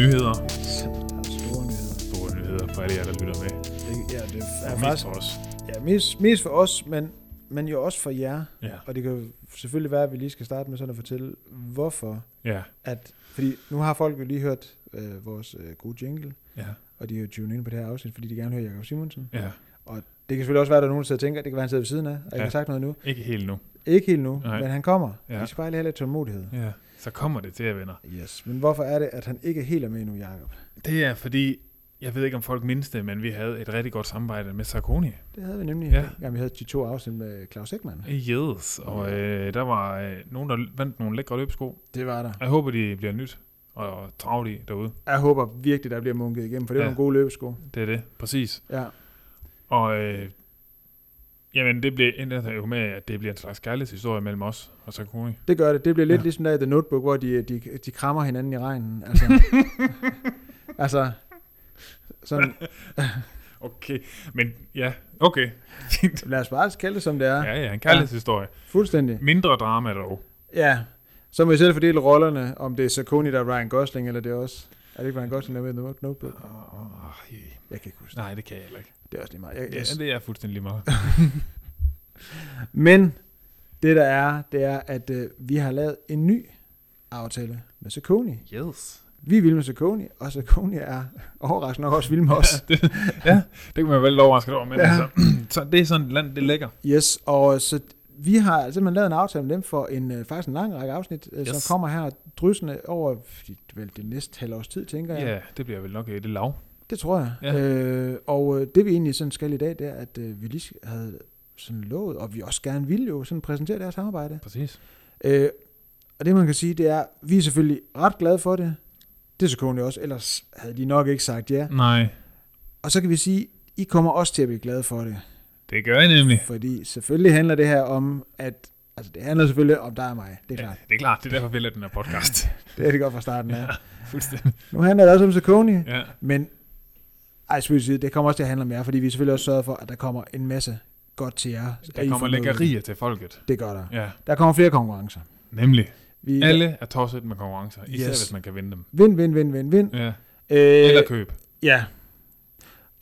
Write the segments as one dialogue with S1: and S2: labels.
S1: Nyheder.
S2: der er store nyheder.
S1: Store nyheder for alle jer, der lytter med.
S2: Det, ja, det er
S1: Og mest for os.
S2: ja, mest, mest for os, men, men jo også for jer.
S1: Ja.
S2: Og det kan selvfølgelig være, at vi lige skal starte med sådan at fortælle, hvorfor.
S1: Ja.
S2: At, fordi nu har folk jo lige hørt øh, vores øh, gode jingle,
S1: Ja.
S2: og de er jo tunet ind på det her afsnit, fordi de gerne vil høre Jacob Simonsen.
S1: Ja.
S2: Det kan selvfølgelig også være, at der er nogen, der sidder og tænker, det kan være, at han sidder ved siden af, og jeg
S1: Ja.
S2: har sagt noget nu.
S1: Ikke helt nu.
S2: Ikke helt nu,
S1: Nej.
S2: men han kommer.
S1: Ja.
S2: Vi skal bare lige have lidt tålmodighed.
S1: Ja. Så kommer det til jer, venner.
S2: Yes. Men hvorfor er det, at han ikke helt er med nu, Jacob?
S1: Det er fordi, jeg ved ikke om folk mindes det, men vi havde et rigtig godt samarbejde med Sarkoni.
S2: Det havde vi nemlig.
S1: Ja.
S2: Ja. vi havde de to afsnit med Claus Ekman.
S1: Yes. Og øh, der var øh, nogen, der vandt nogle lækre løbesko.
S2: Det var der.
S1: Jeg håber, de bliver nyt og travlt i derude.
S2: Jeg håber virkelig, der bliver munket igennem, for det er
S1: ja.
S2: nogle gode løbesko.
S1: Det er det. Præcis.
S2: Ja.
S1: Og øh, jamen, det bliver endda jo med, at det bliver en slags kærlighedshistorie mellem os og Sarkoni.
S2: Det gør det. Det bliver lidt
S1: Ja.
S2: ja. ligesom der i The Notebook, hvor de, de, de krammer hinanden i regnen. Altså, altså sådan,
S1: Okay. Men ja, okay.
S2: lad os bare kalde det, som det er. Ja.
S1: Ja, ja, en kærlighedshistorie.
S2: Fuldstændig.
S1: Mindre drama dog.
S2: Ja. Så må vi selv fordele rollerne, om det er Saucony, der er Ryan Gosling, eller det er også... Er det ikke Ryan Gosling, der er med Notebook?
S1: Oh,
S2: Jeg kan ikke huske det.
S1: nej, det kan jeg heller ikke.
S2: Det er også lige meget. Jeg,
S1: Ja,
S2: jeg,
S1: det er fuldstændig lige meget.
S2: Men det der er, det er, at øh, vi har lavet en ny aftale med Saucony.
S1: Yes.
S2: Vi er vilde med Saucony, og Saucony er overraskende nok også vilde med os.
S1: Ja, det, ja, det kan man vel lidt overrasket over, men ja.
S2: Ja.
S1: altså, så det er sådan et land, det ligger.
S2: Yes, og så vi har simpelthen lavet en aftale med dem for en øh, faktisk en lang række afsnit, yes.
S1: Yes.
S2: som kommer her drysende over vel det næste halve års tid, tænker
S1: Ja,
S2: jeg.
S1: det bliver vel nok et lav.
S2: Det tror jeg.
S1: Ja.
S2: Øh, og øh, det vi egentlig sådan skal i dag, det er, at øh, vi lige havde sådan lovet, og vi også gerne ville jo sådan præsentere deres samarbejde.
S1: Præcis.
S2: Øh, og det man kan sige, det er, vi er selvfølgelig ret glade for det. Det er selvfølgelig også, ellers havde de nok ikke sagt ja.
S1: Nej,
S2: Og så kan vi sige, I kommer også til at blive glade for det.
S1: Det gør jeg nemlig.
S2: Fordi selvfølgelig handler det her om, at altså det handler selvfølgelig om dig og mig. Det er klart.
S1: Ja, det er klart, det er derfor, vi laver den her podcast.
S2: Det er det godt fra starten af.
S1: ja, fuldstændig.
S2: Nu handler det også om Saucony,
S1: Ja,
S2: men ej, sige, det kommer også til at handle om jer, fordi vi selvfølgelig også sørger for, at der kommer en masse godt til jer.
S1: Der kommer lækkerier til folket.
S2: Det gør der.
S1: Ja,
S2: Der kommer flere konkurrencer.
S1: nemlig.
S2: Vi,
S1: Alle er tosset med konkurrencer, især
S2: Yes.
S1: hvis man kan vinde dem.
S2: Vind, vind, vind, vind, vind.
S1: Ja.
S2: Øh,
S1: Eller køb.
S2: Ja.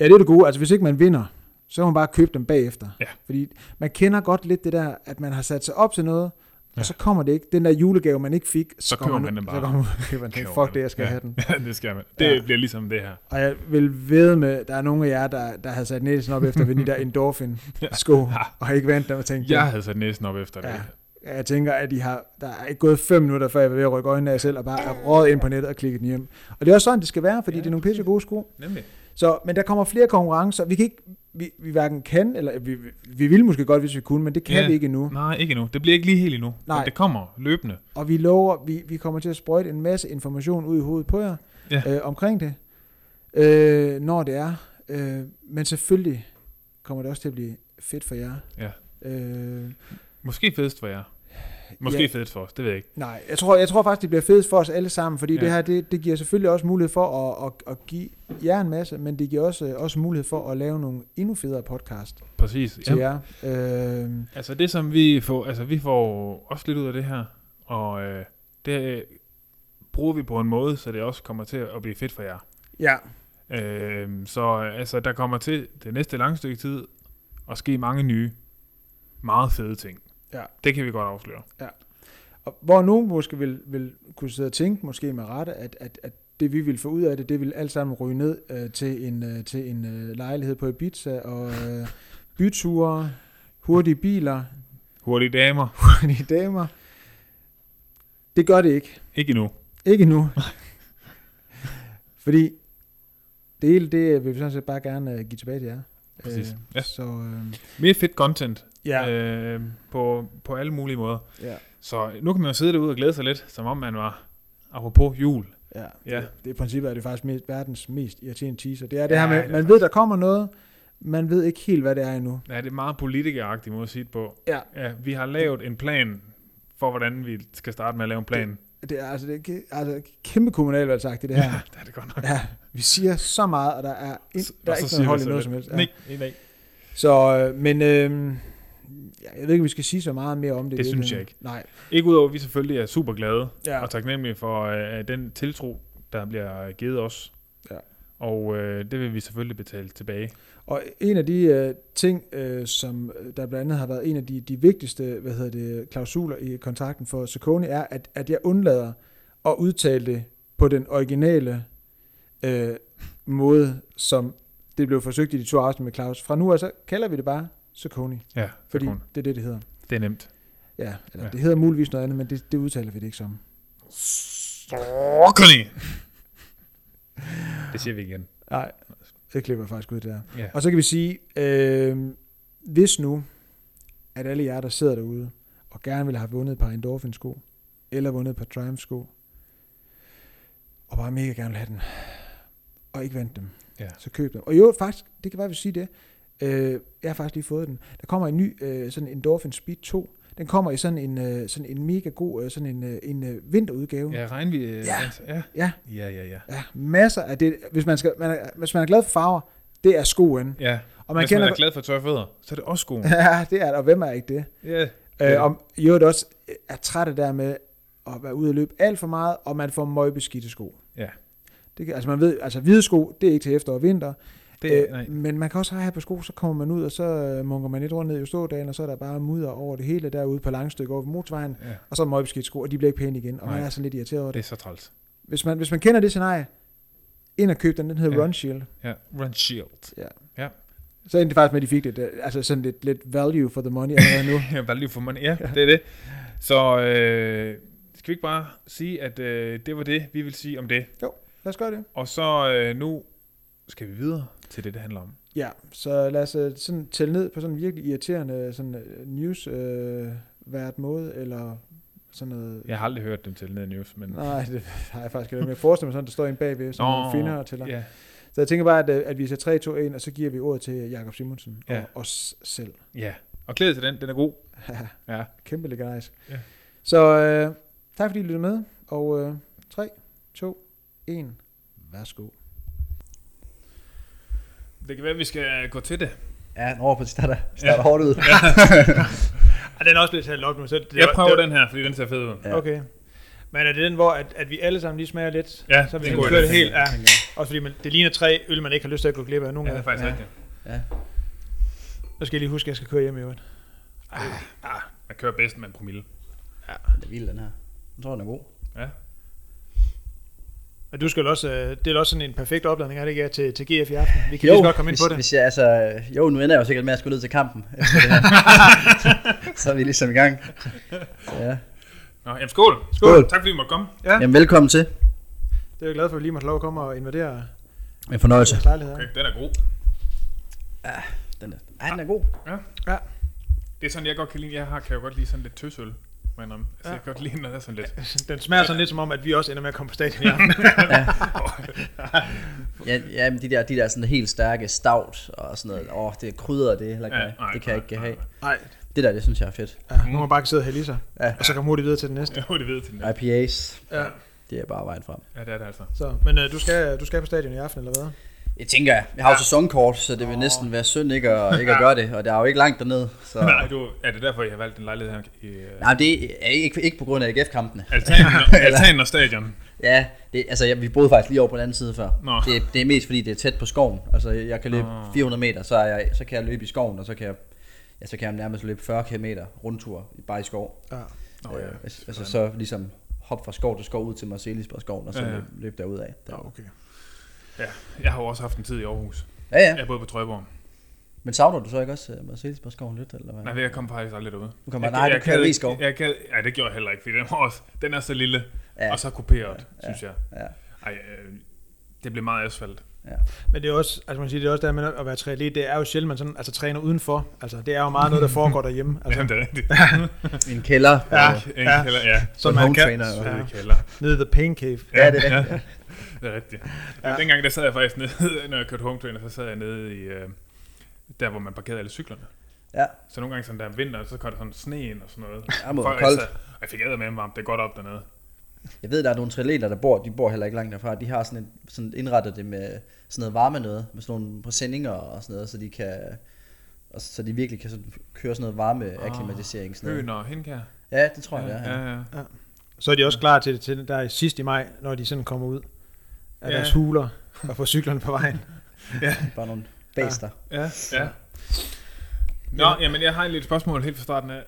S2: Ja, det er det gode. Altså, hvis ikke man vinder, så kan man bare købe dem bagefter.
S1: Ja.
S2: Fordi man kender godt lidt det der, at man har sat sig op til noget, ja. Og så kommer det ikke. Den der julegave, man ikke fik,
S1: Så
S2: går
S1: køber man den bare.
S2: Så kommer man, køber man den.
S1: Køber
S2: Fuck
S1: man
S2: det, jeg skal
S1: ja.
S2: have den.
S1: Ja, det skal man. Det
S2: Ja.
S1: bliver ligesom det her.
S2: Og jeg vil ved med, der er nogle af jer, der, der havde sat næsen op efter vinde de der endorphin-sko,
S1: Ja.
S2: og ikke vandt dem og tænkt,
S1: Jeg havde sat næsen op efter det.
S2: Ja. Jeg tænker, at de har, der er ikke gået fem minutter, før jeg var ved at rykke øjnene af selv, og bare er ind på nettet og klikket den hjem. Og det er også sådan, det skal være, fordi
S1: ja.
S2: det er nogle pisse gode sko.
S1: Nemlig.
S2: Så, men der kommer flere konkurrencer. Vi kan ikke, vi, vi hverken kan, eller vi, vi, vi ville måske godt, hvis vi kunne, men det kan
S1: ja.
S2: vi ikke endnu.
S1: Nej, ikke endnu. Det bliver ikke lige helt endnu.
S2: Nej.
S1: Men det kommer løbende.
S2: Og vi lover, vi, vi kommer til at sprøjte en masse information ud i hovedet på jer
S1: Ja.
S2: øh, omkring det, øh, når det er. Øh, men selvfølgelig kommer det også til at blive fedt for jer.
S1: Ja.
S2: Øh,
S1: Måske fedest for jer. Måske
S2: Ja.
S1: fedest for os, det ved jeg ikke.
S2: nej, jeg tror, jeg tror faktisk, det bliver fedest for os alle sammen, fordi
S1: Ja.
S2: det her, det, det giver selvfølgelig også mulighed for at, at, at give jer en masse, men det giver også, også mulighed for at lave nogle endnu federe podcast
S1: Præcis.
S2: til
S1: Ja.
S2: jer. Øh,
S1: Altså det som vi får, altså vi får også lidt ud af det her, og øh, det øh, bruger vi på en måde, så det også kommer til at blive fedt for jer.
S2: ja,
S1: Øh, så øh, altså der kommer til det næste lange stykke tid at ske mange nye, meget fede ting.
S2: Ja.
S1: Det kan vi godt afsløre.
S2: Og hvor nogen måske vil, vil kunne sidde og tænke, måske med rette, at, at, at det vi vil få ud af det, det vil alt sammen ryge ned øh, til en, øh, til en øh, lejlighed på Ibiza, og øh, byture, hurtige biler,
S1: Hurtige damer.
S2: hurtige damer. Det gør det ikke.
S1: Ikke endnu.
S2: Ikke nu. Fordi det hele, det vil vi sådan set bare gerne øh, give tilbage til jer.
S1: Præcis.
S2: Øh,
S1: Ja.
S2: Så øh,
S1: Mere fedt content
S2: ja,
S1: øh, på, på alle mulige måder.
S2: ja.
S1: Så nu kan man jo sidde derude og glæde sig lidt, som om man var apropos jul.
S2: Ja,
S1: Ja.
S2: Det, det i princippet er det faktisk mest, verdens mest irriterende teaser. Det er det
S1: Ja,
S2: her med,
S1: det
S2: man
S1: faktisk-
S2: ved, der kommer noget, man ved ikke helt, hvad det er endnu.
S1: Ja, det er meget politikeragtigt måde at sige det på.
S2: Ja.
S1: ja. Vi har lavet en plan for, hvordan vi skal starte med at lave en plan.
S2: Det er altså, det er, altså kæmpe kommunalvalgsagt, det her.
S1: Ja, det er det godt nok.
S2: Ja, vi siger så meget, og der er, in, der er ikke noget hold i noget som helst. Ja.
S1: Nej, nej.
S2: Så, øh, men øh, jeg ved ikke, vi skal sige så meget mere om det.
S1: Det synes jeg
S2: virkeligheden. Nej.
S1: Ikke udover, at vi selvfølgelig er super glade
S2: Ja.
S1: og taknemmelige for øh, den tiltro, der bliver givet os.
S2: Ja.
S1: Og øh, det vil vi selvfølgelig betale tilbage.
S2: Og en af de øh, ting, øh, som øh, der blandt andet har været en af de, de vigtigste hvad hedder det, klausuler i kontrakten for Saucony, er, at, at jeg undlader at udtale det på den originale øh, måde, som det blev forsøgt i de to afsnit med Claus. Fra nu af, så kalder vi det bare Saucony,
S1: Ja,
S2: fordi
S1: Saucony.
S2: det er det, det hedder.
S1: det er nemt.
S2: Ja, eller
S1: Ja.
S2: ja. det hedder muligvis noget andet, men det, det udtaler vi det ikke som.
S1: Saucony! det siger vi igen.
S2: Nej, det klipper jeg faktisk ud der.
S1: Ja.
S2: Og så kan vi sige, øh, hvis nu, at alle jer, der sidder derude, og gerne vil have vundet et par Endorphin-sko, eller vundet et par Triumph-sko, og bare mega gerne vil have den, og ikke vandt dem,
S1: Ja.
S2: så køb dem. Og jo, faktisk, det kan være, at vi sige det, øh, jeg har faktisk lige fået den. Der kommer en ny øh, sådan Endorphin Speed 2. Den kommer i sådan en, øh, sådan en mega god øh, sådan en, øh, en øh, vinterudgave.
S1: Ja, regnvi... øh,
S2: Ja.
S1: ja.
S2: Ja.
S1: Ja, ja, ja.
S2: Ja, masser af det. Hvis man, skal, man er, hvis man er glad for farver, det er skoen.
S1: Ja,
S2: Og man
S1: hvis
S2: kender,
S1: man er glad for tørre fødder, så er det også skoen.
S2: Ja, det er det, og hvem er ikke det?
S1: ja.
S2: Øh, og jo, det også er træt af der med at være ude og løbe alt for meget, og man får møgbeskidte sko.
S1: Ja.
S2: Det kan, altså man ved, altså hvide sko, det er ikke til efterår og vinter.
S1: Det,
S2: øh,
S1: nej.
S2: men man kan også have på sko, så kommer man ud, og så øh, munker man lidt rundt ned i stådagen, og så er der bare mudder over det hele derude på langstykke over motorvejen,
S1: Ja,
S2: og så er møgbeskidte sko, og de bliver ikke pæne igen, og man
S1: Nej.
S2: er sådan lidt irriteret over
S1: det
S2: det.
S1: er så træls.
S2: Hvis man, hvis man kender det scenarie, ind og køb den, den hedder
S1: Ja.
S2: ja. Run Shield.
S1: Ja, Run Shield.
S2: Så endte det faktisk med, at de fik lidt, øh, altså sådan lidt, lidt value for the money allerede nu.
S1: Ja, value for money. Ja, det er det. Så øh, skal vi ikke bare sige, at øh, det var det, vi vil sige om det.
S2: Lad os gøre det.
S1: Og så øh, nu skal vi videre til det, det handler om.
S2: Ja, så lad os øh, sådan tælle ned på sådan en virkelig irriterende sådan øh, news øh, hvert måde, eller sådan noget.
S1: Jeg har aldrig hørt dem til ned news, men...
S2: Nej, det har jeg faktisk ikke. Men jeg forestiller mig sådan, der står en bagved, som nogle finder og tæller.
S1: Ja,
S2: Så jeg tænker bare, at, øh, at vi ser 3, 2, 1, og så giver vi ordet til Jakob Simonsen
S1: Ja.
S2: og os selv.
S1: ja. Og glæde til den, den er god. Ja.
S2: Kæmpe legendarisk.
S1: Ja.
S2: Så øh, tak fordi I lyttede med, og øh, 3, 2, 1, værsgo.
S1: Det kan være, at vi skal gå til det.
S3: Ja, den over på starter, starter hårdt ud.
S2: Og den er også blevet talt op nu, så det,
S1: Jeg prøver den her, fordi den ser fed ud.
S3: Ja.
S2: Okay. Men er det den, hvor at, at vi alle sammen lige smager lidt?
S1: Ja,
S2: Så vi
S1: det
S2: kan
S1: en
S2: køre det helt. Ja. Også fordi man, det ligner tre øl, man ikke har lyst til at gå glip af. Nogle
S1: Ja, det er faktisk
S3: Ja.
S1: rigtigt.
S3: Ja.
S2: Så skal jeg lige huske, at jeg skal køre hjem i øvrigt.
S1: Ah, man kører bedst med en promille.
S3: Det er vild, den her. Jeg tror, den er god.
S2: Og du skal også, øh, det er også sådan en perfekt opladning, er det ikke, ja, til, til GF i aften? Vi kan
S3: Jo,
S2: lige så godt komme ind
S3: hvis,
S2: på det.
S3: Hvis jeg, altså, jo, nu ender jeg jo sikkert med at skulle ned til kampen. Efter det her. så er vi ligesom i gang. Ja.
S1: Nå, jamen skål.
S3: Skål.
S1: Tak fordi du måtte komme.
S2: Ja,
S3: Jamen, velkommen til.
S2: det er jeg glad for, at vi lige måtte lov at komme og invadere
S3: Med fornøjelse.
S1: Okay, den er god.
S3: Den er, ej, den er god.
S1: Det er sådan, jeg godt kan lide. Jeg har, kan jo godt lide sådan lidt tøsøl. Men um, altså,
S2: Ja.
S1: jeg kan godt lide, når det er sådan lidt.
S2: Den smager sådan lidt som om, at vi også ender med at komme på stadion i aften.
S3: Ja, ja men de der, de der sådan helt stærke stout og sådan noget. Åh, det er krydder, det er heller ikke
S1: Ja, nej,
S3: Det kan jeg
S1: nej,
S3: ikke have.
S2: Nej,
S3: Det der, det synes jeg er fedt.
S2: ja, nu må man bare sidde og i sig.
S3: Ja.
S2: Og så komme hurtigt videre til den næste.
S1: Jeg det ved til den. Ja,
S3: IPAs,
S2: Ja.
S3: det er bare vejen frem.
S1: ja det er det altså.
S2: Så, men øh, du, skal, du skal på stadion i aften, eller hvad?
S3: Jeg tænker, jeg har jo sæsonkort, så det vil næsten være synd ikke at, ikke at gøre det. Og der er jo ikke langt derned. Så...
S1: Nej, du, er det derfor, I har valgt en lejlighed her i uh,
S3: Nej, det er ikke, ikke på grund af AGF-kampene.
S1: altanen, og, altanen og stadion?
S3: Ja, det, altså jeg, vi boede faktisk lige over på den anden side før.
S1: Nå.
S3: Det, det er mest fordi, det er tæt på skoven. Altså jeg kan løbe
S1: Nå.
S3: 400 meter, så, er jeg, så kan jeg løbe i skoven, og så kan jeg, ja, så kan jeg nærmest løbe 40 km rundtur bare i skov.
S2: Ja.
S1: Nå, ja.
S3: øh, altså, altså så ligesom hoppe fra skov til skov ud til Marcelisborg skoven, og så
S1: Ja,
S3: ja,
S1: ja.
S3: ja. løbe, løbe derud af. Der.
S2: Ja, okay.
S1: Ja, jeg har jo også haft en tid i Aarhus.
S3: Ja, ja.
S1: Jeg boede på Trøjborg.
S3: Men savner du så ikke også uh, Marcelisborg skoven lidt, eller hvad?
S1: Nej, jeg kom faktisk aldrig derude.
S3: Du kommer-
S1: Jeg-
S3: nej, du
S1: jeg
S3: kører
S1: gad-
S3: Rigskov.
S1: Jeg gad, ja, det gjorde jeg heller ikke, fordi den, var også, den er så lille,
S3: Ja.
S1: og så kuperet,
S3: Ja.
S1: synes jeg.
S3: Ja.
S1: Ej, øh, det blev meget asfalt.
S2: Men det er også, altså man siger, det er også der med at være triatlet, det er jo sjældent, man sådan, altså træner udenfor. Altså det er jo meget noget, der foregår derhjemme. Altså,
S1: Jamen, det er rigtigt.
S3: I en kælder.
S2: Ja.
S1: En kælder, ja.
S2: så
S3: Som
S2: man kan,
S3: trainer.
S1: Ja.
S2: Ja.
S1: kælder.
S2: nede i The Pain Cave.
S3: Ja, det er rigtigt.
S1: Det er rigtigt. Ja.
S2: Ja.
S1: Dengang der sad jeg faktisk nede, når jeg kørte home trainer, så sad jeg nede i, øh, der hvor man parkerede alle cyklerne.
S3: Ja.
S1: Så nogle gange sådan der om vinteren, så kom der sådan sne ind og sådan noget.
S3: Ja, må koldt.
S1: Altså, og jeg fik æder med varmt, det er godt op dernede.
S3: Jeg ved, der er nogle triatleter, der bor, de bor heller ikke langt derfra. De har sådan, en, sådan indrettet det med sådan noget varme noget, med sådan nogle presendinger og sådan noget, så de kan, og så de virkelig kan sådan køre sådan noget varme akklimatisering. Sådan noget.
S1: Høen og hindkær.
S3: Ja, det tror jeg, det er.
S1: ja,
S3: Ja.
S1: ja.
S2: Så er de også klar til, til der i sidst i maj, når de sådan kommer ud af
S1: Ja.
S2: deres huler og får cyklerne på vejen.
S3: Bare nogle baster.
S1: Ja, ja. Nå, jamen jeg har et lille spørgsmål helt fra starten af,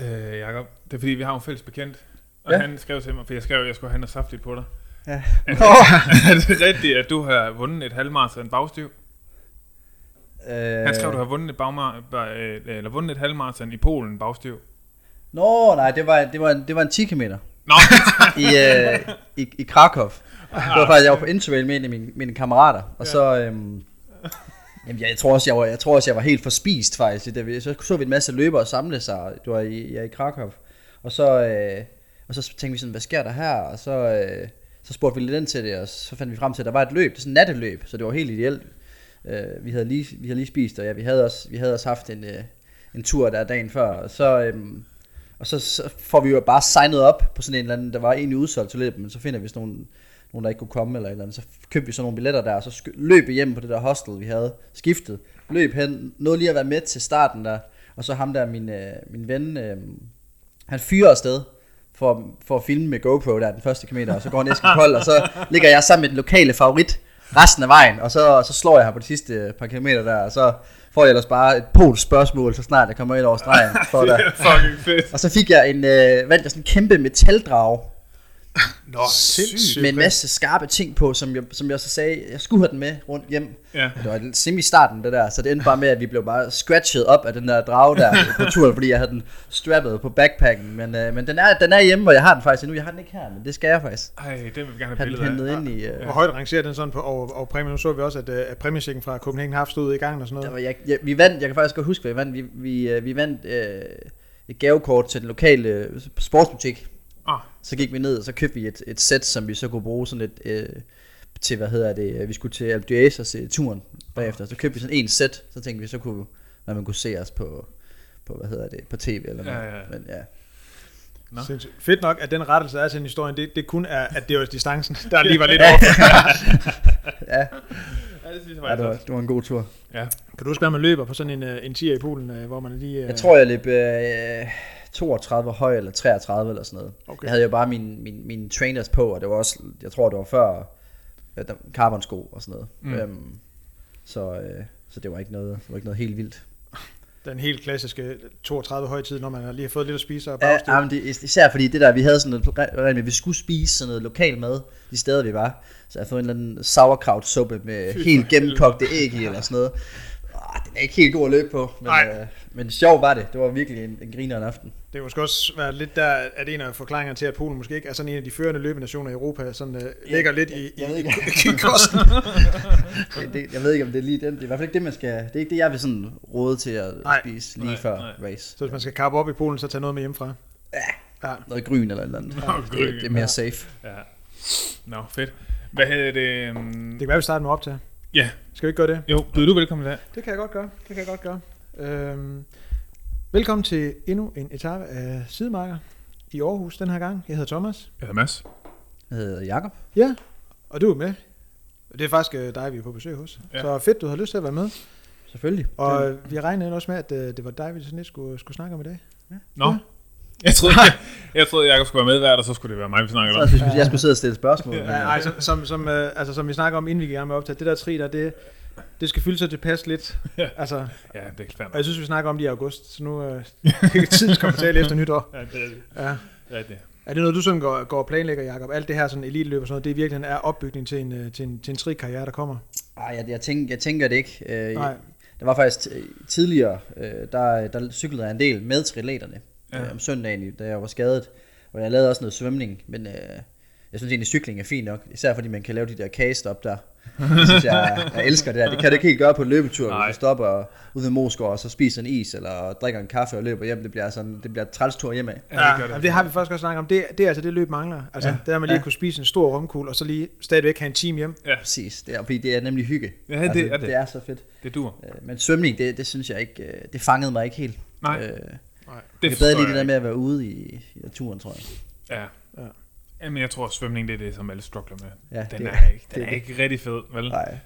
S1: øh, Jacob. Det er fordi, vi har en fælles bekendt. Og
S3: Ja.
S1: ja. han skrev til mig, for jeg skrev, at jeg skulle have noget saftigt på dig.
S3: Ja.
S1: Er det, er det rigtigt, at du har vundet et halvmarathon bagstiv?
S3: Øh,
S1: Han skrev, at du har vundet et, bagmar- ba- øh, eller vundet et halvmarathon i Polen bagstiv.
S3: Nå, nej, det var, det var, en, det var en 10 km
S1: Nå,
S3: i, øh, i, i Krakow. Det var faktisk, jeg var på interrail med en af mine, mine kammerater, og så... Øhm, Jamen, jeg tror også, jeg var, jeg tror også, jeg var helt forspist faktisk. Det, så så vi en masse løbere samle sig. Det var i, ja, i Krakow. Og så, øh, og så tænkte vi sådan, hvad sker der her? Og så, øh, så spurgte vi lidt ind til det, og så fandt vi frem til, at der var et løb. Det er sådan et natteløb, så det var helt ideelt. Øh, vi, havde lige, vi havde lige spist, og ja, vi havde også, vi havde også haft en, øh, en tur der dagen før. Og så, øh, og så, så får vi jo bare signet op på sådan en eller anden, der var egentlig udsolgt til løbet, men så finder vi sådan nogle, nogen, der ikke kunne komme eller eller andet. Så købte vi sådan nogle billetter der, og så løb vi hjem på det der hostel, vi havde skiftet. Løb hen, nåede lige at være med til starten der, og så ham der, min, øh, min ven, øh, han fyrer afsted for, for at filme med GoPro der den første kilometer, og så går han næsten kold, og så ligger jeg sammen med den lokale favorit resten af vejen, og så, så slår jeg her på de sidste par kilometer der, og så får jeg ellers bare et polsk spørgsmål, så snart jeg kommer ind over stregen. For
S1: det er fucking fedt.
S3: Og så fik jeg en, øh, vandt jeg sådan en kæmpe metaldrag,
S2: Nå, sindssygt.
S3: med en masse skarpe ting på, som jeg, som jeg så sagde, jeg skulle have den med rundt hjem.
S1: Ja.
S3: Det var semi-starten det der, så det endte bare med, at vi blev bare scratchet op af den der drage der på turen, fordi jeg havde den strappet på backpacken. Men, øh, men den, er, den er hjemme, og jeg har den faktisk endnu. Jeg har den ikke her, men det skal jeg faktisk
S1: Ej, det vil vi gerne have
S3: have den
S1: billeder af.
S3: hentet ind i. Øh.
S2: Hvor højt rangerer den sådan på over, over præmien? Nu så vi også, at, øh, at præmiechecken fra Copenhagen Half stod i gang og sådan
S3: Der
S2: noget.
S3: var, jeg, jeg, vi vandt, jeg kan faktisk godt huske, hvad vi vandt. Vi, vi, øh, vi vandt øh, et gavekort til den lokale øh, sportsbutik.
S1: Ah.
S3: Så gik vi ned, og så købte vi et, et sæt, som vi så kunne bruge sådan lidt øh, til, hvad hedder det, øh, vi skulle til Alpe d'Huez og se turen bagefter. Så købte vi sådan en sæt, så tænkte vi, så kunne hvad man kunne se os på, på hvad hedder det, på tv eller noget.
S1: Ja, ja.
S3: Men ja.
S1: Nå.
S2: Sindssygt. Fedt nok, at den rettelse er til en historie, det, det kun er, at det var distancen, der lige var lidt over.
S3: ja,
S1: Ja, det synes jeg
S3: ja det, var, det var en god tur.
S1: Ja.
S2: Kan du huske, hvad man løber på sådan en, øh, en 10'er i Polen, øh, hvor man lige...
S3: Jeg tror, jeg løb øh, 32 høj, eller 33 eller sådan noget.
S2: Okay.
S3: Jeg havde jo bare mine min, min trainers på, og det var også, jeg tror, det var før øh, der- carbon-sko og sådan noget.
S1: Mm.
S3: Øhm, så, øh, så det var ikke noget, det var ikke noget helt vildt.
S2: Den helt klassiske 32 højtid, når man har lige har fået lidt at spise og
S3: Ja,
S2: bagstiv.
S3: ja, men det, is- især fordi det der, vi havde sådan noget, med, vi skulle spise sådan noget lokal mad, de steder vi var. Så jeg har fået en eller anden sauerkraut-suppe med
S1: Fy
S3: helt gennemkogte æg i, eller sådan noget. Ah, den er ikke helt god at løbe på, men,
S2: Nej.
S3: øh, men sjov var det. Det var virkelig en, en griner en aften.
S2: Det kan måske også være lidt der, at en af forklaringerne til, at Polen måske ikke er sådan en af de førende løbenationer i Europa, sådan uh, ligger lidt i, i,
S3: jeg ved
S2: i,
S3: ikke.
S2: i kosten.
S3: Det, det, jeg ved ikke, om det er lige den. Det er i hvert fald ikke det, man skal... Det er ikke det, jeg vil sådan råde til at
S2: Nej.
S3: spise lige
S1: Nej,
S3: før
S1: nej.
S3: race.
S2: Så hvis man skal kappe op i Polen, så tag noget med hjemmefra. Ja. ja.
S3: Noget gryn eller et eller andet.
S1: Noget
S3: det, det er mere safe.
S1: Ja. Nå, fedt. Hvad hedder det? Um...
S2: Det kan være, vi starter med op til.
S1: Ja.
S2: Skal vi ikke gøre det?
S1: Jo, byder du velkommen i dag.
S2: Det kan jeg godt gøre. Det kan jeg godt gøre. Øhm, velkommen til endnu en etape af Sidemarker i Aarhus den her gang. Jeg hedder Thomas.
S1: Jeg hedder Mads.
S3: Jeg hedder Jakob.
S2: Ja, og du er med. Det er faktisk øh, dig, vi er på besøg hos.
S1: Ja.
S2: Så fedt, du har lyst til at være med.
S3: Selvfølgelig.
S2: Og øh, vi regnede også med, at øh, det var dig, vi sådan lidt skulle, skulle snakke om i dag.
S1: Nå.
S2: Ja.
S1: Jeg troede, jeg, jeg troede, Jacob skulle være med hver, og så skulle det være mig, vi snakkede
S3: Så
S1: om.
S3: jeg skulle, jeg skulle sidde og stille spørgsmål.
S1: Ja,
S3: øh,
S2: ej, som, som, som, øh, altså, som vi snakker om, inden vi gik i gang med optaget, det der tri der, det, det skal fylde sig tilpas lidt.
S1: Ja.
S2: Altså,
S1: Ja, det er fair
S2: og jeg synes, vi snakker om det i august, så nu øh, tiden skal tale efter nytår.
S1: Ja, det er det.
S2: Ja.
S1: Ja, det.
S2: Er det noget, du sådan går, går og planlægger, Jacob? Alt det her sådan eliteløb og sådan noget, det i virkeligheden er opbygning til en, øh, til en, til en tri-karriere, der kommer?
S3: Ej, jeg, jeg, tænker, jeg tænker det ikke. Øh,
S2: Nej.
S3: Der var faktisk t- tidligere, øh, der, der cyklede jeg en del med triatleterne
S1: Ja.
S3: øh, om søndagen, da jeg var skadet. Og jeg lavede også noget svømning, men øh, Jeg synes egentlig, cykling er fint nok, især fordi man kan lave de der kagestop der. Det synes jeg, jeg elsker det der. Det kan du ikke helt gøre på en løbetur,
S1: Nej.
S3: hvis du stopper ude ved Moskva, og så spiser en is, eller drikker en kaffe og løber hjem. Det bliver sådan, det bliver et træls tur hjemme af.
S1: Ja,
S2: Ja,
S1: det
S2: det,
S1: det.
S2: det har vi faktisk også snakket om. Det, det er altså det løb mangler. Altså,
S1: Ja.
S2: det der med lige
S3: Ja.
S2: at kunne spise en stor romkugle, og så lige stadigvæk have en time hjem.
S1: Ja,
S3: Præcis, det er, fordi det er nemlig hygge.
S1: Ja, det er det.
S3: det er så fedt.
S1: det dur.
S3: Øh, Men svømning, det, det synes jeg ikke, øh, det fangede mig ikke helt.
S1: Nej,
S3: Øh,
S1: det
S3: jeg kan
S1: forstår
S3: bedre lide det der med at være ude i, i naturen, tror jeg.
S1: Ja.
S2: Ja.
S1: Jamen, jeg tror, at svømning det er det, som alle struggler med.
S3: Ja,
S1: Den
S3: det,
S1: er ikke, den
S3: det-
S1: er ikke rigtig fed, vel?
S3: Nej.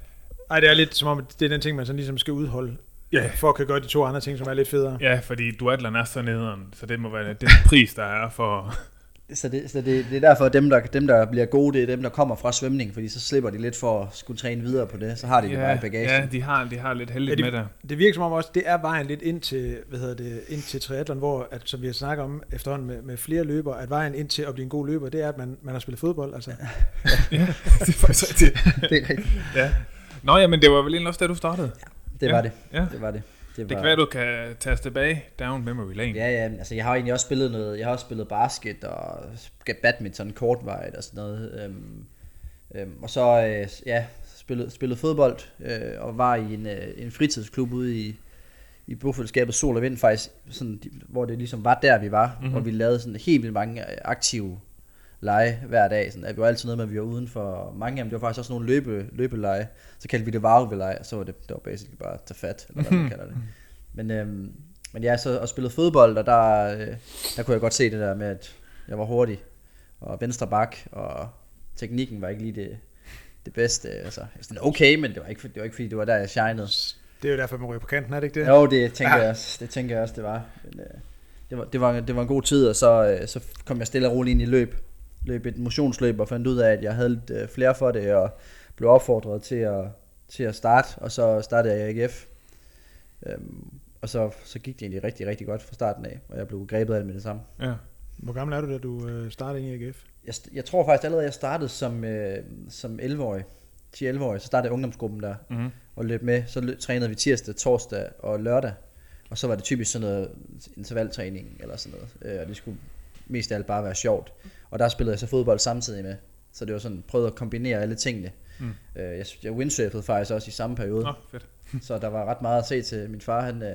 S2: Ej, det er lidt som om, at det er den ting, man sådan ligesom skal udholde,
S1: Ja.
S2: for at kunne gøre de to andre ting, som er lidt federe.
S1: Ja, fordi duatlon er så nederen, så det må være den pris, der er for...
S3: Så, det, så det, det er derfor, at dem der, dem, der bliver gode, det er dem, der kommer fra svømning, fordi så slipper de lidt for at skulle træne videre på det. Så har de det bare i bagagen.
S1: ja, de har, de har lidt heldigt
S2: Ja,
S1: med
S2: de-
S1: det.
S2: Det virker som om også, det er vejen lidt ind til, hvad hedder det, ind til triathlon, hvor, at, som vi har snakket om efterhånden med, med flere løbere, at vejen ind til at blive en god løber, det er, at man, man har spillet fodbold. Altså.
S1: Ja, det er faktisk rigtigt.
S3: det er rigtigt.
S1: Ja. Nå, jamen, det var vel egentlig også da du startede.
S3: Det
S1: Ja,
S3: var det.
S1: ja.
S3: Det var det.
S1: Det kan være, du kan tage os tilbage down memory lane.
S3: Ja, ja, altså jeg har egentlig også spillet noget, jeg har også spillet basket og badminton kortvarigt og sådan noget. Øhm, øhm, og så, øh, ja, spillet, spillet fodbold øh, og var i en, øh, en fritidsklub ude i, i bofællesskabet Sol og Vind faktisk, sådan, hvor det ligesom var der, vi var,
S1: Mhm.
S3: mm-hmm. hvor vi lavede sådan helt vildt mange aktive lege hver dag. Sådan, at vi var altid noget med, at vi var uden for mange af dem. Det var faktisk også nogle løbe, løbeleje. Så kaldte vi det varveleje, og så var det, det var basically bare at tage fat, eller hvad man kalder det. Men, øhm, men jeg så og spillet fodbold, og der, øh, der kunne jeg godt se det der med, at jeg var hurtig, og venstre bak, og teknikken var ikke lige det, det bedste. Altså, sådan okay, men det var, ikke, det var ikke fordi, det var der, jeg shinede.
S2: Det er jo derfor, man ryger på kanten, er det ikke det?
S3: Jo, det tænker,
S2: Ja.
S3: jeg også, det tænker jeg også, det var. Men, øh, det, var, det, var, det var en god tid, og så, øh, så kom jeg stille og roligt ind i løb. Løb et motionsløb, og fandt ud af, at jeg havde lidt øh, flere for det, og blev opfordret til at, til at starte, og så startede jeg i AGF. Øhm, og så, så gik det egentlig rigtig, rigtig godt fra starten af, og jeg blev grebet af det med det samme.
S1: Ja.
S2: Hvor gammel er du, da du øh, startede i AGF?
S3: Jeg, jeg tror faktisk allerede, jeg startede som, øh, som 11-årig. 10-11-årig, så startede jeg ungdomsgruppen der,
S1: Mm-hmm.
S3: og løb med. Så løb, trænede vi tirsdag, torsdag og lørdag. Og så var det typisk sådan noget intervaltræning eller sådan noget. Øh, og det skulle mest af alt bare være sjovt. Og der spillede jeg så fodbold samtidig med. Så det var sådan, prøvede at kombinere alle tingene.
S1: Mm.
S3: Øh, jeg, jeg windsurfede faktisk også i samme periode.
S1: Nå, fedt.
S3: Så der var ret meget at se til min far. Han, øh,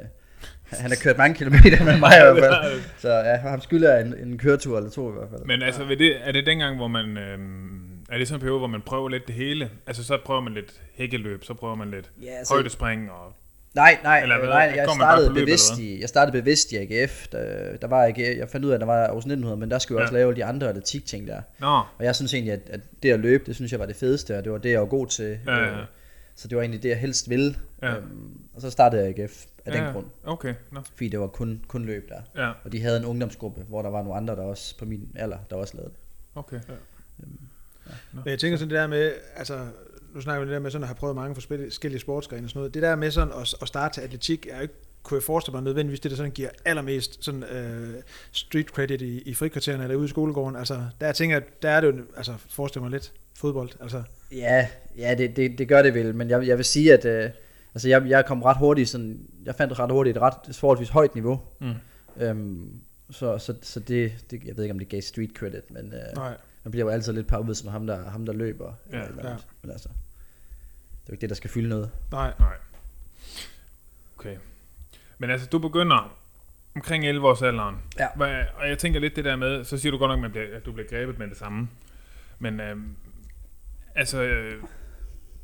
S3: han har kørt mange kilometer med mig i hvert fald. Så ja, ham skylder en, en køretur eller to i hvert fald.
S1: Men altså, ved det, er det dengang, hvor man... Øhm, er det sådan en periode, hvor man prøver lidt det hele? Altså, så prøver man lidt hækkeløb, så prøver man lidt
S3: Ja,
S1: altså, højdespring og...
S3: Nej, nej,
S1: Eller
S3: nej jeg, startede
S1: på løb,
S3: bevidst i, jeg startede bevidst i AGF. Der, der var AGF, jeg fandt ud af, at der var Aarhus 1900, men der skulle jeg
S1: Ja.
S3: også lave de andre atletik-ting der.
S1: Nå,
S3: Og jeg synes egentlig, at, at det at løbe, det synes jeg var det fedeste, og det var det, jeg var god til.
S1: Ja, ja, ja.
S3: Øh, Så det var egentlig det, jeg helst ville.
S1: Ja.
S3: Øhm, og så startede jeg AGF af den
S1: ja,
S3: grund,
S1: Okay, nå.
S3: fordi det var kun, kun løb der.
S1: Ja,
S3: Og de havde en ungdomsgruppe, hvor der var nogle andre, der også på min alder, der også lavede det.
S1: okay.
S2: Men jeg tænker sådan det der med, altså, nu snakker vi der med sådan at have prøvet mange forskellige sportsgrene og sådan noget. Det der med sådan at, at starte til atletik, er jo ikke, kunne jeg forestille mig nødvendigvis det, der sådan giver allermest sådan, øh, street credit i, i frikvartererne eller ude i skolegården. Altså, der tænker jeg, der er det jo, altså, forestil mig lidt fodbold. Altså,
S3: Ja, ja det, det, det gør det vel, men jeg, jeg vil sige, at øh, altså jeg, jeg kom ret hurtigt, sådan, jeg fandt ret hurtigt et ret forholdsvis højt niveau.
S1: Mm.
S3: Øhm, så så, så det, det, jeg ved ikke, om det gav street credit, men øh,
S2: nej.
S3: Man bliver jo altid lidt pappet som ham, der, ham, der løber.
S1: Ja,
S3: eller et eller
S2: ja.
S3: andet. Men altså, det er jo ikke det, der skal fylde noget.
S2: Nej.
S1: Nej. Okay. Men altså, du begynder omkring 11 års alderen.
S3: Ja.
S1: Og jeg tænker lidt det der med, så siger du godt nok, at, man bliver, at du bliver grebet med det samme. Men øhm, altså, øh,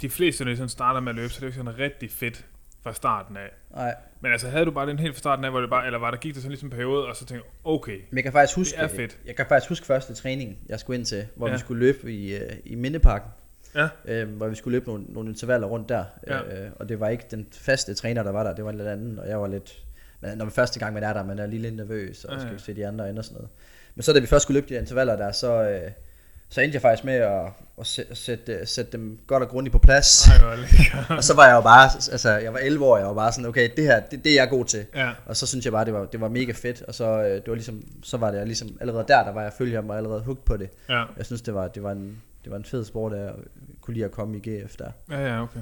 S1: de fleste, når de sådan starter med at løbe, så er det jo ikke sådan rigtig fedt fra starten af.
S3: Nej,
S1: Men altså, havde du bare den helt fra starten af, hvor det bare, eller var der gik det sådan ligesom en periode, og så tænkte jeg, okay,
S3: men jeg kan faktisk huske,
S1: Det er fedt.
S3: jeg kan faktisk huske første træning, jeg skulle ind til, hvor
S1: Ja.
S3: vi skulle løbe i, øh, i Mindeparken.
S1: Ja.
S3: Øh, hvor vi skulle løbe nogle, nogle intervaller rundt der.
S1: Ja.
S3: Øh, og det var ikke den faste træner, der var der, det var en lidt anden, og jeg var lidt... Når man første gang man er der, man er lige lidt nervøs, og
S1: Ja,
S3: skal se de andre og sådan noget. Men så da vi først skulle løbe de intervaller der, så, øh, så endte jeg faktisk med at, at sæ- sætte, sætte dem godt og grundigt på plads.
S1: Ej, hvor.
S3: Og så var jeg jo bare, altså jeg var 11 år, jeg var bare sådan, okay, det her, det, det er jeg god til.
S1: Ja,
S3: Og så synes jeg bare, det var, det var mega fedt, og så, øh, det var ligesom, så var det ligesom, allerede der, der var jeg følge ham, og allerede hooked på det.
S1: ja,
S3: Jeg synes, det var, det var, en, det var en fed sport, at jeg kunne lide at komme i GF der.
S1: ja, ja, okay.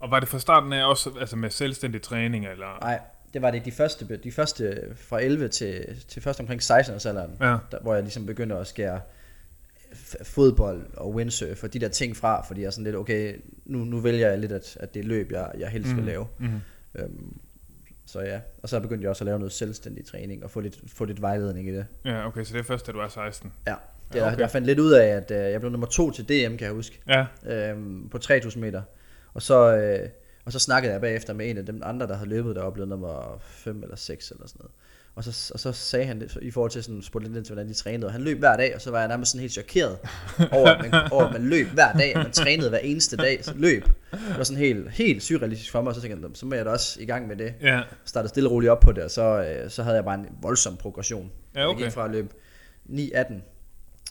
S1: Og var det fra starten af også altså med selvstændig træning, eller?
S3: Nej, det var det de første, de første fra 11 til, til først omkring 16 års alderen,
S1: Ja,
S3: der, hvor jeg ligesom begyndte at skære fodbold og windsurf og de der ting fra, fordi jeg er sådan lidt, okay, nu, nu vælger jeg lidt, at, at det løb, jeg, jeg helst vil
S1: Mhm.
S3: lave.
S1: Mm.
S3: Øhm, så ja, og så begyndte jeg også at lave noget selvstændig træning og få lidt, få lidt vejledning i det.
S1: Ja, okay, så det er først, da du er 16.
S3: Ja, det,
S1: Ja, okay.
S3: Jeg fandt lidt ud af, at øh, jeg blev nummer to til DM, kan jeg huske,
S1: Ja,
S3: øhm, på 3000 meter. Og så, øh, og så snakkede jeg bagefter med en af dem andre, der havde løbet, der var blevet nummer 5 eller 6 eller sådan noget. Og så, og så sagde han det, i forhold til sådan, spurgte lidt ind til, hvordan de trænede. Og han løb hver dag, og så var jeg nærmest sådan helt chokeret over, at man, over, at man løb hver dag, og man trænede hver eneste dag, så løb. Det var sådan helt, helt surrealistisk for mig, og så tænkte jeg, så må jeg da også i gang med det.
S1: ja,
S3: Startede stille og roligt op på det, og så, øh, så havde jeg bare en voldsom progression.
S1: Ja,
S3: Jeg
S1: okay.
S3: gik fra at løbe 9.18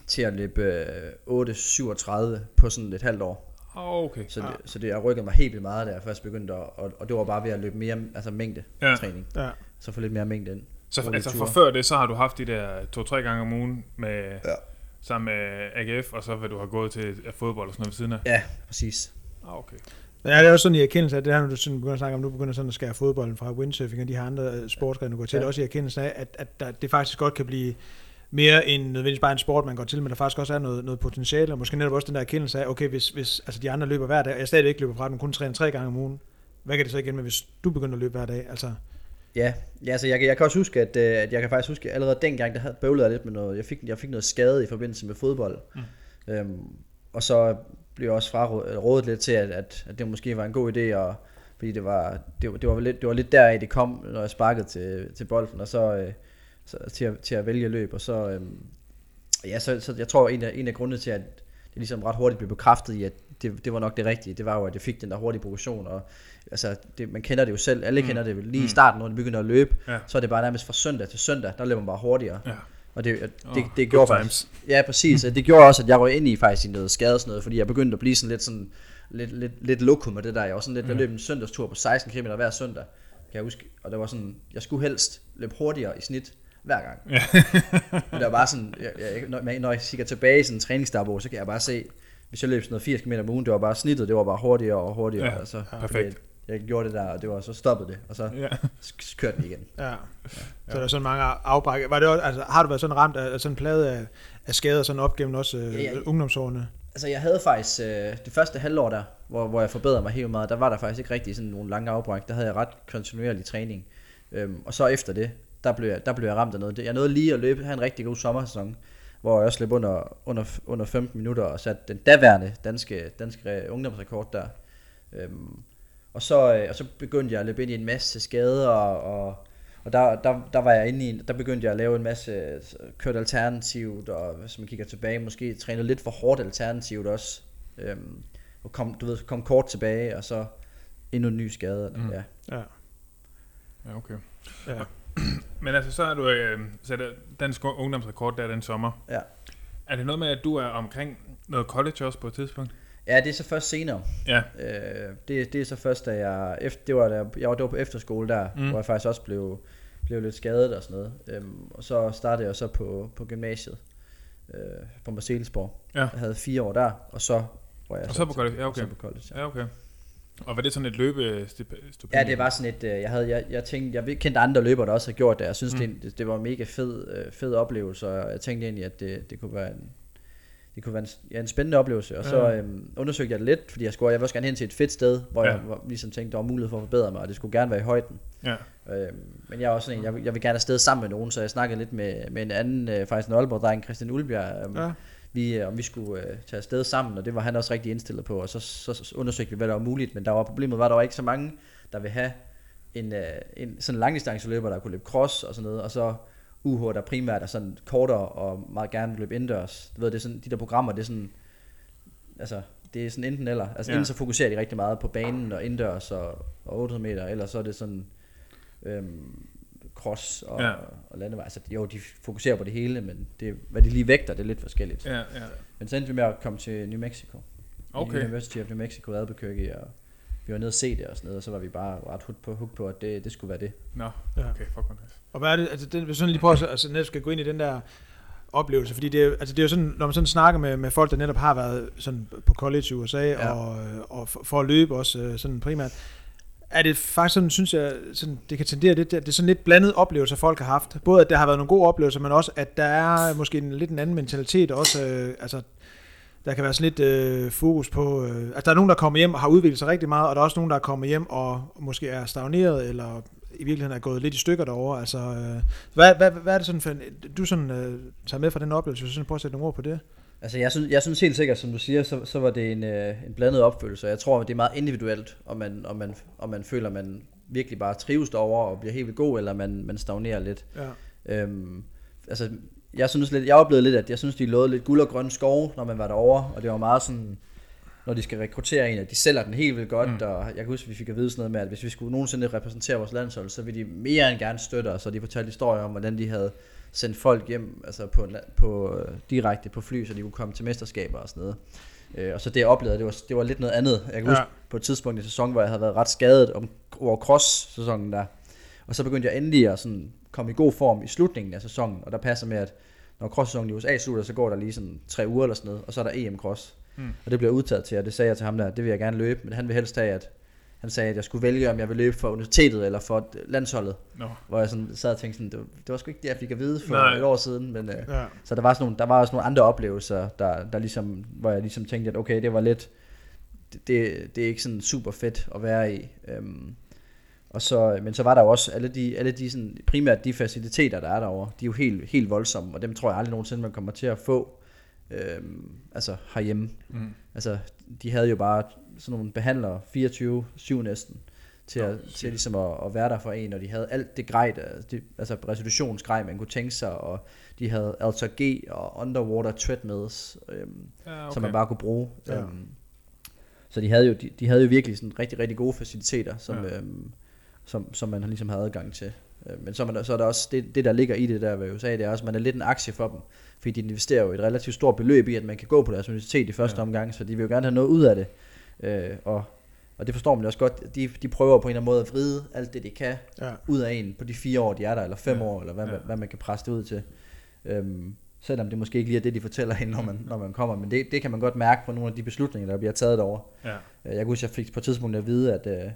S3: til at løbe øh, 8.37 på sådan et halvt år.
S1: okay.
S3: Så, det, så det, jeg rykkede mig helt vildt meget, da jeg først begyndte, at, og, og det var bare ved at løbe mere altså mængde
S1: Ja.
S3: ja. træning.
S2: Ja.
S3: Så få lidt mere mængde ind.
S1: Så altså for før det, så har du haft de der to-tre gange om ugen med,
S3: Ja.
S1: sammen med AGF, og så vil du have gået til øh, fodbold og sådan noget ved siden af?
S3: Ja, præcis.
S1: Ah, okay.
S2: Ja, det er også sådan i erkendelse af, det her, når du sådan begynder at snakke om, nu begynder sådan at skære fodbolden fra windsurfing og de her andre øh, sportsgrene, du går til,
S3: Ja.
S2: også i erkendelse af, at, at der, det faktisk godt kan blive mere end nødvendigvis bare en sport, man går til, men der faktisk også er noget, noget potentiale, og måske netop også den der erkendelse af, okay, hvis, hvis altså de andre løber hver dag, og jeg stadig ikke løber fra den, kun træner tre gange om ugen, hvad kan det så igen med, hvis du begynder at løbe hver dag? Altså,
S3: Ja, ja altså jeg, kan- jeg kan også huske, at, øh, at jeg kan faktisk huske, at allerede dengang, der havde bøvlet jeg lidt med noget, jeg fik, jeg fik noget skade i forbindelse med fodbold. Mm. Øhm, og så blev jeg også frarådet lidt til, at, at, at det måske var en god idé, og, fordi det var, det, var, det, var lidt, det var lidt deraf, det kom, når jeg sparkede til, til bolden, og så, øh, så til, at, til at vælge løb, og så, øhm, ja, så, så jeg tror, en af, en af grundene til, at det ligesom ret hurtigt blev bekræftet i, at det, det var nok det rigtige, det var jo, at jeg fik den der hurtige progression, og altså, det, man kender det jo selv, alle
S1: Mm.
S3: kender det jo lige
S1: Mm.
S3: i starten, når de begynder at løbe,
S1: Ja.
S3: så er det bare nærmest fra søndag til søndag, der løber man bare hurtigere.
S1: Ja.
S3: Og det, det,
S1: Åh,
S3: det, det gjorde faktisk, ja præcis, det gjorde også, at jeg røg ind i faktisk i noget skade sådan noget, fordi jeg begyndte at blive sådan lidt sådan, lidt, lidt, lidt lokum med det der, jeg var sådan lidt, jeg
S1: Ja.
S3: løb en søndagstur på 16 km hver søndag, kan jeg huske, og det var sådan, jeg skulle helst løbe hurtigere i snit hver gang.
S1: Ja.
S3: Men det var bare sådan, jeg, jeg, når, når jeg kigger tilbage i sådan en træningsdagbog, så kan jeg bare se, hvis jeg løb sådan noget 80 km om ugen, det var bare snittet, det var bare hurtigere og hurtigere,
S1: Ja,
S3: og så,
S1: perfekt.
S3: Jeg, jeg gjorde det der, og det var så stoppet det, og så
S1: ja.
S3: kørte den igen.
S2: ja. Så der er sådan mange afbræk. Var det også, altså, har du været sådan ramt af, sådan en plade af, af skader sådan op gennem også øh,
S3: Ja, ja.
S2: ungdomsårene?
S3: Altså jeg havde faktisk øh, det første halvår der, hvor, hvor jeg forbedrede mig helt meget, der var der faktisk ikke rigtig sådan nogle lange afbræk. Der havde jeg ret kontinuerlig træning. Øhm, og så efter det, der blev, jeg, der blev jeg ramt af noget. Jeg nåede lige at løbe, have en rigtig god sommersæson, hvor jeg også løb under, under, under 15 minutter og satte den daværende danske, danske ungdomsrekord der. Øhm, og, så, øh, og så begyndte jeg at løbe ind i en masse skader, og, og, og der, der, der var jeg inde i, der begyndte jeg at lave en masse, øh, kørt alternativt, og hvis man kigger tilbage, måske trænet lidt for hårdt alternativt også. Øhm, og kom, du ved, kom kort tilbage, og så endnu en ny skade.
S1: Mm.
S3: Mm. Ja.
S2: Ja.
S1: ja, okay.
S2: ja.
S1: Men altså, så er du øh, sat dansk ungdomsrekord der den sommer.
S3: Ja.
S1: Er det noget med, at du er omkring noget college også på et tidspunkt?
S3: Ja, det er så først senere.
S1: Ja.
S3: Øh, det, det er så først, da jeg, efter, det var, da jeg, jeg var, det var på efterskole der,
S1: Mm.
S3: hvor jeg faktisk også blev, blev lidt skadet og sådan noget. Øhm, og så startede jeg så på, på gymnasiet øh, på Marcellesborg.
S1: Ja.
S3: Jeg havde fire år der, og så var jeg
S1: Og så på college, ja,
S3: og
S1: okay.
S3: så på college ja.
S1: Ja, okay. Og var det sådan et løbestipendium?
S3: Ja, det var sådan et, øh, jeg havde, jeg, jeg tænkte, jeg kendte andre løbere, der også havde gjort det, jeg synes,
S1: Mm.
S3: mm. det, det var en mega fed, øh, fed oplevelse, og jeg tænkte egentlig, at det, det kunne være en, det kunne være en, ja, en spændende oplevelse, og så
S1: Ja.
S3: øhm, undersøgte jeg det lidt, fordi jeg skulle, jeg ville også gerne hen til et fedt sted, hvor
S1: Ja.
S3: jeg var, ligesom tænkte, der var mulighed for at forbedre mig, og det skulle gerne være i højden.
S1: Ja.
S3: Øhm, men jeg er også sådan en, jeg, vil- jeg vil gerne afsted sammen med nogen, så jeg snakkede lidt med, med en anden, øh, faktisk en Aalborg-dreng, Christian Ulbjerg, øhm,
S2: ja.
S3: vi, øh, om vi skulle øh, tage afsted sammen, og det var han også rigtig indstillet på, og så, så, så undersøgte vi, hvad der var muligt, men der var problemet var, der var ikke så mange, der vil have en, øh, en sådan langdistanceløber, der kunne løbe cross og sådan noget, og så UH, der primært er sådan kortere og meget gerne vil løbe indendørs. Du ved, det er sådan, de der programmer, det er sådan, altså, det er sådan enten eller. Altså
S1: Ja.
S3: enten så fokuserer de rigtig meget på banen og indendørs og, og 800 meter, eller så er det sådan øhm, cross og,
S1: Ja.
S3: og landevej. Altså, jo, de fokuserer på det hele, men det, hvad de lige vægter, det er lidt forskelligt.
S1: Ja, ja.
S3: Men så endte vi med at komme til New Mexico.
S1: Okay.
S3: University of New Mexico, Albuquerque, og vi var nede og se det og sådan noget, og så var vi bare ret hooked på, hooked på at det, det skulle være det.
S1: Nå,
S2: Ja.
S1: okay, fuck hvor nice.
S2: Og hvad er det, altså den, hvis sådan lige prøver at altså, netop skal gå ind i den der oplevelse, fordi det er, altså det er jo sådan, når man sådan snakker med, med folk, der netop har været sådan på college i USA,
S3: Ja.
S2: og, øh, og for, for at løbe også øh, sådan primært, er det faktisk sådan, synes jeg, sådan, det kan tendere lidt, det er sådan lidt blandet oplevelser, folk har haft. Både at der har været nogle gode oplevelser, men også at der er måske en, lidt en anden mentalitet også. Øh, altså, der kan være sådan lidt øh, fokus på, øh, altså der er nogen, der kommer hjem og har udviklet sig rigtig meget, og der er også nogen, der er kommet hjem og måske er stagneret, eller i virkeligheden er gået lidt i stykker derovre. Altså, øh, hvad, hvad, hvad er det sådan, for, du sådan øh, tager med fra den oplevelse, så sådan prøv at sætte nogle ord på det.
S3: Altså jeg synes, jeg synes helt sikkert, som du siger, så, så var det en, øh, en blandet opfølelse. Jeg tror, det er meget individuelt, om man, om man, om man føler, man virkelig bare trives derovre og bliver helt vildt god, eller man, man stagnerer lidt. Ja. Øhm, altså, jeg synes lidt, jeg oplevede lidt, at jeg synes, de låede lidt guld og grønne skove, når man var derovre, og det var meget sådan, når de skal rekruttere en, at de sælger den helt vildt godt, mm. og jeg kan huske, at vi fik at vide sådan noget med, at hvis vi skulle nogensinde repræsentere vores landshold, så ville de mere end gerne støtte os, og de fortalte historier om, hvordan de havde sendt folk hjem altså på, på, uh, direkte på fly, så de kunne komme til mesterskaber og sådan noget. Uh, og så det jeg oplevede, det var, det var lidt noget andet. Jeg kan ja. huske på et tidspunkt i sæsonen, hvor jeg havde været ret skadet om, over cross-sæsonen der, og så begyndte jeg endelig at sådan komme i god form i slutningen af sæsonen, og der passer med, at når cross-sæsonen i USA slutter, så går der lige sådan tre uger eller sådan noget, og så er der EM-cross. Mm. Og det bliver udtaget til, og det sagde jeg til ham der, det vil jeg gerne løbe, men han vil helst have, at han sagde, at jeg skulle vælge, om jeg vil løbe for universitetet eller for landsholdet. No. Hvor jeg sådan sad og tænkte, sådan, det, var, det var sgu ikke det, jeg fik at vide for Nej. et år siden. Men, øh, ja. Så der var, sådan nogle, der var også nogle andre oplevelser, der, der ligesom, hvor jeg ligesom tænkte, at okay, det var lidt, det, det, det er ikke sådan super fedt at være i. Øhm, og så, men så var der jo også alle de, alle de sådan, primært de faciliteter, der er derovre, de er jo helt, helt voldsomme, og dem tror jeg aldrig nogensinde, man kommer til at få øhm, altså herhjemme. Mm. Altså, de havde jo bare sådan nogle behandlere, 24-7 næsten, til, at, Nå, til ligesom at, at, være der for en, og de havde alt det grej, de, altså resolutionsgrej, man kunne tænke sig, og de havde Alter G og Underwater Treadmills, øhm, ja, okay. som man bare kunne bruge. Ja. Øhm, så de havde jo, de, de havde jo virkelig sådan rigtig, rigtig gode faciliteter, som, ja. øhm, som, som man ligesom havde adgang til. Øh, men så man, så er der også det, det, der ligger i det der ved USA, det er også, at man er lidt en aktie for dem, fordi de investerer jo et relativt stort beløb i, at man kan gå på deres universitet i første ja. omgang, så de vil jo gerne have noget ud af det. Øh, og, og det forstår man også godt. De, de prøver på en eller anden måde at vride alt det, de kan ja. ud af en på de fire år, de er der, eller fem ja. år, eller hvad, ja. hvad man kan presse det ud til. Øhm, selvom det måske ikke lige er det, de fortæller hende, når man, når man kommer. Men det, det kan man godt mærke på nogle af de beslutninger, der bliver taget derovre. Ja. Øh, jeg kunne huske, jeg fik på et tidspunkt at vide, at, øh,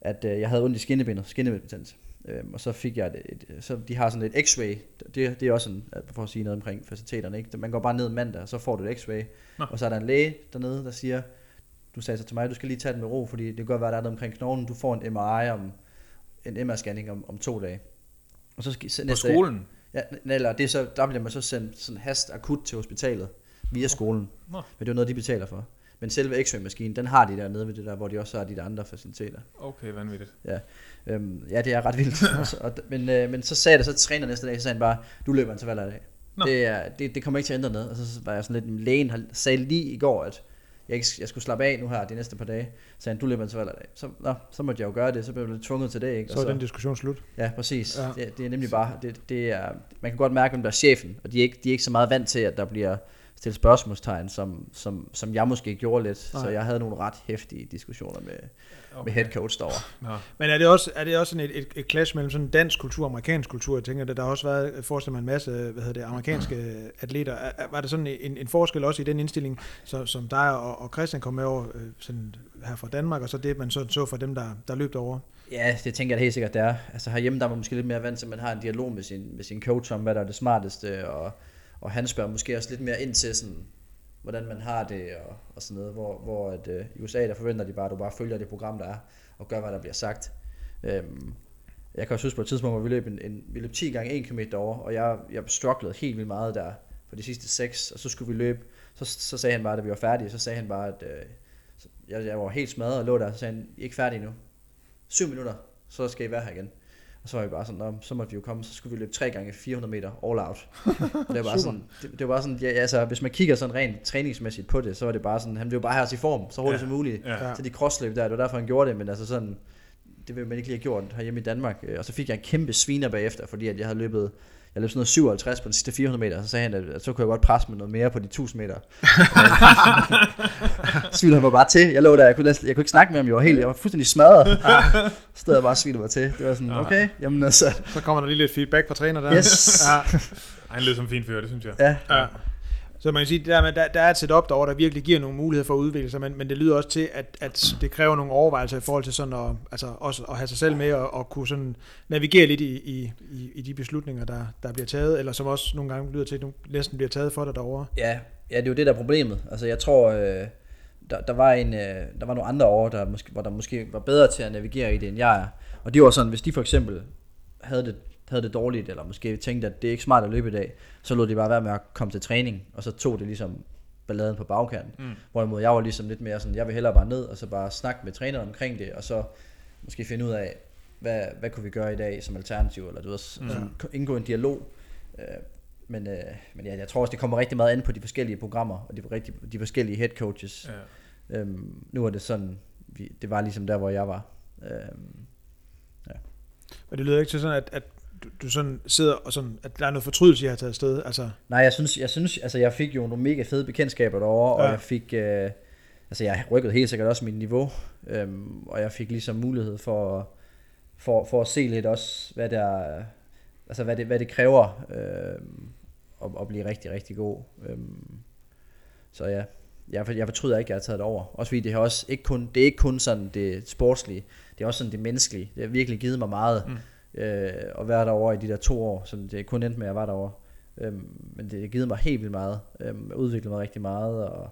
S3: at jeg havde ondt i skinnebenet, skinnebetændelse. Øhm, og så fik jeg et, et, så de har sådan et x-ray, det, det er også en, for at sige noget omkring faciliteterne, ikke? man går bare ned mandag, og så får du et x-ray, Nå. og så er der en læge dernede, der siger, du sagde så til mig, du skal lige tage den med ro, fordi det kan godt være, der er noget omkring knoglen, du får en MRI om, en MR-scanning om, om to dage.
S1: Og så skal, næste På skolen?
S3: Dag, ja, eller det er så, der bliver man så sendt sådan hast akut til hospitalet via skolen. Nå. Men det er noget, de betaler for. Men selve X-ray-maskinen, den har de der nede ved det der, hvor de også har de der andre faciliteter.
S1: Okay, vanvittigt.
S3: Ja, øhm, ja det er ret vildt. og, men, øh, men så sagde det så træner næste dag, så sagde han bare, du løber en interval i dag. Det, er, det, det kommer ikke til at ændre noget. Og så var jeg sådan lidt, lægen sagde lige i går, at jeg, ikke, jeg skulle slappe af nu her de næste par dage. Så han, du løber intervaller i dag. Så, nå, så måtte jeg jo gøre det, så blev jeg lidt tvunget til det. Ikke?
S2: Så er den diskussion slut.
S3: Ja, præcis. Ja. Det, det, er nemlig bare, det, det er, man kan godt mærke, hvem der er chefen, og de er, ikke, de er ikke så meget vant til, at der bliver stillet spørgsmålstegn, som, som, som jeg måske gjorde lidt. Nej. Så jeg havde nogle ret hæftige diskussioner med, okay. med head coach derovre.
S2: Ja. Men er det også, er det også sådan et, et, et clash mellem sådan dansk kultur og amerikansk kultur? Jeg tænker, at der har også været, forestiller mig en masse hvad hedder det, amerikanske atleter. Var der sådan en, en forskel også i den indstilling, så, som dig og, og Christian kom med over øh, sådan her fra Danmark, og så det, man så, så for dem, der, der løb over?
S3: Ja, det tænker jeg helt sikkert, det er. Altså herhjemme, der er man måske lidt mere vant til, at man har en dialog med sin, med sin coach om, hvad der er det smarteste, og, og han spørger måske også lidt mere ind til sådan, hvordan man har det og, og sådan noget, hvor, hvor at, øh, i USA der forventer de bare, at du bare følger det program, der er, og gør, hvad der bliver sagt. Øhm, jeg kan også huske på et tidspunkt, hvor vi løb, en, en, vi løb 10 gange 1 km over, og jeg, jeg strugglede helt vildt meget der på de sidste 6, og så skulle vi løbe, så, så sagde han bare, da vi var færdige, så sagde han bare, at øh, jeg, jeg var helt smadret og lå der, så sagde han, I er ikke færdige nu. 7 minutter, så skal I være her igen. Og så var vi bare sådan, så måtte vi jo komme, så skulle vi løbe 3 gange 400 meter all out. Og det var bare sådan, det, det var bare sådan, ja, altså hvis man kigger sådan rent træningsmæssigt på det, så var det bare sådan, han blev bare her til form, så hurtigt ja. som muligt. Ja. Så de crossløb der, det var derfor han gjorde det, men altså sådan, det ville man ikke lige have gjort herhjemme i Danmark. Og så fik jeg en kæmpe sviner bagefter, fordi at jeg havde løbet jeg løb sådan noget 57 på de sidste 400 meter, så sagde han, at, så kunne jeg godt presse med noget mere på de 1000 meter. Svilede mig bare til. Jeg lå der, jeg kunne, jeg kunne ikke snakke med ham, jeg var, helt, jeg var fuldstændig smadret. så stod jeg bare og svilede mig til. Det var sådan, okay, jamen altså.
S2: Så kommer der lige lidt feedback fra træner der.
S3: Yes.
S1: ja. Han lød som en fin fyr, det synes jeg.
S3: Ja. ja.
S2: Så man kan sige, der, der, der er et setup derovre, der virkelig giver nogle muligheder for at udvikle sig, men, men det lyder også til, at, at det kræver nogle overvejelser i forhold til sådan at, altså også at have sig selv med og, og kunne sådan navigere lidt i, i, i, i de beslutninger, der, der bliver taget, eller som også nogle gange lyder til, at nu næsten bliver taget for dig derovre.
S3: Ja, ja, det er jo det, der er problemet. Altså, jeg tror, øh, der, der, var en, øh, der var nogle andre over, der måske, hvor der måske var bedre til at navigere i det, end jeg er. Og det var sådan, hvis de for eksempel havde det, havde det dårligt, eller måske tænkte, at det er ikke smart at løbe i dag, så lod de bare være med at komme til træning, og så tog det ligesom balladen på bagkanten. Mm. Hvorimod jeg var ligesom lidt mere sådan, jeg vil hellere bare ned, og så bare snakke med træneren omkring det, og så måske finde ud af, hvad, hvad kunne vi gøre i dag som alternativ, eller du ved, mm. sådan, indgå en dialog. Øh, men, øh, men ja, jeg tror også, det kommer rigtig meget an på de forskellige programmer, og de, rigtig, de forskellige head coaches. Ja. Øhm, nu er det sådan, vi, det var ligesom der, hvor jeg var. Øhm,
S2: ja. Og det lyder ikke til sådan, at, at du, sådan sidder og sådan, at der er noget fortrydelse, jeg har taget afsted? Altså.
S3: Nej, jeg synes, jeg synes, altså jeg fik jo nogle mega fede bekendtskaber derovre, ja. og jeg fik, øh, altså jeg rykkede helt sikkert også mit niveau, øhm, og jeg fik ligesom mulighed for, for, for at se lidt også, hvad der, altså hvad det, hvad det kræver øh, at, at blive rigtig, rigtig god. Øhm, så ja, jeg, jeg fortryder ikke, at jeg har taget det over. Også fordi det, har også ikke kun, det er ikke kun sådan det sportslige, det er også sådan det menneskelige. Det har virkelig givet mig meget mm. Øh, at være derovre i de der to år, så det er kun endte med, at jeg var derovre. Øhm, men det har givet mig helt vildt meget. Øhm, udviklet mig rigtig meget, og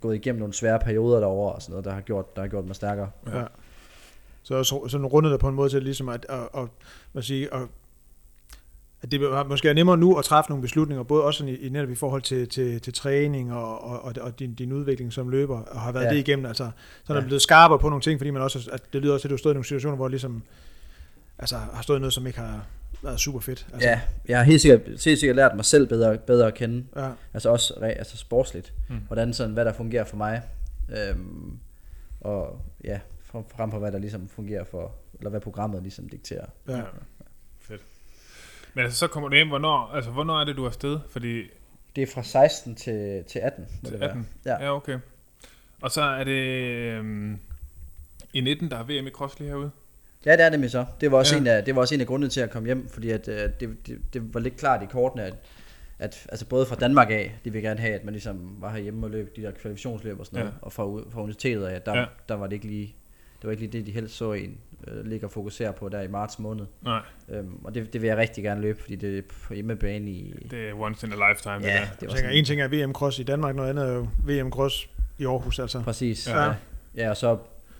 S3: gået igennem nogle svære perioder derovre, og sådan noget, der har gjort, der har gjort mig stærkere. Ja.
S2: Så sådan rundet det på en måde til ligesom at, at, at, at, sige, at at det måske er nemmere nu at træffe nogle beslutninger, både også i, i netop i forhold til, til, til træning og, og, og din, din udvikling som løber, og har været ja. det igennem. Altså, så er ja. blevet skarpere på nogle ting, fordi man også, at det lyder også til, at du stået i nogle situationer, hvor ligesom, altså, har stået noget, som ikke har været super fedt. Altså.
S3: Ja, jeg har helt sikkert, helt sikkert lært mig selv bedre, bedre at kende. Ja. Altså også altså sportsligt. Hmm. Hvordan sådan, hvad der fungerer for mig. Øhm, og ja, frem på hvad der ligesom fungerer for, eller hvad programmet ligesom dikterer. Ja.
S1: Men altså, så kommer du hjem, hvornår, altså, hvornår er det, du er afsted? Fordi...
S3: Det er fra 16 til, til 18.
S1: Til det 18? Ja. ja, okay. Og så er det øhm, i 19, der er VM i cross lige herude?
S3: Ja, det er nemlig så. Det var også, ja. en, af, det var også en af grundene til at komme hjem, fordi at, øh, det, det, det var lidt klart i kortene, at, at altså både fra Danmark af, de vil gerne have, at man ligesom var herhjemme og løb de der kvalifiktionsløb og sådan noget, ja. og fra, fra universitetet af, der, ja. der var det ikke lige, det var ikke lige det, de helst så en øh, ligger og fokuserer på der i marts måned. Nej. Øhm, og det, det vil jeg rigtig gerne løbe, fordi det er på hjemmebane i...
S1: Det er once in a lifetime. Ja, det, der.
S2: det sådan, en ting er VM Cross i Danmark, noget andet er jo VM Cross i Aarhus, altså.
S3: Præcis. Ja. ja. ja og så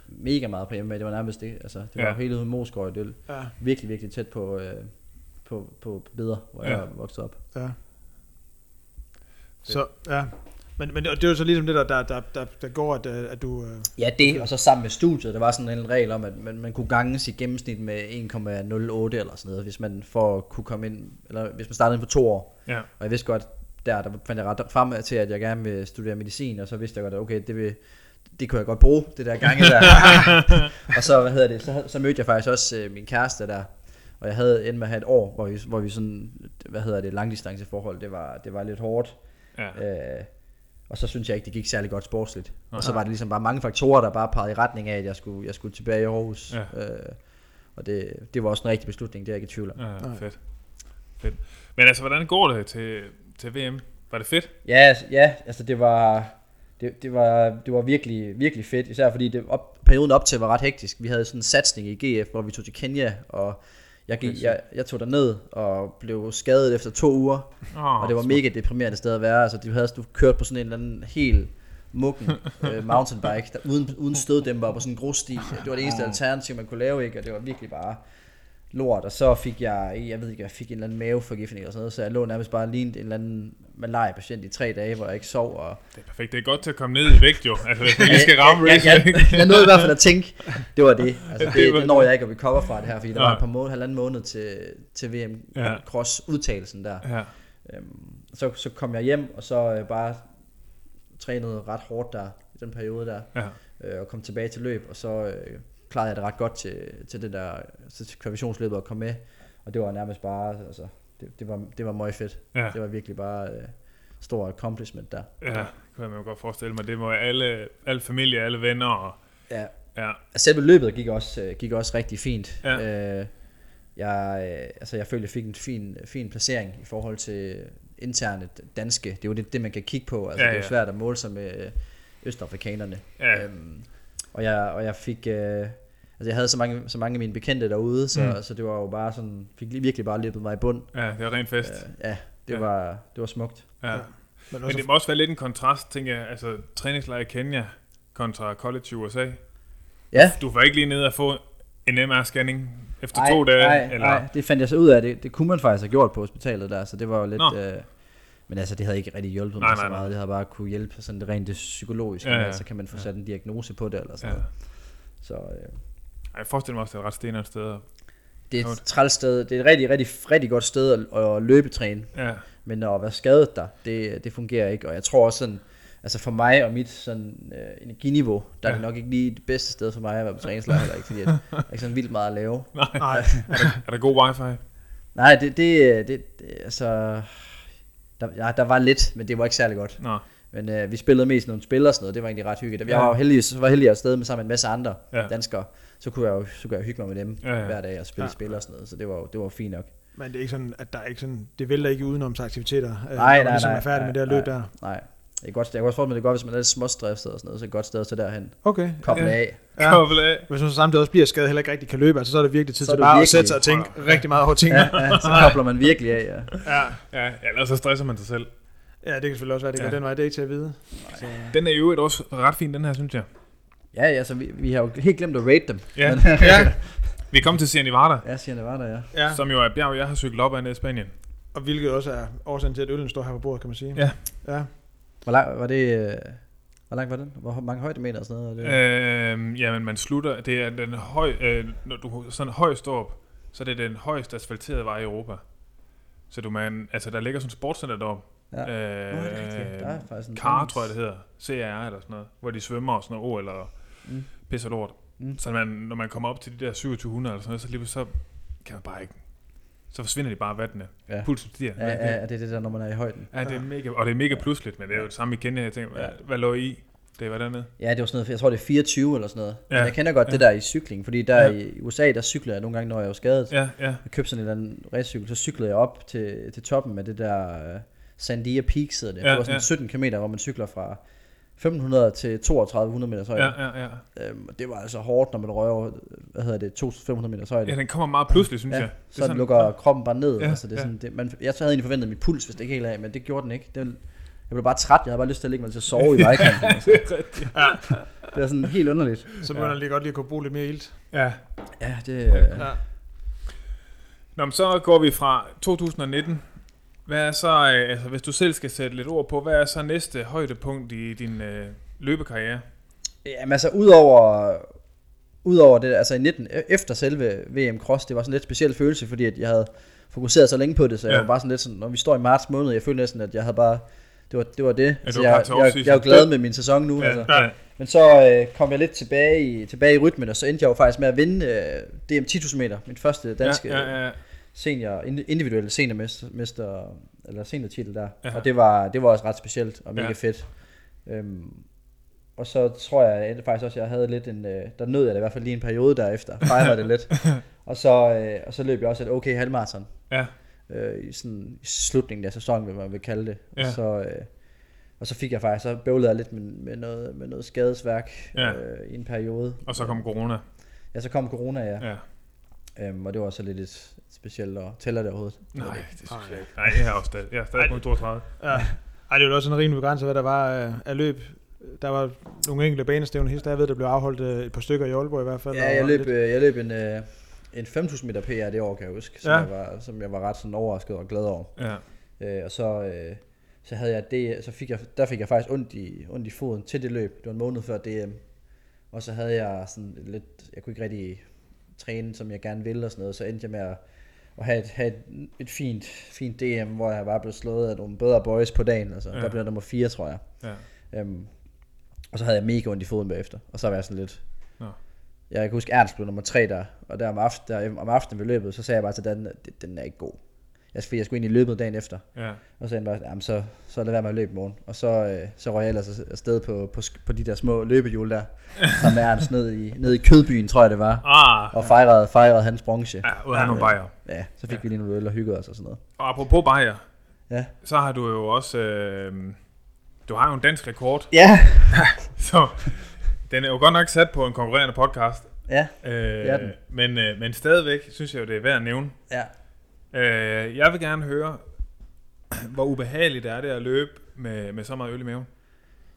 S3: mega meget på hjemmebane. Det var nærmest det. Altså, det var ja. hele Moskov, det var ja. virkelig, virkelig tæt på, øh, på, på bedre, hvor ja. jeg voksede op. Ja.
S2: Så, ja. Men, men det, det er jo så ligesom det, der, der, der, der, der går, at, øh, at du... Øh,
S3: ja, det, og så sammen med studiet, der var sådan en regel om, at man, man kunne gange sit gennemsnit med 1,08 eller sådan noget, hvis man for kunne komme ind, eller hvis man startede på to år. Ja. Og jeg vidste godt, der, der fandt jeg ret frem til, at jeg gerne vil studere medicin, og så vidste jeg godt, at okay, det vil, det kunne jeg godt bruge, det der gange der. og så, hvad hedder det, så, så mødte jeg faktisk også øh, min kæreste der, og jeg havde endt med at have et år, hvor vi, hvor vi sådan, hvad hedder det, langdistanceforhold, det var, det var lidt hårdt. Ja. Øh, og så synes jeg ikke, det gik særlig godt sportsligt. Aha. Og så var det ligesom bare mange faktorer, der bare pegede i retning af, at jeg skulle, jeg skulle tilbage i Aarhus. Ja. Øh, og det, det var også en rigtig beslutning, det er jeg ikke i tvivl om.
S1: Ja, fedt. fedt. Men altså, hvordan går det til, til VM? Var det fedt?
S3: Ja, ja altså det var, det, det, var, det var virkelig, virkelig fedt, især fordi det op, perioden op til var ret hektisk. Vi havde sådan en satsning i GF, hvor vi tog til Kenya, og jeg, gik, jeg, jeg tog der ned og blev skadet efter to uger, oh, og det var mega deprimerende sted at være. Altså, de havde du kørt på sådan en eller anden helt mukken uh, mountainbike, der, uden, uden støddæmper på sådan en grussti. Det var det eneste alternativ, man kunne lave, ikke? og det var virkelig bare lort, og så fik jeg, jeg ved ikke, jeg fik en eller anden maveforgiftning og sådan noget, så jeg lå nærmest bare lige en eller anden malaria-patient i tre dage, hvor jeg ikke sov. Og...
S1: Det er perfekt, det er godt til at komme ned i vægt jo, altså hvis man lige skal ramme
S3: race. jeg, jeg, jeg, nåede i hvert fald at tænke, det var det. Altså, det, det når jeg ikke at recover fra det her, fordi der var et par måneder, halvanden måned til, til VM ja. Cross udtalelsen der. Ja. Øhm, så, så kom jeg hjem, og så øh, bare trænede ret hårdt der, i den periode der, ja. øh, og kom tilbage til løb, og så øh, klarede jeg det ret godt til, til det der til kvalificationsløbet at komme med. Og det var nærmest bare, altså, det, det, var, det var meget fedt. Ja. Det var virkelig bare øh, stor accomplishment der.
S1: Ja, det kan man jo godt forestille mig. Det må alle, alle familie, alle venner. Og,
S3: ja. ja. Altså, selve løbet gik også, øh, gik også rigtig fint. Ja. Øh, jeg, øh, altså, jeg følte, jeg fik en fin, fin placering i forhold til, interne danske. Det er jo det, det man kan kigge på. Altså,
S1: Ja,
S3: ja, det er jo svært at måle sig med øh, østafrikanerne.
S1: Ja.
S3: Øhm, og, jeg, og jeg fik... Øh, altså jeg havde så mange, så mange af mine bekendte derude, så,
S1: Mm.
S3: så det var jo bare sådan... Fik lige- virkelig bare løbet mig i bund.
S1: Ja, det er rent fest.
S3: Øh, ja, det,
S1: Ja.
S3: ja. Var, det var smukt.
S1: Ja.
S2: Men
S1: Men
S2: også,
S1: det må også være lidt en kontrast, tænker jeg. Altså, træningslejr i Kenya kontra college i USA.
S3: Ja,
S1: Du var ikke lige nede at få en MR-scanning efter
S3: Ej,
S1: to dage?
S3: Nej,
S1: eller?
S3: nej, det fandt jeg så ud af. Det, det kunne man faktisk have gjort på hospitalet der, så det var jo lidt...
S1: Nå.
S3: Øh, men altså, det havde ikke rigtig hjulpet
S1: Nej,
S3: mig
S1: nej,
S3: så
S1: nej.
S3: meget. Det havde bare kunne hjælpe sådan det rent det psykologiske,
S1: Ja,
S3: ja,
S1: ja.
S3: ja. så kan man få
S1: Ja.
S3: sat en diagnose på det eller sådan
S1: Ja.
S3: ja. noget. Så øh,
S1: Ej, Jeg forestiller mig også, at det er et ret stenere sted.
S3: det er et træls sted. Det er et rigtig, rigtig, rigtig godt sted at, at løbetræne.
S1: Ja,
S3: Men at være skadet der, det, det fungerer ikke. Og jeg tror også sådan, altså for mig og mit sådan, øh, energiniveau, der ja. er
S1: Ja.
S3: det nok ikke lige det bedste sted for mig at være på træningslejr, heller ikke, fordi at, der er ikke sådan vildt meget at lave.
S2: nej,
S1: er der god wifi?
S3: Nej, det, det, det, det altså, der, ja, der var lidt, men det var ikke særlig godt.
S1: Nå,
S3: Men øh, vi spillede mest nogle spil og sådan noget, det var egentlig ret hyggeligt. Jeg var jo heldig, så var heldig afsted med sammen med en masse andre
S1: ja.
S3: danskere, så kunne jeg jo så kunne jeg hygge mig med dem
S1: Ja,
S3: ja,
S1: ja.
S3: ja. hver dag og spille
S2: Ja.
S3: ja. spil og sådan noget, så det var, jo- det var fint nok.
S2: men det er ikke sådan, at der er ikke sådan, det vælter ikke udenomsaktiviteter, øh,
S3: Nej,
S2: når man
S3: nej,
S2: ligesom
S3: nej,
S2: er færdig med det her
S3: nej,
S2: løb der.
S3: Nej, det er godt, jeg kan også mig, det er godt, hvis man er lidt småstresset og sådan noget, så er det et godt sted at tage derhen.
S2: Okay.
S3: Koble
S1: Ja.
S3: af.
S2: Ja.
S1: Koblet af.
S2: Hvis man så samtidig også bliver skadet, heller ikke rigtig kan løbe, altså så er det virkelig tid til bare at sætte sig og tænke rigtig meget over tingene.
S3: Ja, ja, så kobler man virkelig af, ja.
S2: Ja.
S1: Ja, ellers så stresser man sig selv.
S2: ja, det kan selvfølgelig også være, det går
S1: Ja.
S2: den vej, det er ikke til at vide. Så,
S1: Den er jo et også ret fin, den her, synes jeg.
S3: Ja, ja, så vi, vi har jo helt glemt at rate dem.
S1: Ja.
S3: Men,
S2: ja,
S1: Vi kom til Sierra Nevada,
S3: ja, var der, ja.
S2: ja,
S1: som jo er et bjerg, jeg har cyklet op ad nede i Spanien.
S2: og hvilket også er årsagen til, at øllen står her på bordet, kan man sige.
S1: Ja.
S2: Ja,
S3: Hvor lang var det, øh, hvor lang var den? Hvor mange højdemeter og sådan noget? Det,
S1: Øh, jamen, man slutter, det er den høj, øh, når du sådan høj står op, så er det den højeste asfalterede vej i Europa. Så du man, altså der ligger sådan et sportscenter deroppe.
S3: Ja.
S1: Øh,
S3: Nå, det er rigtigt. Der er faktisk en
S1: Car, tror jeg det hedder. CR eller sådan noget. Hvor de svømmer og sådan noget O eller
S3: Mm.
S1: pisser lort.
S3: Mm.
S1: Så man, når man kommer op til de der 2700 eller sådan noget, så lige så kan man bare ikke. Så forsvinder de bare vattene.
S3: Ja.
S1: Pulsen stiger.
S3: Ja, ja, ja, det er det der, når man er i højden.
S1: ja, det er mega, og det er mega pludseligt, men det er jo det samme i Kenya. Jeg tænker, hvad,
S3: Ja.
S1: hvad lå I? Det var dernede.
S3: Ja, det var sådan noget, jeg tror det er 24 eller sådan noget.
S1: Ja.
S3: Ja. Jeg kender godt
S1: Ja.
S3: det der i cykling, fordi der
S1: Ja.
S3: i USA, der cykler jeg nogle gange, når jeg er skadet. Ja.
S1: Ja, ja.
S3: Jeg købte sådan en eller anden racecykel, så cyklede jeg op til, til toppen med det der uh, Sandia Peak, hedder det.
S1: Ja,
S3: det var sådan
S1: ja.
S3: 17 km, hvor man cykler fra 1500 til 3200 meters højde.
S1: Ja, ja, ja.
S3: Øhm, og det var altså hårdt, når man rører over, hvad hedder det, 2500 meters højde.
S1: Ja, den kommer meget pludseligt, synes
S3: Ja,
S1: jeg.
S3: så sådan, lukker kroppen bare ned.
S1: Ja,
S3: Ja, altså, det er
S1: ja.
S3: sådan, det, man, jeg havde egentlig forventet, at min puls hvis det ikke helt af, men det gjorde den ikke. Det jeg blev bare træt, jeg havde bare lyst til at ligge mig til at sove i vejkanten. Altså. Det var sådan helt underligt.
S2: så begynder ja. lige godt lige at kunne bruge lidt mere ilt.
S1: Ja.
S3: Ja, det,
S1: Ja.
S3: ja.
S2: Ja.
S1: Nå, men så går vi fra 2019. Hvad er så, øh, altså hvis du selv skal sætte lidt ord på, hvad er så næste højdepunkt i din øh, løbekarriere?
S3: Jamen altså, udover, udover det, altså i 19, e- efter selve VM Cross, det var sådan en lidt speciel følelse, fordi at jeg havde fokuseret så længe på det, så jeg
S1: Ja.
S3: var bare sådan lidt sådan, når vi står i marts måned, jeg følte næsten, at jeg havde bare, det var det. Var det. Altså,
S1: du var
S3: jeg, jeg, jeg, jeg, er jo glad med min sæson nu.
S1: Ja,
S3: altså.
S1: ja.
S3: Men så øh, kom jeg lidt tilbage i, tilbage i rytmen, og så endte jeg jo faktisk med at vinde øh, DM 10.000 meter, min første danske
S1: ja, ja, ja.
S3: Senior, ind- individuelle seniormester, mester, eller seniortitel der.
S1: Ja.
S3: Og det var, det var også ret specielt og mega
S1: Ja.
S3: fedt. Øhm, og så tror jeg faktisk også, at jeg havde lidt en, øh, der nød jeg det i hvert fald lige en periode derefter, fejrede det lidt. Og så, øh, og så løb jeg også et okay halvmarathon,
S1: ja.
S3: øh, i, sådan, i slutningen af sæsonen, vil man vil kalde det.
S1: Ja.
S3: Og, så, øh, og så fik jeg faktisk, så bøvlede jeg lidt med, med, noget, med noget skadesværk
S1: Ja.
S3: øh, i en periode.
S1: Og så kom corona.
S3: Ja, så kom corona, ja.
S1: Ja.
S3: Øhm, og det var så lidt et specielt, og tæller det overhovedet?
S1: Nej, det synes jeg ikke. Nej, jeg er også stadig, jeg er stadig kun 32.
S2: Ja. Ej, det er jo også sådan rimelig begrænset, hvad der var af, af løb. Der var nogle enkelte banestævne hister, jeg ved, der blev afholdt øh, et par stykker i Aalborg i hvert fald.
S3: Ja, jeg løb,
S2: lidt-
S3: øh, jeg løb en, øh, en 5000 meter PR det år, kan jeg huske, som,
S2: ja.
S3: jeg, var, som jeg var ret sådan overrasket og glad over.
S1: Ja.
S3: Øh, og så, øh, så havde jeg det, så fik jeg, der fik jeg faktisk ondt i, ondt i foden til det løb. Det var en måned før DM. Og så havde jeg sådan lidt, jeg kunne ikke rigtig træne, som jeg gerne ville og sådan noget, så endte jeg med at, at have, et, have et, et fint, fint DM, hvor jeg bare blev slået af nogle bedre boys på dagen. Altså,
S1: Ja.
S3: Der blev jeg nummer 4, tror jeg.
S1: Ja.
S3: Øhm, og så havde jeg mega ondt i foden bagefter, og så var jeg sådan lidt...
S1: Nå.
S3: Jeg kan huske, Ernst blev nummer 3 der, og der om, aften, der om aftenen ved løbet, så sagde jeg bare til Dan, at "Det- den er ikke god. Jeg, fordi jeg skulle ind i løbet dagen efter,
S1: Ja.
S3: og så sagde han bare, jamen så, så lad være med at løbe i morgen. Og så, øh, så røg jeg ellers afsted på, på, på de der små løbehjul der, sammen med Ernst ned i, ned i Kødbyen, tror jeg det var,
S1: Ah,
S3: og fejrede, fejrede hans bronze.
S1: ja, ud af nogle bajer.
S3: Ja, så fik vi lige nogle øl og hyggede os og sådan noget.
S1: Og apropos bajer,
S3: Ja.
S1: så har du jo også... Øh, du har jo en dansk rekord,
S3: Ja.
S1: så den er jo godt nok sat på en konkurrerende podcast.
S3: Ja.
S1: Øh,
S3: er den.
S1: men, øh, men stadigvæk synes jeg jo, det er værd at nævne.
S3: Ja.
S1: Øh, jeg vil gerne høre, hvor ubehageligt er det at løbe med, med så meget øl i maven.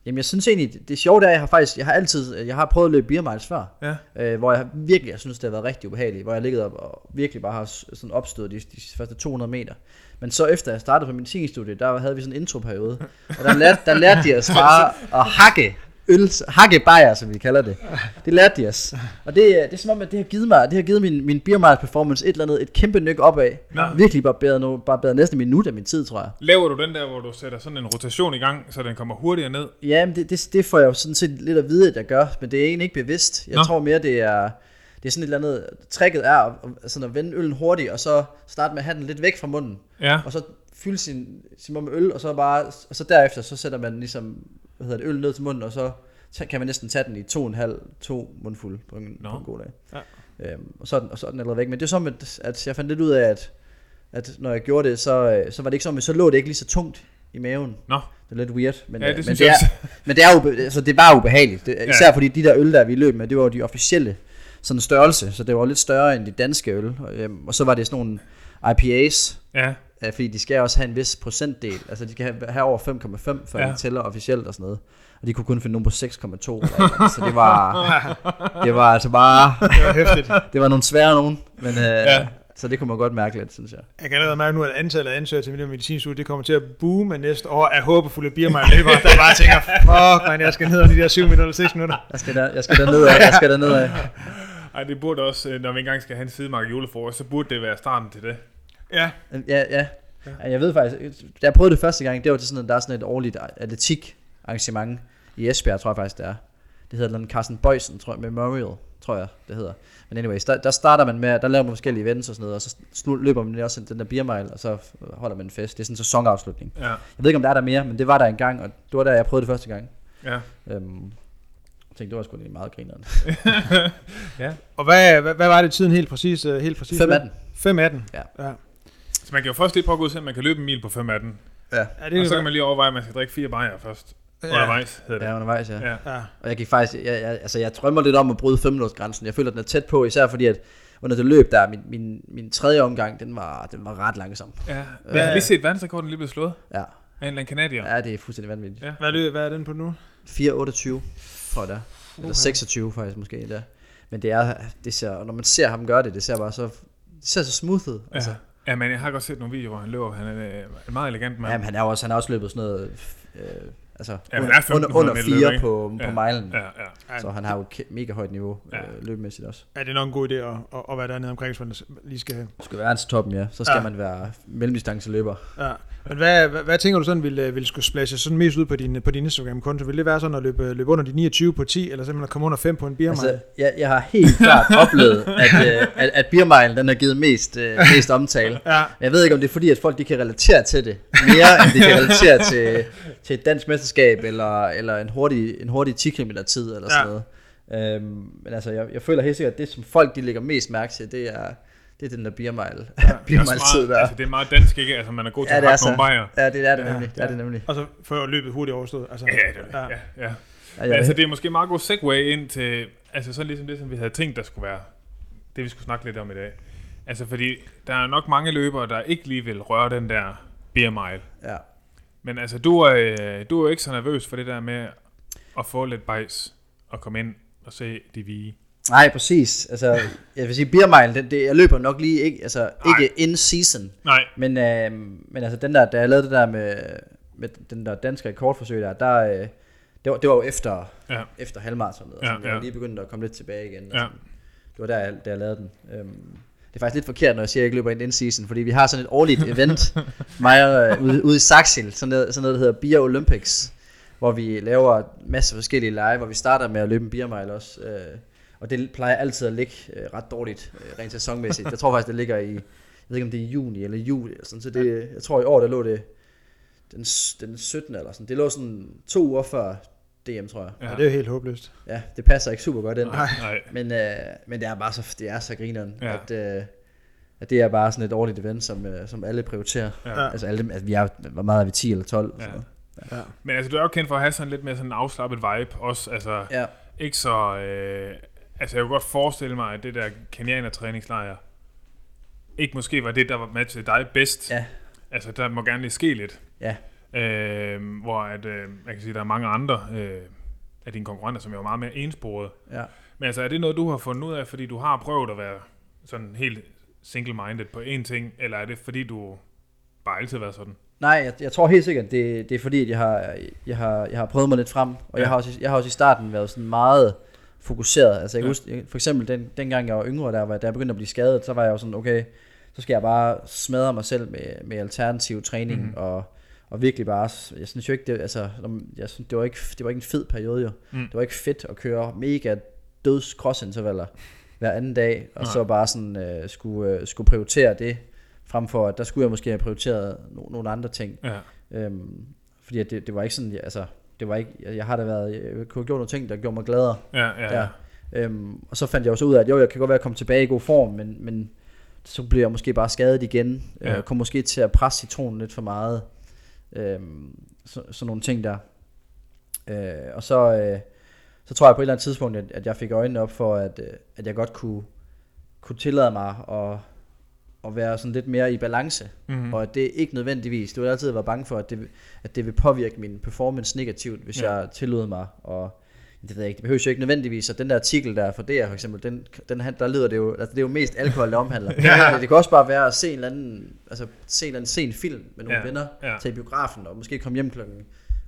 S3: Jamen jeg synes egentlig, det, sjove er, at jeg har faktisk, jeg har altid, jeg har prøvet at løbe beer miles før,
S1: Ja.
S3: øh, hvor jeg virkelig, jeg synes det har været rigtig ubehageligt, hvor jeg ligget op og virkelig bare har sådan opstået de, de første 200 meter. Men så efter jeg startede på medicinstudie, der havde vi sådan en introperiode, og der lærte, der lærte de os bare at hakke øl, hakke bajer, som vi kalder det. Det lærte de os. Og det, er- det er som om, at det har givet mig, det har givet min, min beer miles performance et eller andet, et kæmpe nyk opad.
S1: Nå.
S3: Virkelig bare bedre, nu, bare bedre næsten en minut af min tid, tror jeg.
S1: Laver du den der, hvor du sætter sådan en rotation i gang, så den kommer hurtigere ned?
S3: Ja, men det, det, det får jeg jo sådan set lidt at vide, at jeg gør, men det er egentlig ikke bevidst. Jeg
S1: Nå.
S3: Tror mere, det er, det er sådan et eller andet, tricket er at, at- sådan at vende øllen hurtigt, og så starte med at have den lidt væk fra munden,
S1: Ja.
S3: og så fylde sin, sin mund med øl, og så bare, og så derefter, så sætter man ligesom, hvad hedder det, øl ned til munden, og så kan man næsten tage den i to og en halv, to mundfulde på en,
S1: Nå.
S3: på en god dag.
S2: Ja.
S3: Øhm, og, så er den, og så er den allerede væk. Men det er som, at, at jeg fandt lidt ud af, at, at når jeg gjorde det, så, øh, så var det ikke som, at så lå det ikke lige så tungt i maven.
S1: Nå.
S3: Det er lidt weird, men,
S1: Ja,
S3: øh,
S1: det
S3: men, det er, men det er jo, altså det var ubehageligt. Det,
S1: Ja.
S3: især fordi de der øl, der vi løb med, det var jo de officielle sådan størrelse, så det var lidt større end de danske øl. Og, øhm, og så var det sådan nogle IPAs,
S1: Ja.
S3: Øh, fordi de skal også have en vis procentdel. Altså de skal have, have over 5,5, før Ja. de tæller officielt og sådan noget. Og de kunne kun finde nogen på 6,2. Eller et eller andet. så det var, det var altså bare,
S2: Det var hæftigt.
S3: det var nogle svære nogen. Men, øh,
S1: Ja.
S3: Så det kunne man godt mærke lidt, synes jeg.
S2: Jeg kan allerede mærke nu, at antallet af ansøgere til medicinstudie, det kommer til at boome næste år af håbefulde birmejl løbere, der bare tænker, fuck man, jeg skal ned om de der 7 minutter, 6 minutter.
S3: Jeg skal der, jeg skal der ned af, jeg skal der ned af.
S1: Ej, det burde også, øh, når vi engang skal have en sidemark julefrokost, så burde det være starten til det.
S2: Ja,
S3: Ja, ja. ja. Jeg ved faktisk, da jeg prøvede det første gang, det var til sådan, at der er sådan et årligt atletik arrangement i Esbjerg, tror jeg faktisk det er. Det hedder den Carsten Bøjsen, tror jeg, Memorial, tror jeg, det hedder. Men anyways, der, der starter man med, der laver man forskellige events og sådan noget, og så slu- løber man også den der beer mile, og så holder man en fest. Det er sådan en sæsonafslutning.
S1: Ja.
S3: Jeg ved ikke, om der er der mere, men det var der engang, og det var der, jeg prøvede det første gang.
S1: Ja.
S3: Øhm, tænkte, det var sgu egentlig meget grineren.
S1: ja.
S2: og hvad, hvad, hvad var det tiden helt præcis? øh, Helt præcis
S3: 5 af den.
S2: 5 af den.
S3: Ja.
S2: ja.
S1: Så man kan jo først lige prøve at gå ud og se, om man kan løbe en mil på 5 af den.
S3: Ja.
S2: ja det
S1: Og så kan man lige overveje, at man skal drikke fire bajer først.
S2: ja.
S1: Undervejs hedder det.
S3: Ja, undervejs, ja.
S1: Ja.
S2: ja.
S3: Og jeg gik faktisk, jeg, jeg, altså jeg drømmer lidt om at bryde 5 grænsen. Jeg føler, den er tæt på, især fordi, at under det løb der, min, min, min tredje omgang, den var, den var ret langsom.
S1: ja. Jeg har lige set verdensrekorden lige blevet slået
S3: Ja,
S1: af en eller anden kanadier.
S3: ja det er fuldstændig vanvittigt.
S1: Ja.
S2: Hvad, er det, hvad er den på nu?
S3: 4,28, tror jeg der. Eller 26 faktisk måske der. Men det er, det ser, og når man ser ham gøre det, det ser bare så, det ser så smooth ud.
S1: Ja.
S3: Altså
S1: ja, men jeg har godt set nogle videoer, hvor han løber. Han er øh, en meget elegant mand.
S3: Ja, men han er også, han har også løbet sådan noget, øh, altså
S1: Ja,
S3: under,
S1: er
S3: under, under
S1: 1500
S3: 4
S1: meter løb,
S3: på,
S1: Ja.
S3: på milen.
S1: Ja, ja.
S3: Så han har jo et mega højt niveau
S1: Ja.
S3: øh, løbemæssigt også.
S2: Er det nok en god idé at, at, at være dernede omkring, hvis man lige skal...
S3: Skal være til toppen, ja. Så skal
S2: Ja.
S3: man være mellemdistanceløber.
S2: Ja. Men hvad, hvad, hvad tænker du sådan, ville, ville skulle splashe sådan mest ud på din, på din Instagram-konto? Vil det være sådan at løbe, løbe under de 29 på 10, eller simpelthen at komme under 5 på en beer
S3: Altså, jeg, jeg har helt klart oplevet, at, øh, at, at Beer Mile, den har givet mest, øh, mest omtale.
S2: Ja,
S3: Jeg ved ikke, om det er fordi, at folk de kan relatere til det mere, end de kan relatere til, til et dansk mesterskab, eller, eller en hurtig, en hurtig 10 km tid, eller sådan
S2: Ja.
S3: noget. Øhm, men altså, jeg, jeg føler helt sikkert, at det, som folk de lægger mest mærke til, det er, det er den der Beer Mile,
S1: Det
S3: beer
S1: er,
S3: mile
S1: også
S3: tid
S1: meget,
S3: der.
S1: altså, det er meget dansk, ikke? Altså, man er god til
S3: Ja,
S1: at
S3: det er
S1: hakke nogle bajer.
S3: Ja, det er det
S2: Ja,
S3: nemlig. Det er
S2: ja.
S3: det nemlig.
S2: og så får løbet hurtigt overstået. Altså,
S1: Ja, det er det. Ja, ja.
S3: Ja, jeg,
S1: Altså, det er måske en meget god segue ind til, altså sådan ligesom det, som vi havde tænkt, der skulle være, det vi skulle snakke lidt om i dag. Altså, fordi der er nok mange løbere, der ikke lige vil røre den der beer mile.
S3: ja.
S1: Men altså, du er, øh, du er ikke så nervøs for det der med at få lidt bajs og komme ind og se de vige.
S3: Nej, præcis. Altså, jeg vil sige, Beer Mile, det, jeg løber nok lige ikke, altså, ikke in season.
S1: Nej,
S3: Men, øh, men altså den der, da jeg lavede det der med, med den der danske rekordforsøg der, der øh, det, var, det var jo efter,
S1: ja,
S3: efter halvmaratonet,
S1: Ja,
S3: sådan, var
S1: ja.
S3: lige begyndt at komme lidt tilbage igen. og
S1: ja.
S3: sådan. Det var der, jeg, da jeg lavede den. Øhm, det er faktisk lidt forkert, når jeg siger, at jeg ikke løber ind in-season, fordi vi har sådan et årligt event, mig øh, ude, ude i Saxil, sådan noget, sådan noget, der hedder Beer Olympics, hvor vi laver en masse forskellige lege, hvor vi starter med at løbe en beer mile også. Øh, og det plejer altid at ligge øh, ret dårligt, øh, rent sæsonmæssigt. Jeg tror faktisk, det ligger i, jeg ved ikke om det er i juni eller juli, eller sådan, så det, jeg tror i år, der lå det den, den 17. eller sådan. Det lå sådan to uger før DM, tror jeg.
S2: Ja, det er jo helt håbløst.
S3: Ja, det passer ikke super godt ind.
S2: Nej.
S1: Nej.
S3: Men, øh, men det er bare så, det er så grineren,
S1: Ja.
S3: ja. at, øh, at det er bare sådan et årligt event, som, øh, som alle prioriterer.
S1: Ja.
S2: Ja.
S3: Altså alle altså vi er, hvor meget er vi, 10 eller 12?
S1: Ja.
S3: Ja.
S2: Ja.
S1: Men altså, du er jo kendt for at have sådan lidt mere sådan en afslappet vibe også. Altså,
S3: ja.
S1: ikke så... Øh, altså, jeg kunne godt forestille mig, at det der kenianer-træningslejr ikke måske var det, der var med til dig bedst.
S3: Ja.
S1: Altså, der må gerne lige ske lidt.
S3: Ja.
S1: Øh, hvor at, øh, jeg kan sige, der er mange andre øh, af dine konkurrenter, som er meget mere ensporede.
S3: ja.
S1: Men altså, er det noget, du har fundet ud af, fordi du har prøvet at være sådan helt single-minded på én ting, eller er det fordi, du bare altid har været sådan?
S3: Nej, jeg, jeg tror helt sikkert, det, det er fordi, at jeg har, jeg, har, jeg har prøvet mig lidt frem, og
S1: Ja.
S3: jeg, har også, jeg har også i starten været sådan meget fokuseret. Altså jeg
S1: Ja.
S3: husker, for eksempel den, dengang jeg var yngre, der, var, da jeg begyndte at blive skadet, så var jeg jo sådan, okay, så skal jeg bare smadre mig selv med, med alternativ træning,
S1: Mhm.
S3: mm. og, og virkelig bare, jeg synes jo ikke, det, altså, jeg synes, det, var ikke, det var ikke en fed periode jo.
S1: Mm.
S3: Det var ikke fedt at køre mega døds crossintervaller hver anden dag, og
S1: Nej.
S3: så bare sådan øh, skulle, øh, skulle prioritere det, frem for at der skulle jeg måske have prioriteret no, nogle andre ting.
S1: Ja.
S3: Øhm, fordi det, det var ikke sådan, jeg- altså, det var ikke, jeg, jeg har da været, jeg kunne have gjort nogle ting, der gjorde mig gladere.
S1: Ja, ja, ja.
S3: Øhm, og så fandt jeg også ud af, at jo, jeg kan godt være at komme tilbage i god form, men, men så bliver jeg måske bare skadet igen.
S1: Ja.
S3: Øh, kom måske til at presse citronen lidt for meget. Øhm, så, sådan nogle ting der. Øh, og så, øh, så tror jeg på et eller andet tidspunkt, at, at jeg fik øjnene op for, at, øh, at jeg godt kunne, kunne tillade mig at, at være sådan lidt mere i balance.
S1: Mm-hmm.
S3: Mm. Og at det ikke nødvendigvis, du har altid været bange for, at det, at det vil påvirke min performance negativt, hvis
S1: Ja.
S3: jeg tillod mig. Og det ved jeg ikke, det behøver jo ikke nødvendigvis, og den der artikel der for DR for eksempel, den, den, han- der lyder det jo, altså det er jo mest alkohol, der omhandler. ja. Det kan også bare være at se en eller anden, altså se en eller anden sen film med nogle
S1: Ja.
S3: venner,
S1: Ja.
S3: tage i biografen, og måske komme hjem klokken,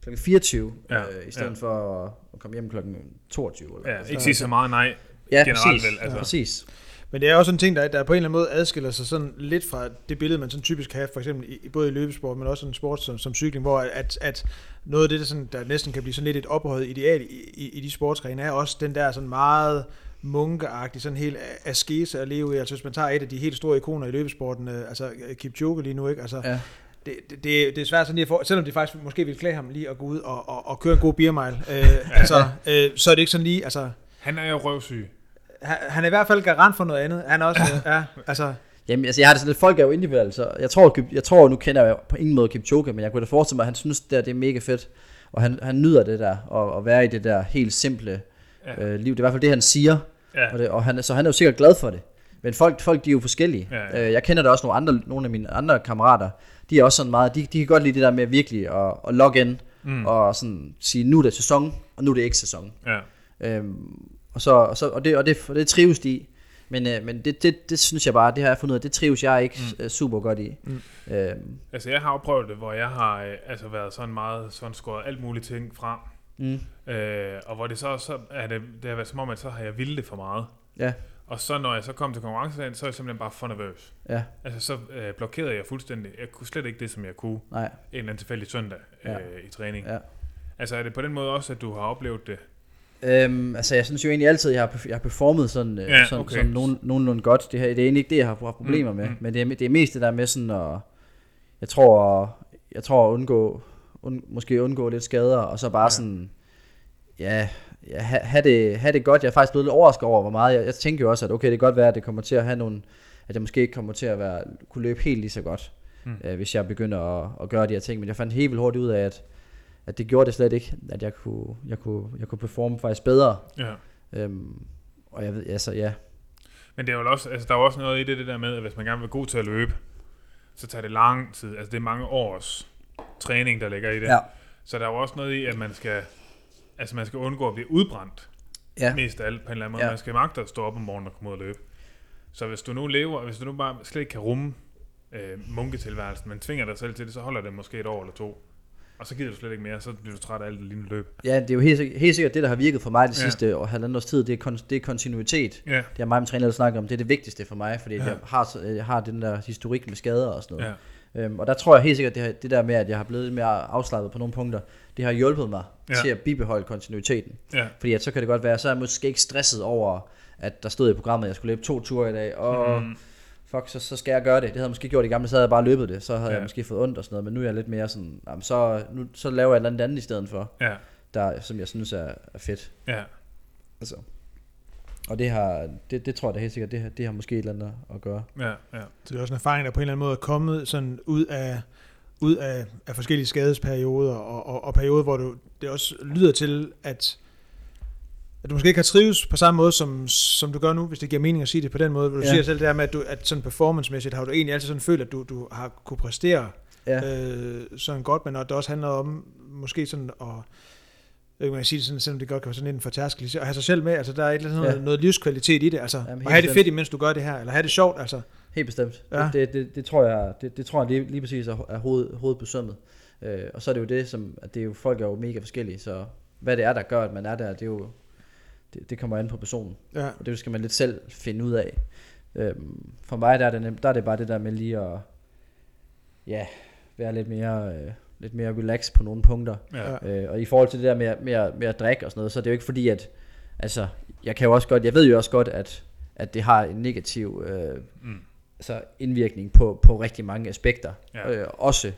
S3: klokken 24,
S1: Ja.
S3: øh, i stedet
S1: Ja.
S3: for at, at komme hjem klokken 22. Eller,
S1: Ja,
S3: altså,
S1: ikke sige så meget nej.
S3: ja,
S1: generelt
S3: præcis,
S1: vel, altså.
S3: ja, præcis.
S2: Men det er også en ting, der, der på en eller anden måde adskiller sig sådan lidt fra det billede, man sådan typisk har, for eksempel i, både i løbesport, men også en sport som, som cykling, hvor at, at noget af det, der, sådan, der næsten kan blive sådan lidt et ophøjet ideal i, i, i de sportsgrene, er også den der sådan meget munkeagtige, sådan helt askese at leve i. Altså hvis man tager et af de helt store ikoner i løbesporten, øh, altså Kipchoge lige nu, ikke? Altså,
S3: Ja.
S2: det, det, det, det er svært sådan lige at få, selvom det faktisk måske vil klæde ham lige at gå ud og, og, og køre en god beer mile, øh, altså, øh, så er det ikke sådan lige, altså,
S1: Han er jo røvsyg.
S2: han, han er i hvert fald garant for noget andet. Han er også, øh, ja, altså,
S3: Jamen, altså, jeg har det sådan lidt, folk er jo individuelle, så jeg tror, jeg tror, nu kender jeg på ingen måde Kipchoge, men jeg kunne da forestille mig, at han synes, det, der, det er mega fedt, og han, han nyder det der, og at være i det der helt simple
S1: Ja.
S3: øh, liv. Det er i hvert fald det, han siger,
S1: Ja.
S3: og, det, og han, så han er jo sikkert glad for det. Men folk, folk de er jo forskellige.
S1: Ja, ja.
S3: Øh, jeg kender da også nogle, andre, nogle af mine andre kammerater, de er også sådan meget, de, de kan godt lide det der med virkelig at, at logge ind,
S1: mm.
S3: og sådan sige, nu er det sæson, og nu er det ikke sæson.
S1: Ja.
S3: Øhm, og, så, og, så, og, det, og, det, og det trives de i. Men, øh, men det, det, det synes jeg bare, det har jeg fundet ud af, det trives jeg ikke mm. super godt i.
S2: Mm.
S3: Øhm,
S1: Altså, jeg har jo prøvet det, hvor jeg har øh, altså været sådan meget sådan skåret alt muligt ting fra.
S3: mm,
S1: Øh, og hvor det så, så er det, det har været som om, at så har jeg vildt det for meget.
S3: ja,
S1: Og så når jeg så kom til konkurrencedagen, så er jeg simpelthen bare for nervøs.
S3: ja,
S1: Altså så øh, blokerede jeg fuldstændig. Jeg kunne slet ikke det, som jeg kunne
S3: nej,
S1: en eller anden tilfældig søndag øh,
S3: Ja.
S1: i træning.
S3: ja.
S1: Altså er det på den måde også, at du har oplevet det?
S3: Øhm, altså jeg synes jo egentlig altid, jeg har, jeg har performet sådan, øh,
S1: Ja,
S3: sådan,
S1: okay.
S3: sådan nogen, nogenlunde godt. Det, her, det er egentlig ikke det, jeg har haft problemer
S1: Mm,
S3: med.
S1: mm.
S3: Men det er, det er mest det der med sådan at, jeg tror, jeg tror at undgå, und, måske undgå lidt skader, og så bare
S1: Ja.
S3: sådan, ja, ja ha, have, det, have det godt. Jeg er faktisk blevet lidt overrasket over, hvor meget, jeg, jeg tænker jo også, at okay, det kan godt være, at det kommer til at have nogle, at jeg måske ikke kommer til at være, kunne løbe helt lige så godt,
S1: mm.
S3: øh, hvis jeg begynder at, at gøre de her ting. Men jeg fandt helt vildt hurtigt ud af, at, at det gjorde det slet ikke, at jeg kunne, jeg kunne, jeg kunne performe faktisk bedre.
S1: Ja.
S3: Øhm, og jeg ved, altså ja,
S1: Men det er jo også, altså, der er jo også noget i det, det der med, at hvis man gerne vil være god til at løbe, så tager det lang tid. Altså det er mange års træning, der ligger i det.
S3: ja,
S1: Så der er jo også noget i, at man skal, altså man skal undgå at blive udbrændt.
S3: ja,
S1: Mest af alt på en eller anden måde.
S3: Ja.
S1: Man skal magte at stå op om morgenen og komme ud og løbe. Så hvis du nu lever, hvis du nu bare slet ikke kan rumme øh, munketilværelsen, men tvinger dig selv til det, så holder det måske et år eller to. Og så gider du slet ikke mere, så bliver du træt af alt det lignende løb.
S3: ja, det er jo helt, helt sikkert det, der har virket for mig det
S1: Ja.
S3: sidste år, halvandet års tid, det er, kon- det er kontinuitet.
S1: Ja,
S3: Det har mig og min træner altid snakket om, det er det vigtigste for mig, fordi
S1: Ja.
S3: jeg, har, jeg har den der historik med skader og sådan noget.
S1: ja,
S3: Øhm, og der tror jeg helt sikkert, det, her, det der med, at jeg har blevet lidt mere afslappet på nogle punkter, det har hjulpet mig
S1: ja.
S3: til at bibeholde kontinuiteten.
S1: ja,
S3: Fordi at så kan det godt være, så er jeg måske ikke stresset over, at der stod i programmet, at jeg skulle løbe to ture i dag, og
S1: Mm.
S3: Fuck, så, så skal jeg gøre det. Det havde jeg måske gjort i gamle, så havde jeg bare løbet det, så havde
S1: Ja.
S3: jeg måske fået ondt og sådan noget, men nu er jeg lidt mere sådan, jamen, så, nu, så laver jeg et eller andet andet i stedet for,
S1: ja,
S3: der, som jeg synes er, er fedt.
S1: ja.
S3: Altså. Og det har, det, det tror jeg da helt sikkert, det, har- det har måske et eller andet at gøre.
S1: Ja, ja.
S2: Så det er også en erfaring, der på en eller anden måde er kommet sådan ud af, ud af, af forskellige skadesperioder, og, og, og perioder, hvor du, det også lyder til, at, at du måske ikke har trives på samme måde, som, som du gør nu, hvis det giver mening at sige det på den måde. Du
S3: Ja.
S2: siger selv det her med, at, du, at sådan performancemæssigt har du egentlig altid sådan følt, at du, du har kunne præstere
S3: Ja,
S2: øh, sådan godt, men at det også handler om måske sådan at jeg kan sige det sådan, selvom det godt kan være sådan en fortærskelse, at have sig selv med, altså der er et eller andet,
S3: Ja.
S2: noget, noget livskvalitet i det, altså
S3: Jamen,
S2: at have det
S3: bestemt.
S2: fedt, imens du gør det her, eller have det sjovt, altså.
S3: helt bestemt.
S2: Ja.
S3: Det, det, det, tror jeg, det, det tror jeg lige, lige præcis er, er hoved, hovedet på sømmet. Øh, og så er det jo det, som, at det er jo, folk er jo mega forskellige, så hvad det er, der gør, at man er der, det er jo, det, det kommer an på personen.
S2: Ja.
S3: Og det skal man lidt selv finde ud af. Øhm, for mig der er, det, nem- der er det bare det der med lige at ja, være lidt mere, øh, lidt mere relax på nogle punkter.
S1: ja.
S3: Øh, og i forhold til det der med, med, at- med at drikke og sådan noget, så er det jo ikke fordi, at altså, jeg kan jo også godt, jeg ved jo også godt, at, at det har en negativ øh,
S1: Mm.
S3: altså indvirkning på, på rigtig mange aspekter.
S1: Ja.
S3: Øh, også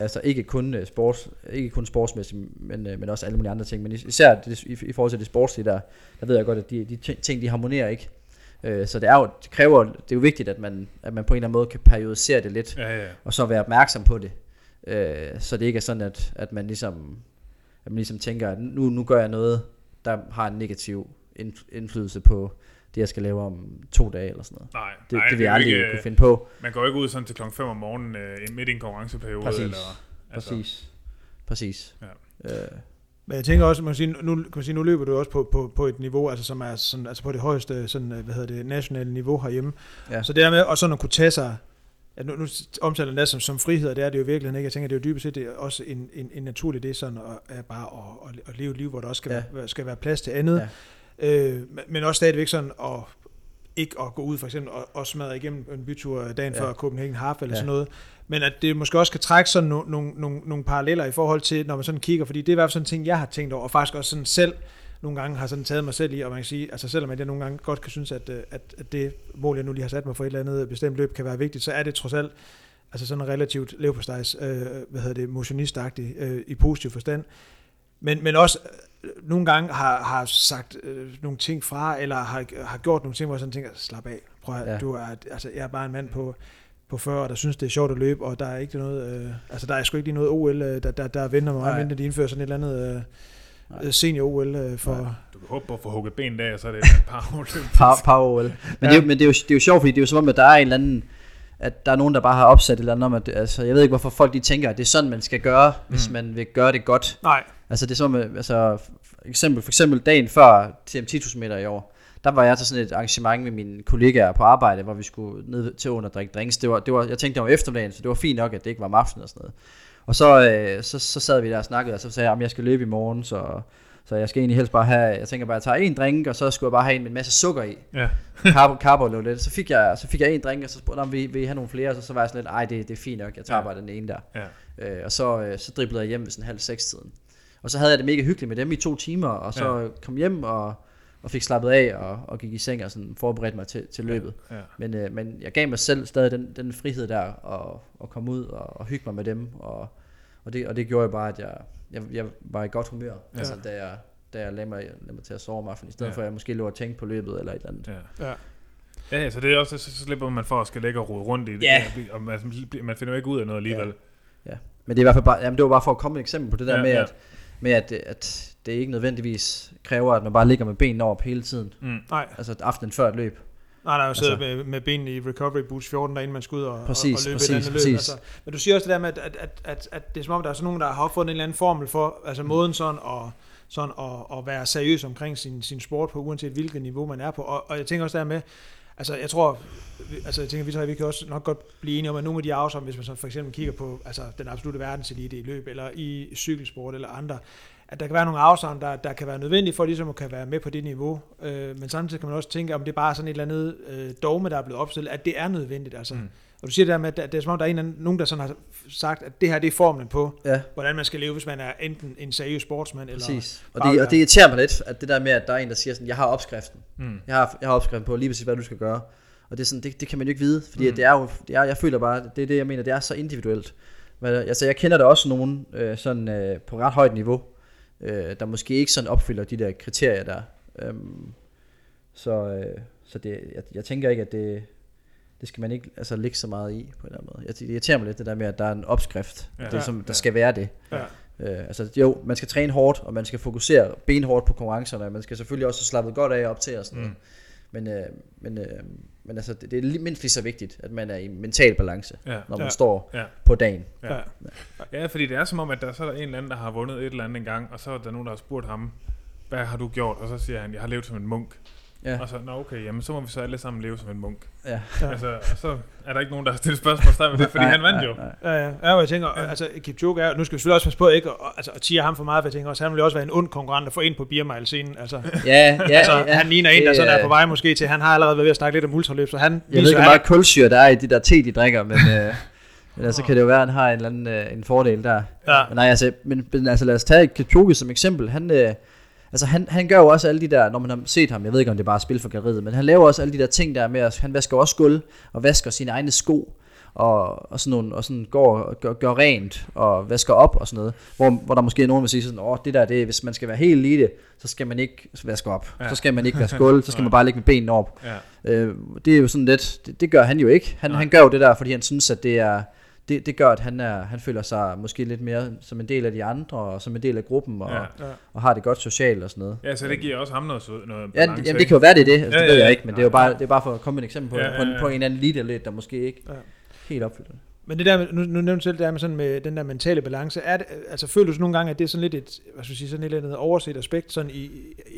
S3: Altså ikke kun, øh, sports, ikke kun sportsmæssigt, men, øh, men også alle mulige andre ting. Men is- især det, i, i forhold til det sportslige der, der ved jeg godt, at de, de ti- ting, de harmonerer ikke. Øh, så det, er jo, det kræver, det er jo vigtigt, at man, at man på en eller anden måde kan periodisere det lidt,
S1: Ja, ja.
S3: og så være opmærksom på det. Så det ikke er sådan, at, at man ligesom, at man ligesom tænker, at nu, nu gør jeg noget, der har en negativ indf- indflydelse på det, jeg skal lave om to dage eller sådan noget.
S1: Nej,
S3: Det,
S1: nej,
S3: det vil jeg aldrig
S1: ikke,
S3: kunne finde på.
S1: Man går ikke ud sådan til klokken 5 om morgenen øh, midt i en konkurrenceperiode.
S3: Præcis.
S1: Eller, altså,
S3: Præcis. Præcis.
S1: Ja.
S3: Øh,
S2: Men jeg tænker også, man kan sige, nu, kan man sige, nu løber du også på, på, på et niveau, altså, som er sådan, altså på det højeste sådan, øh, hvad hedder det, nationale niveau herhjemme.
S3: Ja.
S2: Så det der med også sådan at kunne tage sig, at nu, nu omtaler det som, som frihed, og det er det jo i virkeligheden ikke. Jeg tænker, det er jo dybest set det er også en, en, en naturlig det, sådan at, at bare at, at, leve et liv, hvor der også skal,
S3: ja.
S2: være, skal være plads til andet.
S3: Ja.
S2: Øh, men- også stadigvæk sådan at ikke at gå ud for eksempel og, og smadre igennem en bytur dagen
S3: Ja.
S2: før Copenhagen Half eller
S3: Ja.
S2: sådan noget. Men at det måske også kan trække sådan nogle, nogle, nogle, nogle paralleller i forhold til, når man sådan kigger, fordi det er i hvert fald sådan en ting, jeg har tænkt over, og faktisk også sådan selv nogle gange har sådan taget mig selv i, og man kan sige, altså selvom jeg nogle gange godt kan synes, at, øh, at, at det mål, jeg nu lige har sat mig for et eller andet bestemt løb, kan være vigtigt, så er det trods alt altså sådan relativt leverpostejs, øh, hvad hedder det, motionistagtigt øh, i positiv forstand. Men, men også øh, nogle gange har, har sagt øh, nogle ting fra, eller har, har gjort nogle ting, hvor jeg sådan tænker, slap af, prøv at,
S3: Ja.
S2: du er, altså, jeg er bare en mand på, på 40, der synes, det er sjovt at løbe, og der er ikke noget, øh, altså der er sgu ikke lige noget OL, øh, der, der, der venter mig,
S3: Nej.
S2: mindre de indfører sådan et eller andet
S3: Nej.
S2: øh, senior-OL øh, for...
S3: Nej.
S1: Du kan håbe på at få hugget ben og så er det et par år.
S3: Power, power Men, ja. det, er, jo- men det, er jo, det er jo sjovt, fordi det er jo som om, at der er en eller anden, at der er nogen, der bare har opsat et eller andet om, at altså, jeg ved ikke, hvorfor folk de tænker, at det er sådan, man skal gøre, mm. hvis man vil gøre det godt.
S2: Nej,
S3: Altså det er som, at- altså, for eksempel, for eksempel dagen før TM 10.000 meter i år, der var jeg til sådan et arrangement med mine kollegaer på arbejde, hvor vi skulle ned til under og drikke drinks. Det var, det var, jeg tænkte, det var eftermiddagen, så det var fint nok, at det ikke var om aftenen og sådan noget. Og så, øh, så, så sad vi der og snakkede, og så sagde jeg, om jeg skal løbe i morgen, så, så jeg skal egentlig helst bare have, jeg tænker bare, at jeg tager en drink, og så skulle jeg bare have en med en masse sukker i.
S1: Ja.
S3: Carbo, carbo lidt. Så fik jeg, så fik jeg en drink, og så spurgte jeg, om vi, vil I have nogle flere, og så, så var jeg sådan lidt, ej, det, det er fint nok, jeg tager
S1: Ja.
S3: bare den ene der.
S1: Ja.
S3: Øh, og så, øh, så driblede jeg hjem ved sådan halv seks tiden. Og så havde jeg det mega hyggeligt med dem i to timer, og så ja. kom hjem og, og fik slappet af og, og gik i seng og sådan forberedte mig til, til løbet.
S1: Ja.
S3: Men, øh, men jeg gav mig selv stadig den, den frihed der og, og komme ud og, og hygge mig med dem. Og, og, det, og det gjorde bare, at jeg, jeg, jeg var i godt humør, ja. altså, da jeg, da jeg lagde mig, lagde mig til at sove om aftenen, i stedet
S1: Ja.
S3: ja. for at jeg måske lå og tænkte på løbet eller et eller andet.
S1: Ja.
S2: ja.
S1: Ja, ja, så det er også, så, slipper man for at skal ligge og rode rundt i det.
S3: Ja.
S1: Og man, man finder jo ikke ud af noget alligevel.
S3: Ja. Men det er i hvert fald bare, jamen det var bare for at komme med et eksempel på det der
S1: Ja,
S3: ja, med,
S1: ja.
S3: ja. At, med at, at det ikke nødvendigvis kræver, at man bare ligger med benene over hele tiden.
S1: Mm.
S2: nej,
S3: Altså aftenen før et løb.
S2: nej, der er jo
S3: Altså-
S2: med, med benene i recovery boots 14, der inden man skal ud og,
S3: Præcis,
S2: og, og løbe
S3: præcis,
S2: et andet
S3: præcis.
S2: løb. Altså, men du siger også det der med, at, at, at, at, at det er som om, der er sådan nogen, der har opfundet en eller anden formel for, altså
S3: Mm.
S2: måden sådan at, sådan at, at være seriøs omkring sin, sin sport på, uanset hvilket niveau man er på. Og, og jeg tænker også der med, altså jeg tror, altså jeg tænker, vi, tror, vi kan også nok godt blive enige om, at nogle af de afsom, hvis man så for eksempel kigger på altså, den absolute verdenselite i løb, eller i cykelsport eller andre, at der kan være nogle afsavn, der, der kan være nødvendige for ligesom at kan være med på det niveau. Øh, men samtidig kan man også tænke, om det er bare sådan et eller andet øh, dogme, der er blevet opstillet, at det er nødvendigt. Altså.
S1: Mm.
S2: Og du siger det der med, at der- det er som om, der er en, anden- nogen, der sådan har sagt, at det her det er formlen på,
S3: Ja,
S2: hvordan man skal leve, hvis man er enten en seriøs sportsmand, eller...
S3: præcis. Og det, og det irriterer mig lidt, at det der med, at der er en, der siger sådan, jeg har opskriften.
S1: Mm.
S3: Jeg har, jeg har opskriften på lige præcis, hvad du skal gøre. Og det, er sådan, det, det kan man jo ikke vide, fordi
S1: Mm.
S3: det er jo, det er, jeg føler bare, det er det, jeg mener, det er så individuelt. Men, altså, jeg kender der også nogen øh, sådan, øh, på ret højt niveau, øh, der måske ikke sådan opfylder de der kriterier der. Øhm, Så, øh, så det, jeg, jeg tænker ikke, at det, det skal man ikke altså, lægge så meget i på en eller anden måde. Jeg, det irriterer mig lidt det der med, at der er en opskrift.
S1: Ja.
S3: Det, som, der
S1: Ja.
S3: skal være det.
S4: Ja.
S3: Øh, altså jo, man skal træne hårdt, og man skal fokusere benhårdt på konkurrencerne, og man skal selvfølgelig også have slappet godt af op til og sådan noget.
S1: Mm.
S3: Men, øh, men, øh, men altså, det, det er mindst lige så vigtigt, at man er i mental balance,
S1: Ja.
S3: når man
S4: Ja.
S3: står
S1: Ja.
S3: på dagen.
S1: Ja.
S4: Ja.
S1: ja, fordi det er som om, at der så er der en eller anden, der har vundet et eller andet engang, og så er der nogen, der har spurgt ham, hvad har du gjort? Og så siger han, jeg har levet som en munk.
S3: Ja.
S1: Og så, nå okay, jamen så må vi så alle sammen leve som en munk.
S3: Ja.
S1: Altså, og så er der ikke nogen, der har stillet spørgsmål ved det, fordi
S3: Nej,
S1: han vandt
S3: nej,
S1: jo.
S3: nej.
S4: Ja, ja. ja og jeg tænker, ja. altså Kipchoge er, nu skal vi selvfølgelig også passe på ikke at, altså, at tige ham for meget, for jeg tænker også, han vil jo også være en ond konkurrent at få ind på Beer scenen. Altså,
S3: Ja, ja,
S4: altså
S3: ja.
S4: han ligner en, der
S3: Det,
S4: sådan er på vej måske til, han har allerede været ved at snakke lidt om ultraløb, så han
S3: Jeg ved
S4: viser,
S3: ikke, hvor meget kulsyre der er i de der te, de drikker, men, øh, men altså kan det jo være, at han har en eller anden øh, en fordel der.
S4: Ja.
S3: Men nej, altså, men, men altså lad os tage Kipchoge som eksempel. Han, øh, altså han, han gør jo også alle de der, når man har set ham, jeg ved ikke om det er bare spil for galleriet, men han laver også alle de der ting der med, at han vasker også gulv og vasker sine egne sko og, og sådan nogle, og sådan går og gør, gør rent og vasker op og sådan noget, hvor, hvor der måske er nogen, der vil sige sådan, åh, det der, det, hvis man skal være helt elite, så skal man ikke vaske op,
S1: Ja.
S3: ja. så skal man ikke vaske gulv, så skal man bare ligge med benene op.
S1: Ja.
S3: Øh, det er jo sådan lidt, det, det gør han jo ikke. Han,
S1: Nej.
S3: han gør jo det der, fordi han synes, at det er, det, det gør, at han, er, han føler sig måske lidt mere som en del af de andre, og som en del af gruppen, og,
S1: Ja.
S3: ja. Og har det godt socialt og sådan noget.
S1: ja, så det giver også ham noget, noget
S3: Ja,
S1: balance,
S3: det, jamen, det kan jo være, det er det. Altså,
S1: Ja,
S3: det ved
S1: ja,
S3: jeg ikke, men det er jo bare, det er bare for at komme med et eksempel på,
S1: Ja,
S3: ja,
S1: ja,
S3: på, en, på en anden leader der måske ikke
S4: Ja.
S3: ja. helt opfylder det.
S4: Men det der, med- nu, nu nævnte du selv det der med, sådan med den der mentale balance, er det, altså føler du så nogle gange, at det er sådan lidt et, hvad skal jeg sige, sådan et eller andet overset aspekt, sådan i, i,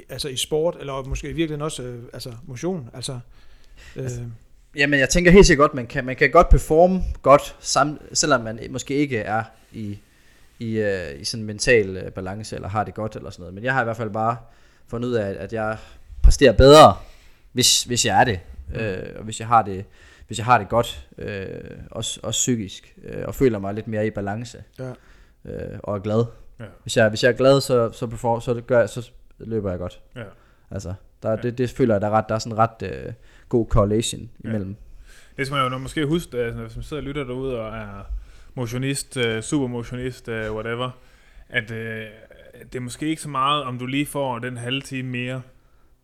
S4: altså i sport, eller måske i virkeligheden også, øh, altså motion, altså, øh,
S3: Altså, Jamen, jeg tænker helt sikkert godt, man kan, man kan godt performe godt, sam, selvom man måske ikke er i, i, uh, i sådan en mental uh, balance, eller har det godt, eller sådan noget. Men jeg har i hvert fald bare fundet ud af, at, at jeg præsterer bedre, hvis, hvis jeg er det. Mm. Uh, og hvis jeg har det, hvis jeg har det godt, uh, også, også psykisk, uh, og føler mig lidt mere i balance,
S4: Ja.
S3: uh, og er glad.
S1: Ja.
S3: Hvis, jeg, hvis jeg er glad, så, så, perform, så, det gør, jeg- så løber jeg godt.
S1: Ja.
S3: Altså, der,
S1: Ja.
S3: det, det føler jeg, der er, ret, der er sådan ret uh, god correlation
S1: Ja.
S3: imellem.
S1: Det skal man jo nok måske huske, at hvis man sidder og lytter derude og er motionist, uh, supermotionist, uh, whatever, at uh, det er måske ikke så meget, om du lige får den halve time mere.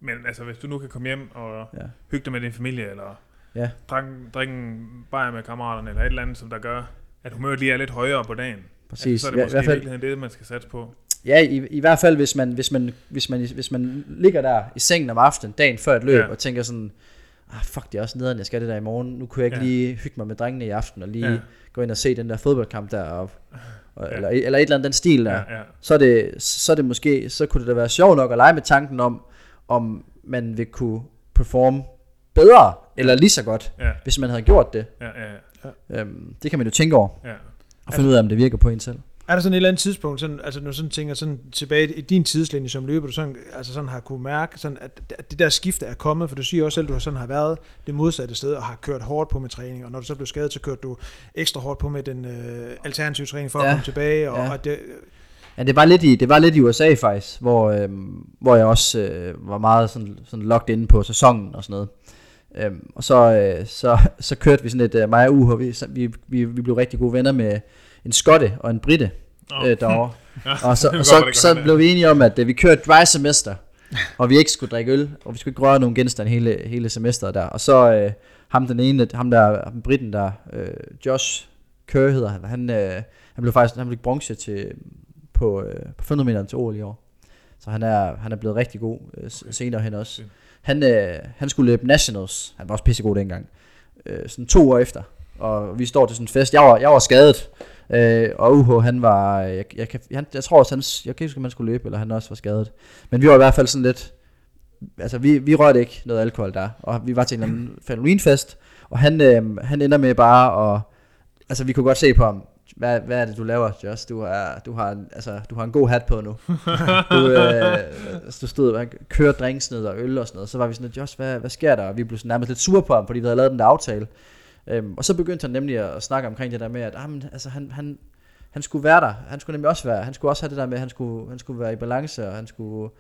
S1: Men altså, hvis du nu kan komme hjem og
S3: Ja.
S1: hygge dig med din familie, eller
S3: Ja.
S1: drikke, drikke en bajer med kammeraterne, eller et eller andet, som der gør, at humøret lige er lidt højere på dagen.
S3: Præcis.
S1: Altså, så er det
S3: Ja, i
S1: måske
S3: hvert
S1: i
S3: fald-
S1: virkeligheden det, man skal satse på.
S3: Ja, i, i hvert fald hvis man, hvis, man, hvis, man, hvis man ligger der i sengen om aftenen, dagen før et løb,
S1: Ja.
S3: ja. og tænker sådan, ah, fuck, det er også nederen, jeg skal det der i morgen. Nu kunne jeg ikke
S1: Ja.
S3: ja. lige hygge mig med drengene i aften, og lige
S1: Ja.
S3: ja. gå ind og se den der fodboldkamp der, og,
S1: Ja.
S3: ja. eller, eller et eller andet den stil der.
S1: Ja,
S3: Ja.
S1: ja.
S3: Så, er det, så er det måske, så kunne det da være sjovt nok at lege med tanken om, om man vil kunne performe bedre, eller lige så godt,
S1: Ja,
S3: hvis man havde gjort det.
S1: ja, ja,
S3: Øhm, det kan man jo tænke over,
S1: ja.
S3: og finde ud af, om det virker på en selv.
S4: Er der sådan et eller andet tidspunkt, sådan, altså når sådan tænker sådan tilbage i din tidslinje som løber, du sådan, altså sådan har kunne mærke, sådan, at, at det der skifte er kommet, for du siger også selv, at du har sådan har været det modsatte sted, og har kørt hårdt på med træning, og når du så blev skadet, så kørte du ekstra hårdt på med den øh, alternative træning for at
S3: Ja.
S4: komme tilbage, og,
S3: Ja.
S4: og det,
S3: Ja, det var lidt i, det var lidt i USA faktisk, hvor, øhm, hvor jeg også øh, var meget sådan, sådan locked inde på sæsonen og sådan noget. Øhm, og så, øh, så, så kørte vi sådan et, øh, mig og UH, vi, så- vi, vi, vi blev rigtig gode venner med en skotte og en britte øh, derovre.
S1: Ja,
S3: Og så, og
S1: kan godt
S3: så, så blev vi enige om, at øh, vi kørte dry semester, og vi ikke skulle drikke øl, og vi skulle ikke røre nogen genstand hele, hele semesteret der. Og så øh, ham den ene, ham der, ham britten der, øh, Josh Kerr hedder han, han, øh, han blev faktisk, han blev bronze til, på, øh, på 500 meter til OL i år. Så han er, han er blevet rigtig god øh, senere hen også. Han, øh, han skulle løbe Nationals, han var også pissegod dengang, øh, sådan to år efter. Og vi står til sådan en fest, jeg var, jeg var skadet, øh, og UH han var, jeg, jeg, kan, han, jeg tror også, han, jeg kan ikke huske, om han skulle løbe, eller han også var skadet. Men vi var i hvert fald sådan lidt, altså vi, vi rørte ikke noget alkohol der, og vi var til en eller anden Halloween-fest, og han, øh, han ender med bare at, altså vi kunne godt se på ham, hvad, hvad er det du laver, Josh? Du har, du har, altså, du har en god hat på nu. Du, øh, altså, du stod og kørte drinks ned og øl og sådan noget. Så var vi sådan Josh, hvad, hvad sker der? Og vi blev sådan nærmest lidt sure på ham, fordi vi havde lavet den der aftale. Øhm, og så begyndte han nemlig at snakke omkring det der med, at ah, men, altså, han, han, han skulle være der. Han skulle nemlig også være. Han skulle også have det der med, at han skulle, han skulle være i balance, og han skulle,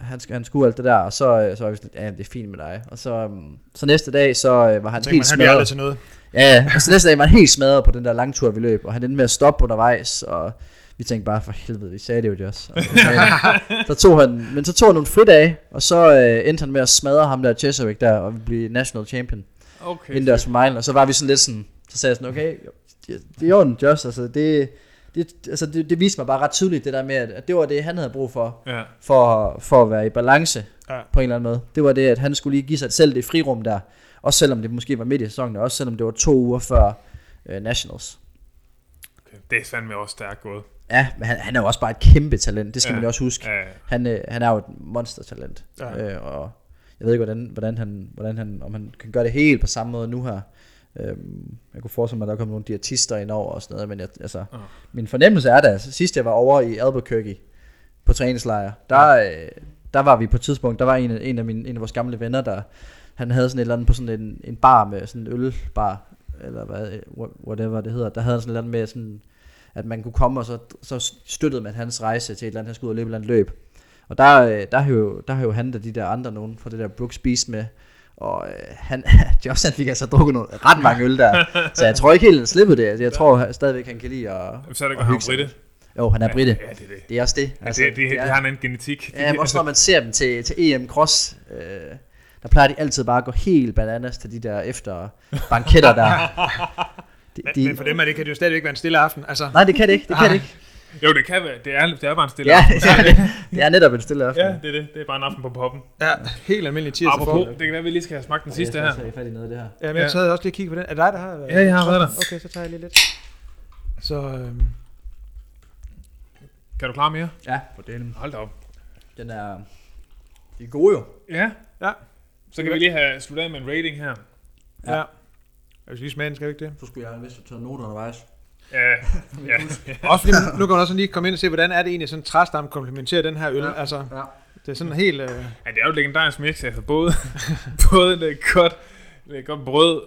S3: han, han skulle alt det der. Og så, øh, så var vi sådan ja, det er fint med dig. Og så, øhm, så næste dag, så øh, var han
S4: tænker
S3: helt
S4: man, han
S3: smadret.
S4: aldrig til noget.
S3: Ja, og så næste dag var han helt smadret på den der langtur, vi løb, og han endte med at stoppe undervejs, og Vi tænkte bare, for helvede, vi sagde det jo også. Altså, men, så tog han, men så tog han nogle fridage, og så øh, endte han med at smadre ham der Chesapeake der, og blive national champion.
S1: Okay.
S3: indendørs for mig, og så var vi sådan lidt sådan, så sagde jeg sådan, okay, det, det er orden, Josh, altså det, det, altså det, det viste mig bare ret tydeligt, det der med, at, det var det, han havde brug for,
S1: Ja.
S3: for, for at være i balance
S2: Ja.
S3: ja. på en eller anden måde. Det var det, at han skulle lige give sig selv det frirum der, også selvom det måske var midt i sæsonen, og også selvom det var to uger før øh, Nationals.
S1: Okay. Det er fandme også stærkt gået.
S3: Ja, men han, han er jo også bare et kæmpe talent, det skal
S1: Ja.
S3: ja. man jo også huske.
S1: Ja.
S3: Han, øh, han er jo et monstertalent,
S2: Ja.
S3: øh, og jeg ved ikke, hvordan, hvordan, han, hvordan han, om han kan gøre det helt på samme måde nu her. Øhm, jeg kunne forestille mig, at der kommer nogle diætister ind over og sådan noget, men jeg, altså,
S1: Ja.
S3: min fornemmelse er da, altså, sidst jeg var over i Albuquerque på træningslejr, der, øh, der var vi på et tidspunkt, der var en, af- en, af mine, en af vores gamle venner, der han havde sådan et eller andet på sådan en, en bar med sådan en ølbar, eller hvad, whatever det hedder, der havde han sådan et eller andet med sådan, at man kunne komme, og så, så støttede man hans rejse til et eller andet, han skulle ud og løbe et eller andet løb. Og der, øh, der, har jo, der har jo han da de der andre nogen fra det der Brooks Beast med, og øh, han, Josh han fik altså drukket nogle, ret mange øl der, så jeg tror ikke helt, han slippede det. Altså, Jeg tror han- stadigvæk, han kan lide at,
S1: Så er det godt, han. Britte.
S3: Jo, han er britte.
S1: Ja, det er det.
S3: Det er også det.
S1: Altså, det, det, det,
S3: er-
S1: har en anden genetik.
S3: Ja, men også når man ser dem til, til EM Cross, øh, der plejer de altid bare at gå helt bananas til de der efter banketter der. De,
S2: Men,
S3: de,
S2: men for dem er det, kan det jo stadigvæk være en stille aften. Altså,
S3: nej, det kan det ikke. Det kan det ikke.
S1: Jo, det kan være. Det er, det er bare en stille
S3: Ja,
S1: aften.
S3: det, er, det er netop en stille aften.
S1: Ja, det er det. Det er bare en aften på poppen.
S2: ja, helt almindelig tirsdag
S1: Apropos, det kan være, at vi lige skal have smagt den sidste
S3: jeg
S1: her.
S3: have fat i noget af det her.
S2: Ja, men jeg
S1: Ja.
S2: sad også lige og kiggede på den. Er det dig, der har været?
S1: Ja, jeg har været der.
S2: Okay, så tager jeg lige lidt. Så, øhm,
S1: Kan du klare mere?
S3: Ja, for delen.
S1: Hold da op.
S3: Den er... De er gode jo.
S1: Ja.
S2: Ja.
S1: Så kan vi lige have sluttet af med en rating her.
S2: ja. ja. Jeg skal lige smage den, skal vi ikke det?
S3: Så skulle jeg have vist have taget noter undervejs.
S1: Ja. ja.
S2: Også fordi, nu kan man også lige komme ind og se, hvordan er det egentlig, sådan en træstam komplementerer den her øl.
S3: Ja.
S2: Altså,
S3: Ja.
S2: det er sådan helt... Øh,
S1: ja, det er jo et legendarisk mix. Altså både, både lidt godt, lidt godt brød,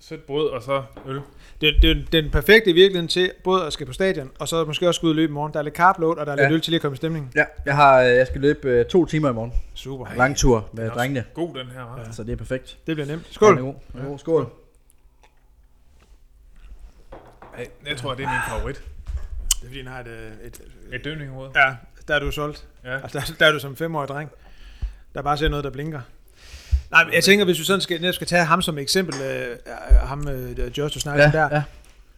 S1: sødt brød og så øl.
S2: det, det, er den perfekte i virkeligheden til både at skal på stadion, og så måske også gå ud og løbe i morgen. Der er lidt carb load, og der er lidt
S3: Ja.
S2: øl til lige at komme i stemning.
S3: Ja, jeg, har, øh, jeg skal løbe øh, to timer i morgen.
S2: Super.
S3: Lang tur med drengene.
S1: God den her, hva'?
S2: Ja.
S3: Så det er perfekt.
S2: Det bliver nemt. Skål.
S3: Den er god. Den er god. Skål.
S1: Hey, jeg tror, det er min favorit.
S2: Det er fordi, den har et... øh, et,
S1: Et dødninghoved.
S2: ja, der er du solgt.
S1: Ja.
S2: Altså, der, der er du som femårig dreng, der bare ser noget, der blinker. Nej, men jeg tænker, hvis vi sådan skal, netop skal tage ham som eksempel, øh, øh, ham, øh, Josh, du snakker
S3: Ja,
S2: der,
S3: ja.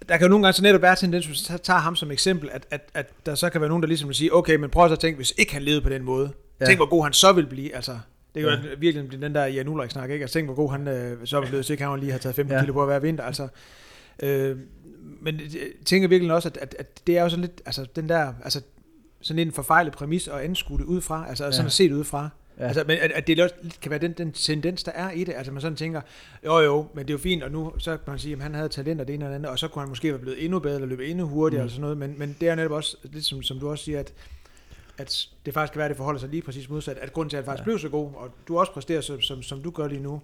S2: der kan jo nogle gange så netop være tendens, hvis vi tager ham som eksempel, at, at, at der så kan være nogen, der ligesom vil sige, okay, men prøv så at tænke, hvis ikke han levede på den måde, ja. Tænk hvor god han så vil blive, altså. Det kan
S3: Ja.
S2: virkelig blive den der Jan Ulrik snak, ikke? Altså, tænk hvor god han øh, så ville blive, hvis ikke han lige har taget 15 ja.
S3: Ja.
S2: kilo på hver vinter, altså. Øh, men jeg tænker virkelig også, at, at, at, det er jo sådan lidt, altså den der, altså sådan en forfejlet præmis at anskue det ud fra, altså ja. sådan at se det ud fra. Ja. Altså, men at, at det også kan være den, den tendens, der er i det. Altså man sådan tænker, jo jo, men det er jo fint, og nu så kan man sige, at han havde talent og det ene og det andet, og så kunne han måske være blevet endnu bedre, eller løbe endnu hurtigere, mm. eller sådan noget, men, men det er netop også, lidt som, som du også siger, at, at det faktisk kan være, at det forholder sig lige præcis modsat, at grunden til, at han faktisk ja. blev så god, og du også præsterer, som, som, som du gør lige nu,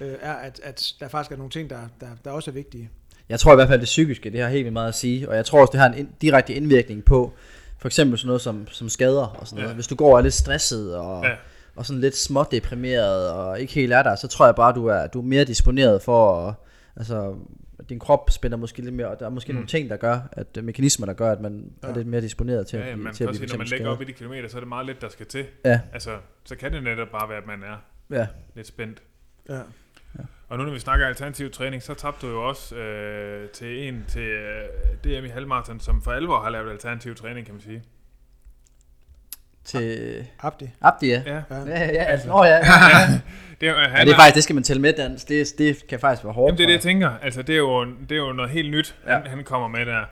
S2: øh, er, at, at der faktisk er nogle ting, der, der, der også er vigtige.
S3: Jeg tror i hvert fald, det psykiske, det har helt vildt meget at sige, og jeg tror også, det har en direkte indvirkning på, for eksempel sådan noget som, som skader og sådan noget.
S1: Ja.
S3: Hvis du går og er lidt stresset og,
S1: Ja.
S3: og sådan lidt smådeprimeret og ikke helt er der, så tror jeg bare, du er, du er mere disponeret for, at, altså, at din krop spænder måske lidt mere, og der er måske
S1: Mm.
S3: nogle ting, der gør, at øh, mekanismer, der gør, at man ja. Er lidt mere disponeret til
S1: Ja,
S3: at
S1: ja,
S3: blive,
S1: man
S3: til at blive
S1: sige, når man lægger op i de kilometer, så er det meget lidt, der skal til.
S3: Ja,
S1: Altså, så kan det netop bare være, at man er
S3: ja.
S1: lidt spændt.
S2: Ja.
S1: Og nu når vi snakker alternativ træning, så tabte du jo også øh, til en til øh, DM i halvmarathon, som for alvor har lavet alternativ træning, kan man sige.
S3: Til
S2: Abdi.
S3: Abdi, ja.
S1: Ja.
S2: Ja.
S3: Ja, altså, nå, ja. ja.
S1: Det er, jo-
S3: ja,
S1: han
S3: det er faktisk, det skal man tælle med dans. Det, det kan faktisk være hårdt.
S1: Jamen, det er det, jeg tænker. Altså, det er jo, det er jo noget helt nyt, ja. han, han kommer med der.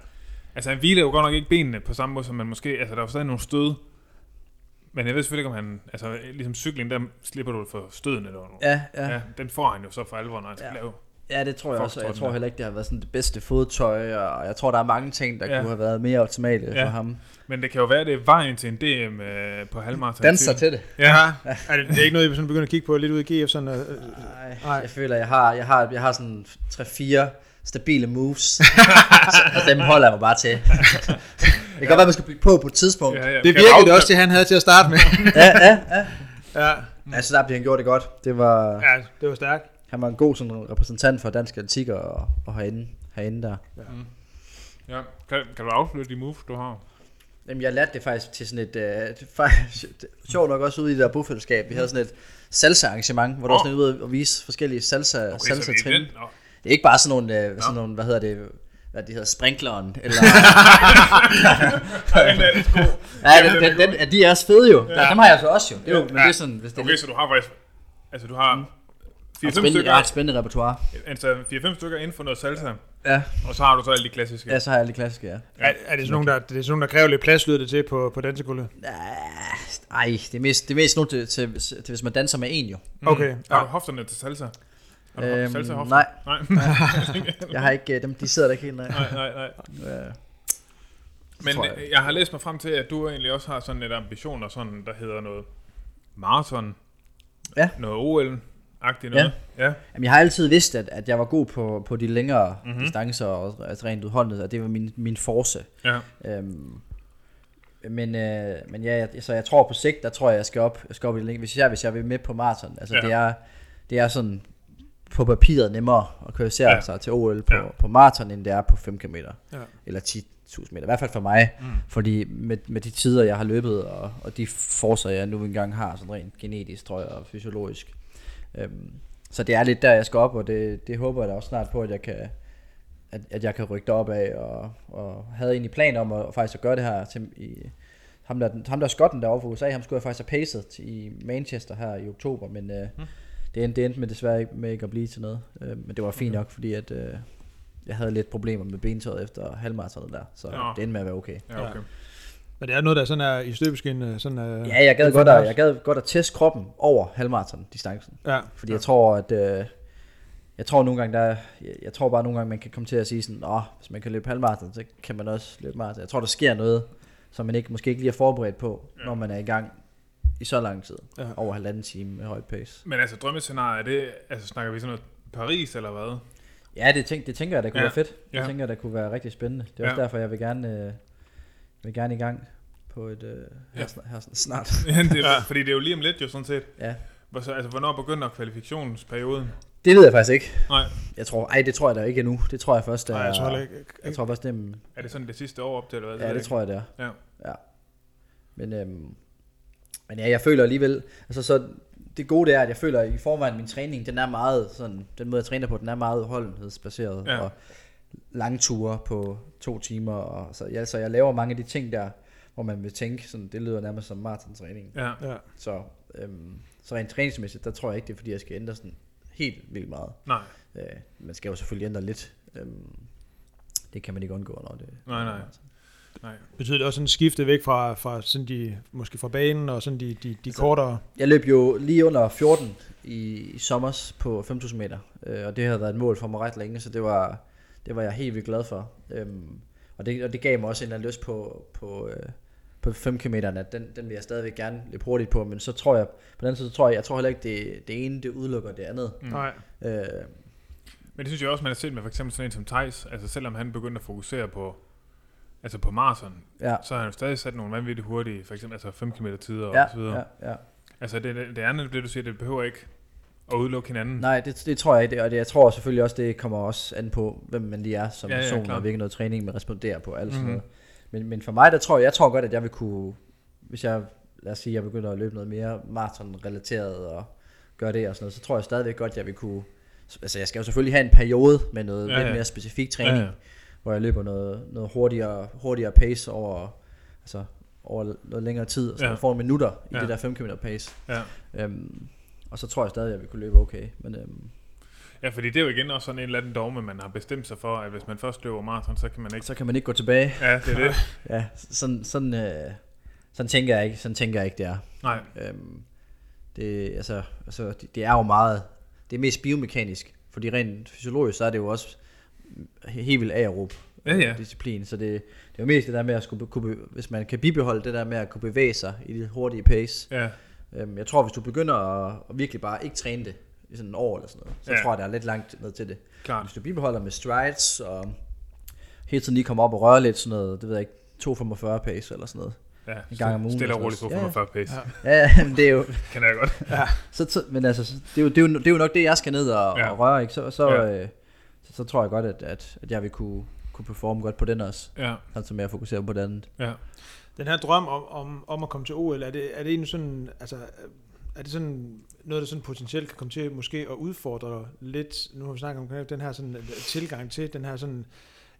S1: Altså, han hviler jo godt nok ikke benene på samme måde, som man måske... Altså, der er jo stadig nogle stød. Men jeg ved selvfølgelig ikke, om han... Altså, ligesom cykling, der slipper du for støden eller noget.
S3: Ja,
S1: Ja.
S3: ja.
S1: ja. den får han jo så for alvor, når han skal
S3: Ja.
S1: lave.
S3: Ja, det tror jeg også. og Jeg tror heller ikke, det har været sådan det bedste fodtøj, og jeg tror, der er mange ting, der
S1: Ja.
S3: ja. kunne have været mere optimale
S1: Ja.
S3: for ham.
S1: Men det kan jo være, det er vejen til en DM øh, på halvmarathon.
S3: Danser til det.
S1: Ja.
S2: Er det, det er ikke noget, vi sådan begynder at kigge på lidt ud i GF, sådan, øh, øh,
S3: Nej,
S2: Nej.
S3: jeg føler, jeg har, jeg har, jeg har sådan 3-4 stabile moves, så, og dem holder jeg mig bare til. det kan godt være, man skal bygge på på et tidspunkt.
S1: Ja, ja.
S2: det virkede det også, det han havde til at starte med.
S3: Ja, ja, ja.
S2: ja,
S3: Altså, der blev han gjort det godt. Det var,
S2: ja, det var stærkt.
S3: han var en god sådan, repræsentant for dansk atletik og, og herinde, herinde der.
S1: Ja. Kan, kan du afslutte de moves, du har?
S3: Jamen, jeg lærte det faktisk til sådan et, øh, det, faktisk, sjovt nok også ude i det der bofællesskab. Vi havde sådan et salsa-arrangement, hvor der var sådan ude at vise forskellige salsa,
S1: Okay, så
S3: salsa
S1: vi
S3: trin.
S1: den. Nå.
S3: Det er ikke bare sådan nogle, øh, sådan nogle hvad hedder det, hvad det hedder, sprinkleren, eller...
S1: Er.
S3: Nej, den, den, den, ja, de er også fede jo. Ja. Dem har jeg så også jo. Det er jo, men det er sådan, hvis det
S1: Okay, så du har faktisk... Altså, du har 4-5
S3: spændende,
S1: stykker,
S3: jeg har et spændende repertoire.
S1: altså 4-5 stykker inden for noget salsa,
S3: Ja.
S1: og så har du så alle de klassiske.
S3: ja, så har jeg alle de klassiske, ja.
S4: Er, er det sådan nogle, der, det er sådan nogle, der kræver lidt plads, lyder det til på, på dansegulvet?
S3: Ej, det er mest, det er mest nu til, til, til, hvis man danser med en jo.
S4: Okay.
S1: Har du hofterne til salsa?
S3: Øhm, nej.
S1: Nej,
S3: Jeg har ikke, øh, dem, de sidder der ikke helt, nej.
S1: nej, nej. nej.
S3: Ja.
S1: Men jeg.
S3: jeg.
S1: har læst mig frem til, at du egentlig også har sådan et ambition, og sådan, der hedder noget maraton,
S3: Ja.
S1: noget OL-agtigt noget. Ja. ja.
S3: Jamen, jeg har altid vidst, at, at jeg var god på, på de længere
S1: Mhm.
S3: mm-hmm. distancer og altså rent udholdenhed, og det var min, min force.
S1: ja.
S3: Øhm, men, øh, men ja, jeg, så jeg tror på sigt, der tror jeg, jeg skal op, jeg skal op i det længe. Hvis jeg, hvis jeg vil med på maraton, altså
S1: ja.
S3: det, er, det er sådan på papiret nemmere at kvalificere
S1: Ja.
S3: sig til OL på,
S1: Ja.
S3: på maraton, end det er på 5 km.
S4: Ja.
S3: Eller 10.000 meter. I hvert fald for mig.
S1: Mm.
S3: Fordi med, med de tider, jeg har løbet, og, og de forcer, jeg nu engang har, sådan rent genetisk, tror jeg, og fysiologisk. Øhm, så det er lidt der, jeg skal op, og det, det håber jeg da også snart på, at jeg kan, at, at jeg kan rykke op af, og, og havde egentlig plan om at, faktisk at gøre det her til, i, ham der, ham der er skotten derovre fra USA, ham skulle jeg faktisk have pacet i Manchester her i oktober, men øh,
S1: Mm.
S3: Det, endte, det endte med desværre ikke med ikke at blive til noget. Øh, men det var fint nok, fordi at, øh, jeg havde lidt problemer med bentøjet efter halvmaratonet der, så
S1: Nå.
S3: det endte med at være okay.
S1: ja, okay.
S4: Men det er noget, der sådan er i støbeskin, øh, sådan er...
S3: Ja, jeg gad, godt at, jeg gad godt at teste kroppen over halvmaraton distancen.
S4: Ja.
S3: Fordi jeg tror, at... Øh, jeg tror nogle gange, der, jeg, jeg tror bare nogle gange, man kan komme til at sige sådan, åh, hvis man kan løbe halvmaraton, så kan man også løbe maraton. Jeg tror, der sker noget, som man ikke, måske ikke lige er forberedt på,
S1: Ja.
S3: når man er i gang i så lang tid.
S4: Ja.
S3: Over halvanden time med højt pace.
S1: Men altså, drømmescenariet, er det, altså snakker vi sådan noget Paris eller hvad?
S3: Ja, det, tænk, det tænker jeg, der kunne
S1: Ja.
S3: være fedt. Det
S1: Ja.
S3: tænker jeg, der kunne være rigtig spændende. Det er også
S1: Ja.
S3: derfor, jeg vil gerne, øh, vil gerne i gang på et, øh, her,
S1: Ja.
S3: ja. her snart.
S1: Ja, det er, fordi det er jo lige om lidt jo sådan set.
S3: Ja.
S1: Hvor så, altså, hvornår begynder kvalifikationsperioden?
S3: Det ved jeg faktisk ikke.
S1: Nej,
S3: Jeg tror, ej, det tror jeg da ikke endnu. Det tror jeg først, er,
S4: Nej, jeg tror ikke.
S3: jeg tror først, det er,
S1: er det sådan det sidste år op til, eller hvad?
S3: ja, det
S1: jeg
S3: tror jeg, det er.
S1: Ja.
S3: ja. Men, øhm, men ja, jeg føler alligevel, altså så det gode det er, at jeg føler at i forvejen, min træning, den er meget sådan, den måde jeg træner på, den er meget udholdenhedsbaseret,
S1: Ja.
S3: og lange ture på to timer, og så, ja, så jeg laver mange af de ting der, hvor man vil tænke, sådan, det lyder nærmest som maratontræning.
S1: Ja.
S4: Ja.
S3: Så, øhm, så rent træningsmæssigt, der tror jeg ikke, det er fordi, jeg skal ændre sådan helt vildt meget.
S1: Nej,
S3: Øh, man skal jo selvfølgelig ændre lidt. Øhm, det kan man ikke undgå, når det
S1: Nej, nej. Nej.
S4: Betyder det også sådan en skifte væk fra, fra sådan de, måske fra banen og sådan de, de, de
S3: Altså-
S4: kortere...
S3: Jeg løb jo lige under 14 i, i sommers på 5.000 meter, øh, og det havde været et mål for mig ret længe, så det var, det var jeg helt vildt glad for. Øhm, og, det, og det gav mig også en eller anden lyst på, på, øh, på 5 km, at den, den vil jeg stadigvæk gerne løbe hurtigt på, men så tror jeg, på den anden side, så tror jeg, jeg tror heller ikke, det, det ene, det udelukker det andet.
S1: Mm.
S4: Nej.
S3: Øh,
S1: Men det synes jeg også, man har set med for eksempel sådan en som Thijs, altså selvom han begyndte at fokusere på, altså på maraton,
S3: ja,
S1: så har han jo stadig sat nogle vanvittigt hurtige, for eksempel altså 5 km tider og
S3: ja,
S1: så videre.
S3: ja, ja.
S1: Altså det, det, det andet, det du siger, det behøver ikke at udelukke hinanden.
S3: Nej, det, det tror jeg ikke, og det, jeg tror selvfølgelig også, det kommer også an på, hvem man lige er som
S1: Ja, ja,
S3: person,
S1: klart.
S3: og hvilken noget træning man responderer på, alt
S1: Mhm.
S3: noget. Men, men for mig, der tror jeg, jeg tror godt, at jeg vil kunne, hvis jeg, lad os sige, jeg begynder at løbe noget mere maraton-relateret og gøre det og sådan noget, så tror jeg stadigvæk godt, at jeg vil kunne, altså jeg skal jo selvfølgelig have en periode med noget
S1: Ja,
S3: ja, lidt
S1: ja.
S3: mere specifik træning,
S1: Ja,
S3: ja,
S1: ja.
S3: ja. Hvor jeg løber noget, noget hurtigere, hurtigere pace over, altså over noget længere tid, så
S1: Ja.
S3: jeg får minutter i
S1: Ja.
S3: det der 5 km pace.
S1: Ja.
S3: Øhm, og så tror jeg stadig, at jeg vil kunne løbe okay. Men øhm,
S1: ja, fordi det er jo igen også sådan en eller anden dogme, man har bestemt sig for, at hvis man først løber maraton, så kan man ikke...
S3: så kan man ikke gå tilbage.
S1: Ja, det er det.
S3: Ja, sådan, sådan, øh, sådan tænker jeg ikke, sådan tænker jeg ikke, det er.
S1: Nej,
S3: Øhm, det, altså, altså, det, det, er jo meget, det er mest biomekanisk, fordi rent fysiologisk, så er det jo også helt vildt aerob
S1: Ja, ja.
S3: disciplin, så det, det er jo mest det der med at skulle, kunne, hvis man kan bibeholde det der med at kunne bevæge sig i det hurtige pace.
S1: ja,
S3: Øhm, jeg tror, hvis du begynder at, at virkelig bare ikke træne det i sådan en år eller sådan noget, så
S1: Ja.
S3: ja. tror jeg, der er lidt langt ned til det.
S1: klart.
S3: Hvis du bibeholder med strides, og hele tiden lige kommer op og røre lidt sådan noget, det ved jeg ikke, 2,45 pace eller sådan noget.
S1: Ja,
S3: En gang om ugen
S1: Stille og roligt
S3: sådan noget.
S1: 245 pace.
S4: Ja.
S3: Ja, ja, men det er jo,
S1: Kan jeg godt.
S3: så, så, men altså, så- det er, jo, det, er jo, det er jo nok det, jeg skal ned og,
S1: Ja.
S3: ja. og røre, ikke? Så, så,
S1: Ja.
S3: ja. øh, så, så tror jeg godt, at, at, at jeg vil kunne, kunne performe godt på den også.
S1: Ja,
S3: Altså mere fokusere på det andet.
S1: ja.
S4: Den her drøm om, om, om at komme til OL, er det, er det egentlig sådan, altså, er det sådan noget, der sådan potentielt kan komme til måske at udfordre lidt, nu har vi snakket om den her sådan tilgang til, den her sådan,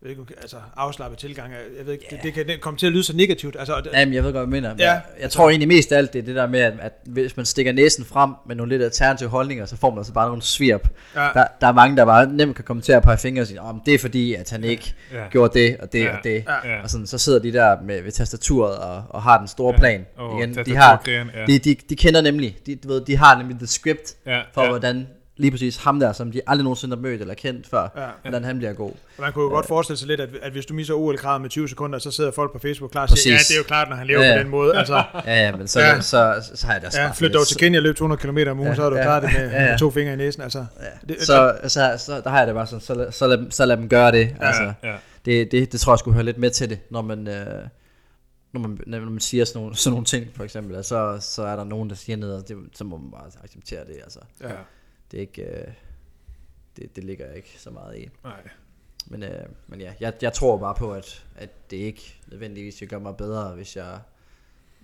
S4: jeg ved ikke, altså afslappet tilgang, jeg ved ikke, det, det kan komme til at lyde så negativt, altså, og-
S3: Jamen, jeg ved godt, hvad du mener.
S4: Ja,
S3: Ja, jeg, jeg tror egentlig mest af alt, det er det der med, at, at hvis man stikker næsen frem med nogle lidt alternative holdninger, så får man altså bare nogle svirp.
S4: ja,
S3: Der, der er mange, der bare nemt kan komme til at pege fingre og sige, om det er fordi, at han ikke
S1: ja.
S3: gjorde det og det
S1: Ja.
S3: og det.
S4: Ja.
S3: Og sådan, så sidder de der med, ved tastaturet og, og har den store
S1: Ja.
S3: plan.
S1: Åh,
S3: Igen, de, har,
S1: ja.
S3: de, de, de kender nemlig, de, du ved, de har nemlig the script
S1: ja,
S3: for,
S1: ja.
S3: hvordan lige præcis ham der, som de aldrig nogensinde har mødt eller kendt før,
S4: ja.
S3: hvordan han bliver god.
S4: Man kunne jo godt forestille sig lidt, at, at hvis du misser OL-kravet med 20 sekunder, så sidder folk på Facebook klar og siger, ja,
S3: Præcis.
S4: det er jo klart, når han lever
S3: Ja,
S4: ja,
S3: ja.
S4: på den måde. Altså,
S3: Ja, ja, men så,
S4: Ja.
S3: ja. Så, så, så har jeg det også
S4: ja, flyt dog til Kenya og løb 200 km om ugen,
S3: Ja,
S4: så er du
S3: ja.
S4: klar det med,
S3: Ja, ja.
S4: med to fingre i næsen. Altså,
S3: Ja.
S4: Det-
S3: så, så, så, der har jeg det bare sådan, så, lad- så, lad, så lad dem gøre det.
S4: Ja.
S3: Altså,
S1: ja.
S3: det, det, det tror jeg skulle høre lidt med til det, når man, øh, når man, når man siger sådan nogle, sådan nogle ting, for eksempel, så, så er der nogen, der siger noget, og det, så må man bare acceptere det. Altså.
S4: ja.
S3: Det er ikke, øh, det, det ligger jeg ikke så meget i.
S1: Nej.
S3: Men, øh, men ja, jeg, jeg tror bare på, at, at det ikke nødvendigvis vil gøre mig bedre, hvis jeg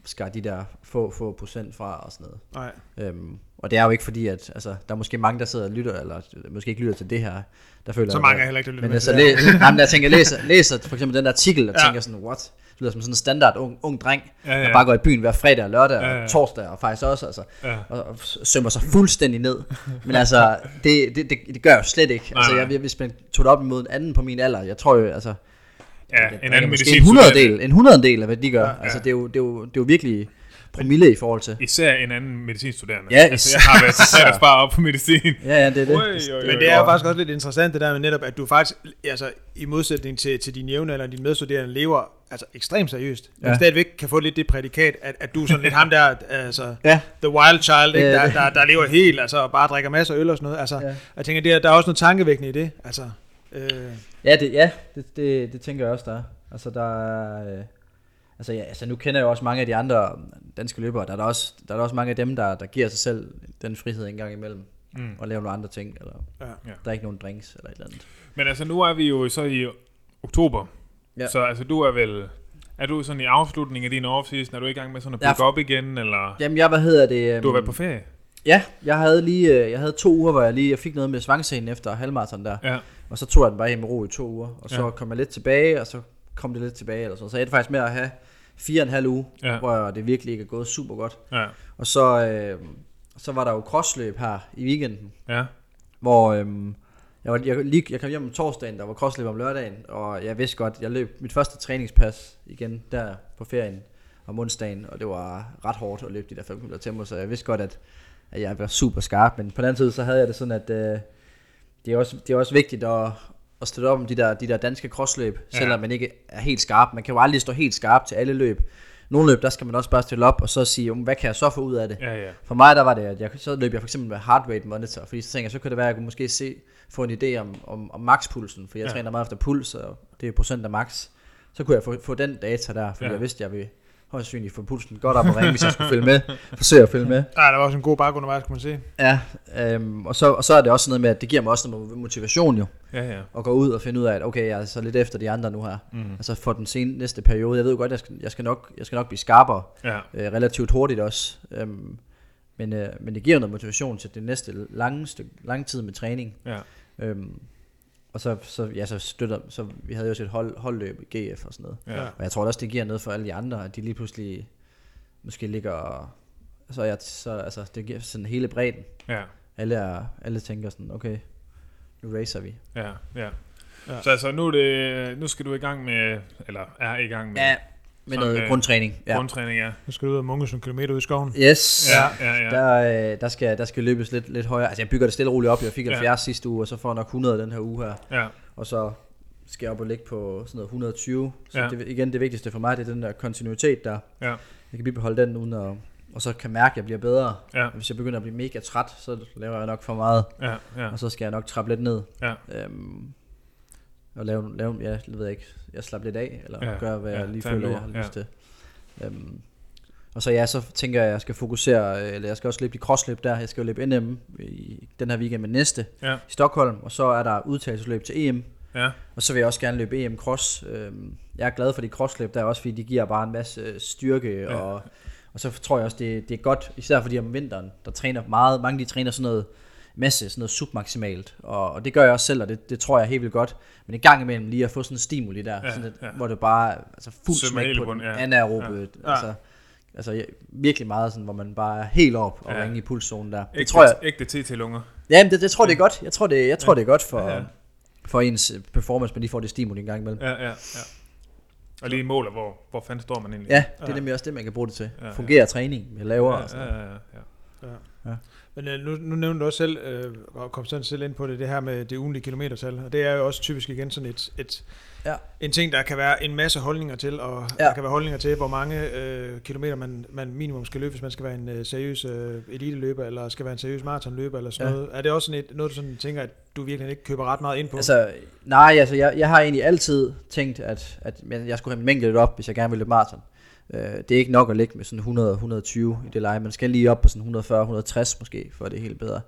S3: skar de der få, få procent fra og sådan noget.
S4: Nej.
S3: Øhm, og det er jo ikke fordi, at altså, der er måske mange, der sidder og lytter, eller måske ikke lytter til det her, der føler,
S4: Så mange er heller ikke, der lytter
S3: men
S4: med
S3: altså, læ- jamen, jeg tænker, læser, læser for eksempel den der artikel, og
S4: ja.
S3: tænker sådan, what? Det lyder som sådan en standard ung, ung dreng,
S1: Ja, ja.
S3: der bare går i byen hver fredag og lørdag
S1: Ja,
S3: og
S1: ja.
S3: torsdag og faktisk også, altså,
S1: Ja.
S3: og, og sømmer sig fuldstændig ned. Men altså, det, det, det, det gør jeg jo slet ikke. Altså, jeg, hvis man tog det op imod en anden på min alder, jeg tror jo, altså,
S1: Ja, en anden
S3: måske
S1: medicinsk
S3: en hundreddel, en hundreddel af hvad de gør.
S4: Ja,
S3: Altså,
S1: ja.
S3: det er, jo, det, er jo, det er jo virkelig promille i forhold til.
S1: Især en anden medicinstuderende.
S3: Ja,
S1: altså, jeg har været sat at spare op på medicin.
S3: Ja, ja, det er det.
S1: Oj, oj, oj.
S4: Men det er jo faktisk også lidt interessant det der med netop, at du faktisk, altså i modsætning til, til dine jævne eller dine medstuderende, lever altså ekstremt seriøst. Men
S3: Ja.
S4: stadigvæk kan få lidt det prædikat, at, at du er sådan lidt ham der, altså
S3: Ja.
S4: the wild child, ikke? Der, der, der, lever helt, altså og bare drikker masser af øl og sådan noget. Altså,
S3: Ja.
S4: jeg tænker, det er, der er også noget tankevækkende i det. Altså, øh,
S3: Ja, det, ja det, det, det tænker jeg også, der er. Altså, der er... Øh, altså, ja, altså, nu kender jeg jo også mange af de andre danske løbere. Der er der også, der er der også mange af dem, der, der giver sig selv den frihed en gang imellem.
S1: Mm.
S3: Og lave nogle andre ting, eller
S4: ja.
S3: der er ikke nogen drinks, eller et eller andet.
S1: Men altså, nu er vi jo så i oktober.
S3: Ja.
S1: Så altså, du er vel... Er du sådan i afslutningen af din offseason? Er du i gang med sådan at bygge op igen? Eller?
S3: Jamen, jeg, hvad hedder det? Um,
S1: Du har været på ferie?
S3: Ja, jeg havde lige, øh, jeg havde to uger, hvor jeg lige jeg fik noget med svangscenen efter halvmarathon der.
S1: Ja.
S3: Og så tog jeg den bare hjem med ro i to uger. Og så
S1: Ja.
S3: ja. kom jeg lidt tilbage, og så kom det lidt tilbage. Eller sådan. Så jeg endte faktisk med at have fire og en halv uge,
S1: Ja.
S3: hvor det virkelig ikke er gået super godt.
S1: Ja.
S3: Og så, øh, så var der jo crossløb her i weekenden,
S1: Ja.
S3: hvor øhm, jeg, var, jeg, lige, jeg kom hjem om torsdagen, der var crossløb om lørdagen, og jeg vidste godt, jeg løb mit første træningspas igen der på ferien om onsdagen, og det var ret hårdt at løbe de der 5 km tempo, så jeg vidste godt, at, at jeg var super skarp, men på den anden side, så havde jeg det sådan, at øh, det, er også, det er også vigtigt at, at støtte op om de der, de der danske crossløb,
S1: Ja.
S3: selvom man ikke er helt skarp. Man kan jo aldrig stå helt skarp til alle løb. Nogle løb, der skal man også bare stille op, og så sige, "Jamen, hvad kan jeg så få ud af det?
S1: Ja, ja.
S3: For mig der var det, at jeg, så løb jeg for eksempel med heart rate monitor, fordi så tænkte jeg, så kunne det være, at jeg kunne måske se, få en idé om, om, om maxpulsen, for jeg
S1: Ja.
S3: ja. træner meget efter puls, og det er procent af max. Så kunne jeg få, få den data der, fordi
S1: Ja.
S3: ja. jeg vidste, at jeg ville højst sandsynligt få pulsen godt op og ringe, hvis jeg skulle følge med, forsøge at følge med.
S4: Ja, der var også en god bakke undervejs, kan man sige.
S3: Ja, øhm, og, så, og så er det også noget med, at det giver mig også noget motivation jo,
S1: Ja, ja.
S3: at gå ud og finde ud af, at okay, jeg er så lidt efter de andre nu her.
S1: Mm.
S3: Altså for den sen, næste periode. Jeg ved jo godt, jeg skal, jeg skal, nok, jeg skal nok blive skarpere,
S1: Ja.
S3: øh, relativt hurtigt også. Øhm, men, øh, men det giver noget motivation til det næste lange, stykke, lange tid med træning.
S1: Ja.
S3: Øhm, og så, så, ja, så støtter, så vi havde jo også et hold, holdløb i GF og sådan noget.
S1: Ja.
S3: Og jeg tror også, det giver noget for alle de andre, at de lige pludselig måske ligger og, så, jeg, så altså, det giver sådan hele bredden.
S1: Ja.
S3: Alle, er, alle tænker sådan, okay, nu racer vi.
S1: Ja, ja.
S4: Ja.
S1: Så altså, nu, er det, nu skal du i gang med, eller er i gang med
S3: Ja, med
S1: Sådan,
S3: noget
S1: øh,
S3: grundtræning. Ja.
S1: grundtræning, ja.
S4: Nu skal du ud og munke sådan en kilometer ud i skoven.
S3: Yes.
S1: Ja, ja, ja.
S3: Der, øh, der, skal, der skal løbes lidt, lidt højere. Altså jeg bygger det stille og roligt op. Jeg fik
S1: Ja.
S3: 70 sidste uge, og så får jeg nok 100 den her uge her.
S1: Ja,
S3: Og så skal jeg op og ligge på sådan noget 120. Så
S1: Ja.
S3: ja. det, igen, det vigtigste for mig, det er den der kontinuitet der.
S1: ja,
S3: Jeg kan bibeholde den uden at, og så kan mærke, at jeg bliver bedre.
S1: ja,
S3: Hvis jeg begynder at blive mega træt, så laver jeg nok for meget.
S1: ja, ja.
S3: Og så skal jeg nok trappe lidt ned.
S1: Ja.
S3: Øhm, og lave, lave ja, jeg ved ikke, jeg slapper lidt af, eller
S1: Ja,
S3: gøre, hvad
S1: ja,
S3: jeg lige føler, jeg har
S1: ja.
S3: lyst til. Øhm, og så ja, så tænker jeg, at jeg skal fokusere, øh, eller jeg skal også løbe de crossløb der. Jeg skal jo løbe NM i den her weekend med næste
S1: Ja.
S3: i Stockholm, og så er der udtagelsesløb til EM
S1: Ja.
S3: Og så vil jeg også gerne løbe EM Cross. Øhm, Jeg er glad for de crossløb der også, fordi de giver bare en masse styrke,
S1: Ja.
S3: og, og så tror jeg også, det, det er godt, især fordi om vinteren, der træner meget, mange de træner sådan noget, masse, sådan noget submaksimalt, og, og det gør jeg også selv, og det, det tror jeg helt vildt godt. Men en gang imellem lige at få sådan en stimuli der,
S1: Ja,
S3: sådan et,
S1: ja.
S3: hvor det bare altså fuld smæk på den
S1: ja.
S3: anaerobe,
S1: Ja.
S3: altså, altså ja, virkelig meget sådan, hvor man bare er helt op og
S1: Ja.
S3: ringe i pulszonen der. Det
S1: Ægte,
S3: tror jeg,
S1: ægte TT-lunger.
S3: ja, men det, det tror det er godt. Jeg tror, det, jeg tror, det er godt for,
S1: Ja, ja.
S3: for ens øh, performance, men lige får det stimuli en gang imellem.
S1: Ja, ja, ja. Og lige måler, hvor, hvor fanden står man egentlig?
S3: Ja, det er
S2: Ja.
S3: nemlig også det, man kan bruge det til.
S1: Ja, ja.
S3: Fungerer træning med lavere
S1: ja,
S3: og sådan
S1: ja, ja, ja.
S2: Men øh, nu, nu nævnte du også selv, øh, og kom sådan selv ind på det, det her med det ugenlige kilometertal, og det er jo også typisk igen sådan et, et
S3: Ja.
S2: en ting, der kan være en masse holdninger til, og
S3: Ja.
S2: der kan være holdninger til, hvor mange øh, kilometer man, man minimum skal løbe, hvis man skal være en øh, seriøs øh, eliteløber, eller skal være en seriøs maratonløber, eller sådan
S3: Ja.
S2: noget. Er det også sådan et, noget, du sådan tænker, at du virkelig ikke køber ret meget ind på?
S3: Altså, nej, altså jeg, jeg har egentlig altid tænkt, at, at men jeg skulle have min mængde lidt op, hvis jeg gerne vil løbe maraton. Øh, det er ikke nok at ligge med sådan 100-120 i det leje. Man skal lige op på sådan 140-160 måske, for det er helt bedre.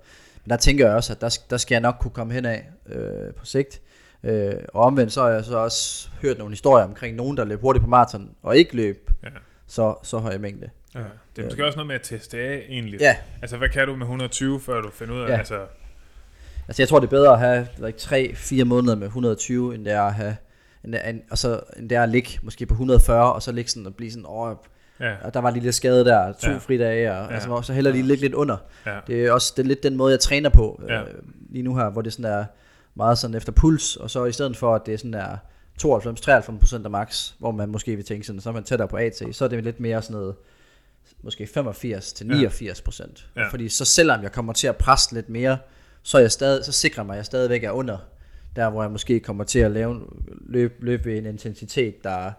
S3: Men der tænker jeg også, at der, der skal jeg nok kunne komme hen af øh, på sigt. Øh, og omvendt så har jeg så også hørt nogle historier omkring nogen, der løb hurtigt på maraton og ikke løb
S1: Ja.
S3: så, så høj mængde.
S1: ja. Det er måske også noget med at teste af, egentlig.
S3: Ja,
S1: Altså, hvad kan du med 120, før du finder ud af,
S3: Ja.
S1: altså...
S3: Altså jeg tror det er bedre at have like, 3-4 måneder med 120, end det er at have end, end, og så, end det er at ligge måske på 140, og så ligge sådan og blive sådan, åh,
S1: Ja,
S3: og der var lige lidt skade der, to
S1: Ja.
S3: ja. fridage, og
S1: Ja.
S3: ja. altså, så heller lige ligge lidt under.
S1: ja.
S3: Det er også det er lidt den måde, jeg træner på
S1: Ja.
S3: øh, lige nu her, hvor det sådan er meget sådan efter puls, og så i stedet for, at det er sådan der 92-93% af max, hvor man måske vil tænke sådan, så er man tættere på AT, så er det lidt mere sådan noget, måske 85 til 89 procent.
S1: Ja.
S3: Fordi så selvom jeg kommer til at presse lidt mere, så, er jeg stadig, så sikrer mig, at jeg stadigvæk er under, der hvor jeg måske kommer til at lave, løbe, løbe i en intensitet, der,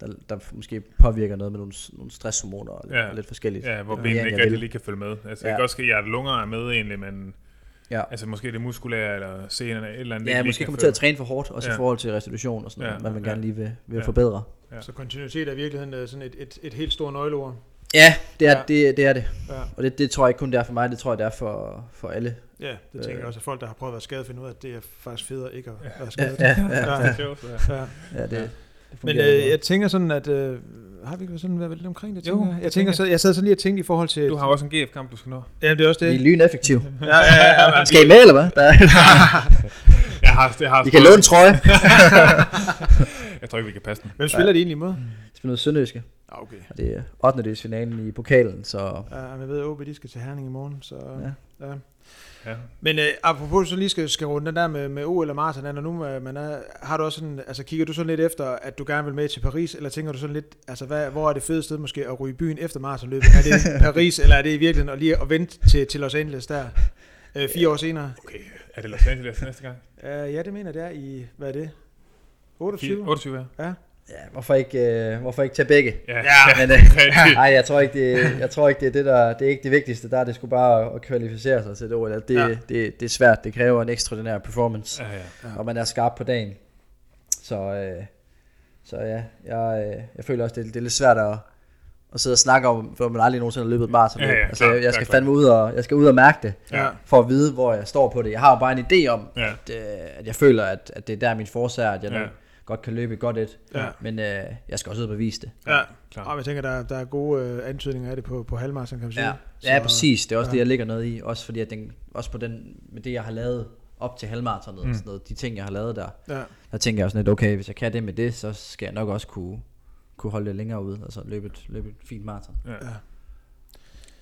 S3: der, der måske påvirker noget med nogle, nogle stresshormoner og,
S1: Ja.
S3: lidt forskelligt.
S1: Ja, hvor benene ikke rigtig
S3: vil.
S1: lige kan følge med. Altså, det
S3: Ja.
S1: kan godt ske, at hjertet lunger er med egentlig, men
S3: Ja.
S1: altså måske det muskulære eller senerne, et eller andet.
S3: Ja, måske
S1: kan
S3: kommer til at træne for hårdt, også
S1: Ja.
S3: i forhold til restitution og sådan
S1: Ja,
S3: noget, hvad man
S1: ja.
S3: gerne lige vil, vil
S1: Ja.
S3: forbedre.
S1: Ja.
S2: Så kontinuitet er i virkeligheden øh, sådan et, et, et helt stort nøgleord.
S3: Ja, det er,
S2: Ja.
S3: ja. Det, det er det.
S2: Ja,
S3: Og det, det tror jeg ikke kun det er for mig, det tror jeg det er for, for alle.
S2: ja det tænker
S3: Øh.
S2: jeg også, at folk, der har prøvet at være skadet, finder ud af, at det er faktisk federe ikke at
S1: Ja.
S2: være
S3: Ja,
S2: skadet.
S3: ja, ja.
S1: Det er ja.
S2: ja.
S3: ja det,
S1: Ja.
S3: det
S2: Men øh, jeg tænker sådan, at... Øh, har vi ikke sådan været lidt omkring det?
S1: Jo,
S2: tænker jeg?
S1: det
S2: jeg,
S1: tænker
S2: tænker, så, jeg sad sådan lige og tænkte i forhold til...
S1: Du har også en GF-kamp, du skal nå.
S2: Ja, det er også
S3: Vi er
S2: det.
S3: lyneffektive.
S2: Ja, ja, ja, ja,
S3: Skal I med, eller hvad? Der,
S1: Jeg har, jeg har
S3: I kan låne en trøje.
S1: Jeg tror ikke, vi kan passe den.
S2: Hvem spiller de egentlig imod?
S3: Spiller noget sønderjyske.
S2: Ja, okay.
S3: Og det er 8. finalen i pokalen, så
S2: Ja, jeg ved, at OB de skal til Herning i morgen, så...
S3: Ja.
S2: ja.
S1: Ja.
S2: Men øh, apropos så lige skal, skal runde den der med, med OL og maraton, når nu øh, man er, har du også sådan, altså kigger du sådan lidt efter, at du gerne vil med til Paris, eller tænker du sådan lidt, altså hvad, hvor er det fede sted måske at ryge i byen efter maratonløbet? Er det Paris, eller er det i virkeligheden at lige at vente til, til Los Angeles der, øh, fire år senere?
S1: Okay, er det Los Angeles næste gang?
S2: Uh, ja, det mener jeg, det er i, hvad er det? 28?
S1: 28, ja.
S2: Ja.
S3: Ja, hvorfor ikke, øh, hvorfor ikke tage begge?
S1: Ja,
S2: Ja,
S3: Men, øh. Nej, jeg tror ikke, det, jeg tror ikke, det er det, der, det er ikke det vigtigste. Der er det sgu bare at kvalificere sig til det OL. Det,
S2: Ja.
S3: det, det er svært. Det kræver en ekstraordinær performance.
S1: Ja, ja.
S2: Ja.
S3: og man er skarp på dagen. Så, øh, så ja, jeg, øh, jeg føler også, det, det er lidt svært at, at sidde og snakke om, for man aldrig nogensinde har løbet et maraton.
S1: Ja, ja,
S3: altså,
S1: klar,
S3: jeg, skal
S1: klar.
S3: fandme ud og, jeg skal ud og mærke det,
S2: Ja.
S3: for at vide, hvor jeg står på det. Jeg har jo bare en idé om,
S1: Ja.
S3: at, øh, at jeg føler, at, at det er der min er, at jeg
S1: Ja.
S3: Godt kan løbe godt et.
S2: Ja.
S3: Men øh, jeg skal også ud og bevise det.
S2: Ja.
S1: Klar.
S2: Og jeg tænker, der, der er gode øh, antydninger af det på, på halvmarathon, kan man sige.
S3: Ja, ja præcis. Det er også
S2: ja.
S3: det, jeg ligger noget i. Også fordi, at den, også på den, med det, jeg har lavet op til halvmaratonet,
S1: Mm.
S3: sådan noget, de ting, jeg har lavet der,
S2: Ja.
S3: der tænker jeg også lidt, okay, hvis jeg kan det med det, så skal jeg nok også kunne, kunne holde det længere ud, altså løbe et, løbe et fint maraton.
S1: Ja.
S2: Ja.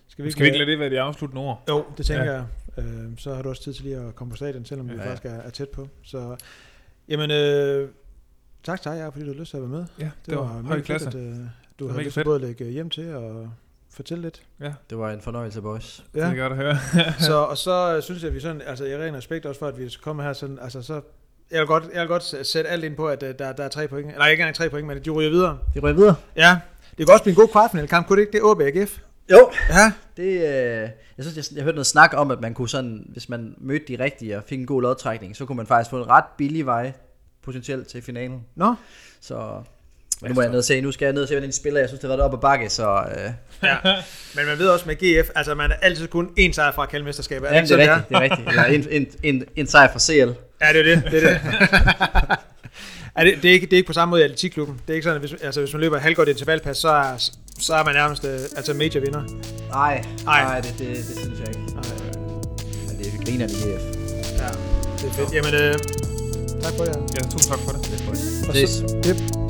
S2: Skal vi
S1: Skal vi ikke lade det være de afsluttende ord?
S2: Jo, det tænker
S1: Ja.
S2: jeg. Øh, så har du også tid til lige at komme på stadion, selvom vi
S3: Ja.
S2: faktisk er, er tæt på. Så, jamen, øh, tak til dig, Jacob, fordi du har lyst til at være med.
S1: Ja, det, var,
S2: mega
S1: høj
S2: fedt,
S1: klasse.
S2: At, øh, du
S1: var
S2: har lyst til
S1: fedt.
S2: både at lægge hjem til og fortælle lidt.
S1: Ja,
S3: Det var en fornøjelse, boys.
S1: det er godt at høre.
S2: så, og så øh, synes jeg, at vi sådan, altså jeg ren respekt også for, at vi skal komme her sådan, altså så, jeg vil godt, jeg vil godt sætte alt ind på, at øh, der, der er tre point, eller ikke engang tre point, men de ryger videre.
S3: Vi rører videre.
S2: Ja, det kan også blive en god kvartfinale-kamp, kunne det ikke det? OB AGF?
S3: Jo.
S2: Ja,
S3: Det, øh, jeg synes, jeg, jeg hørte noget snak om, at man kunne sådan, hvis man mødte de rigtige og fik en god lodtrækning, så kunne man faktisk få en ret billig vej potentielt til finalen.
S2: nå,
S3: Så men nu må jeg ned og se, nu skal jeg ned og se, hvordan en spiller, jeg synes, det har været op ad bakke, så øh,
S2: ja. Men man ved også med GF, altså man er altid kun én sejr fra at kalde mesterskabet. Er det
S3: det er rigtigt, det er rigtigt. Eller en, en, en, en sejr fra CL.
S2: Ja, det er det. det, er det. ja, det, det, er ikke, det er ikke på samme måde i atletikklubben. Det er ikke sådan, at hvis, altså, hvis man løber halvgodt intervalpas, så er, så er man nærmest øh, altså major vinder.
S3: Nej,
S2: Nej.
S3: nej, det, det, det synes jeg ikke. Men det er griner i GF.
S2: Ja, det er fedt. Jamen, øh, tak for det.
S1: Ja, tusind tak for det.
S2: Og
S3: Ses.
S2: yep.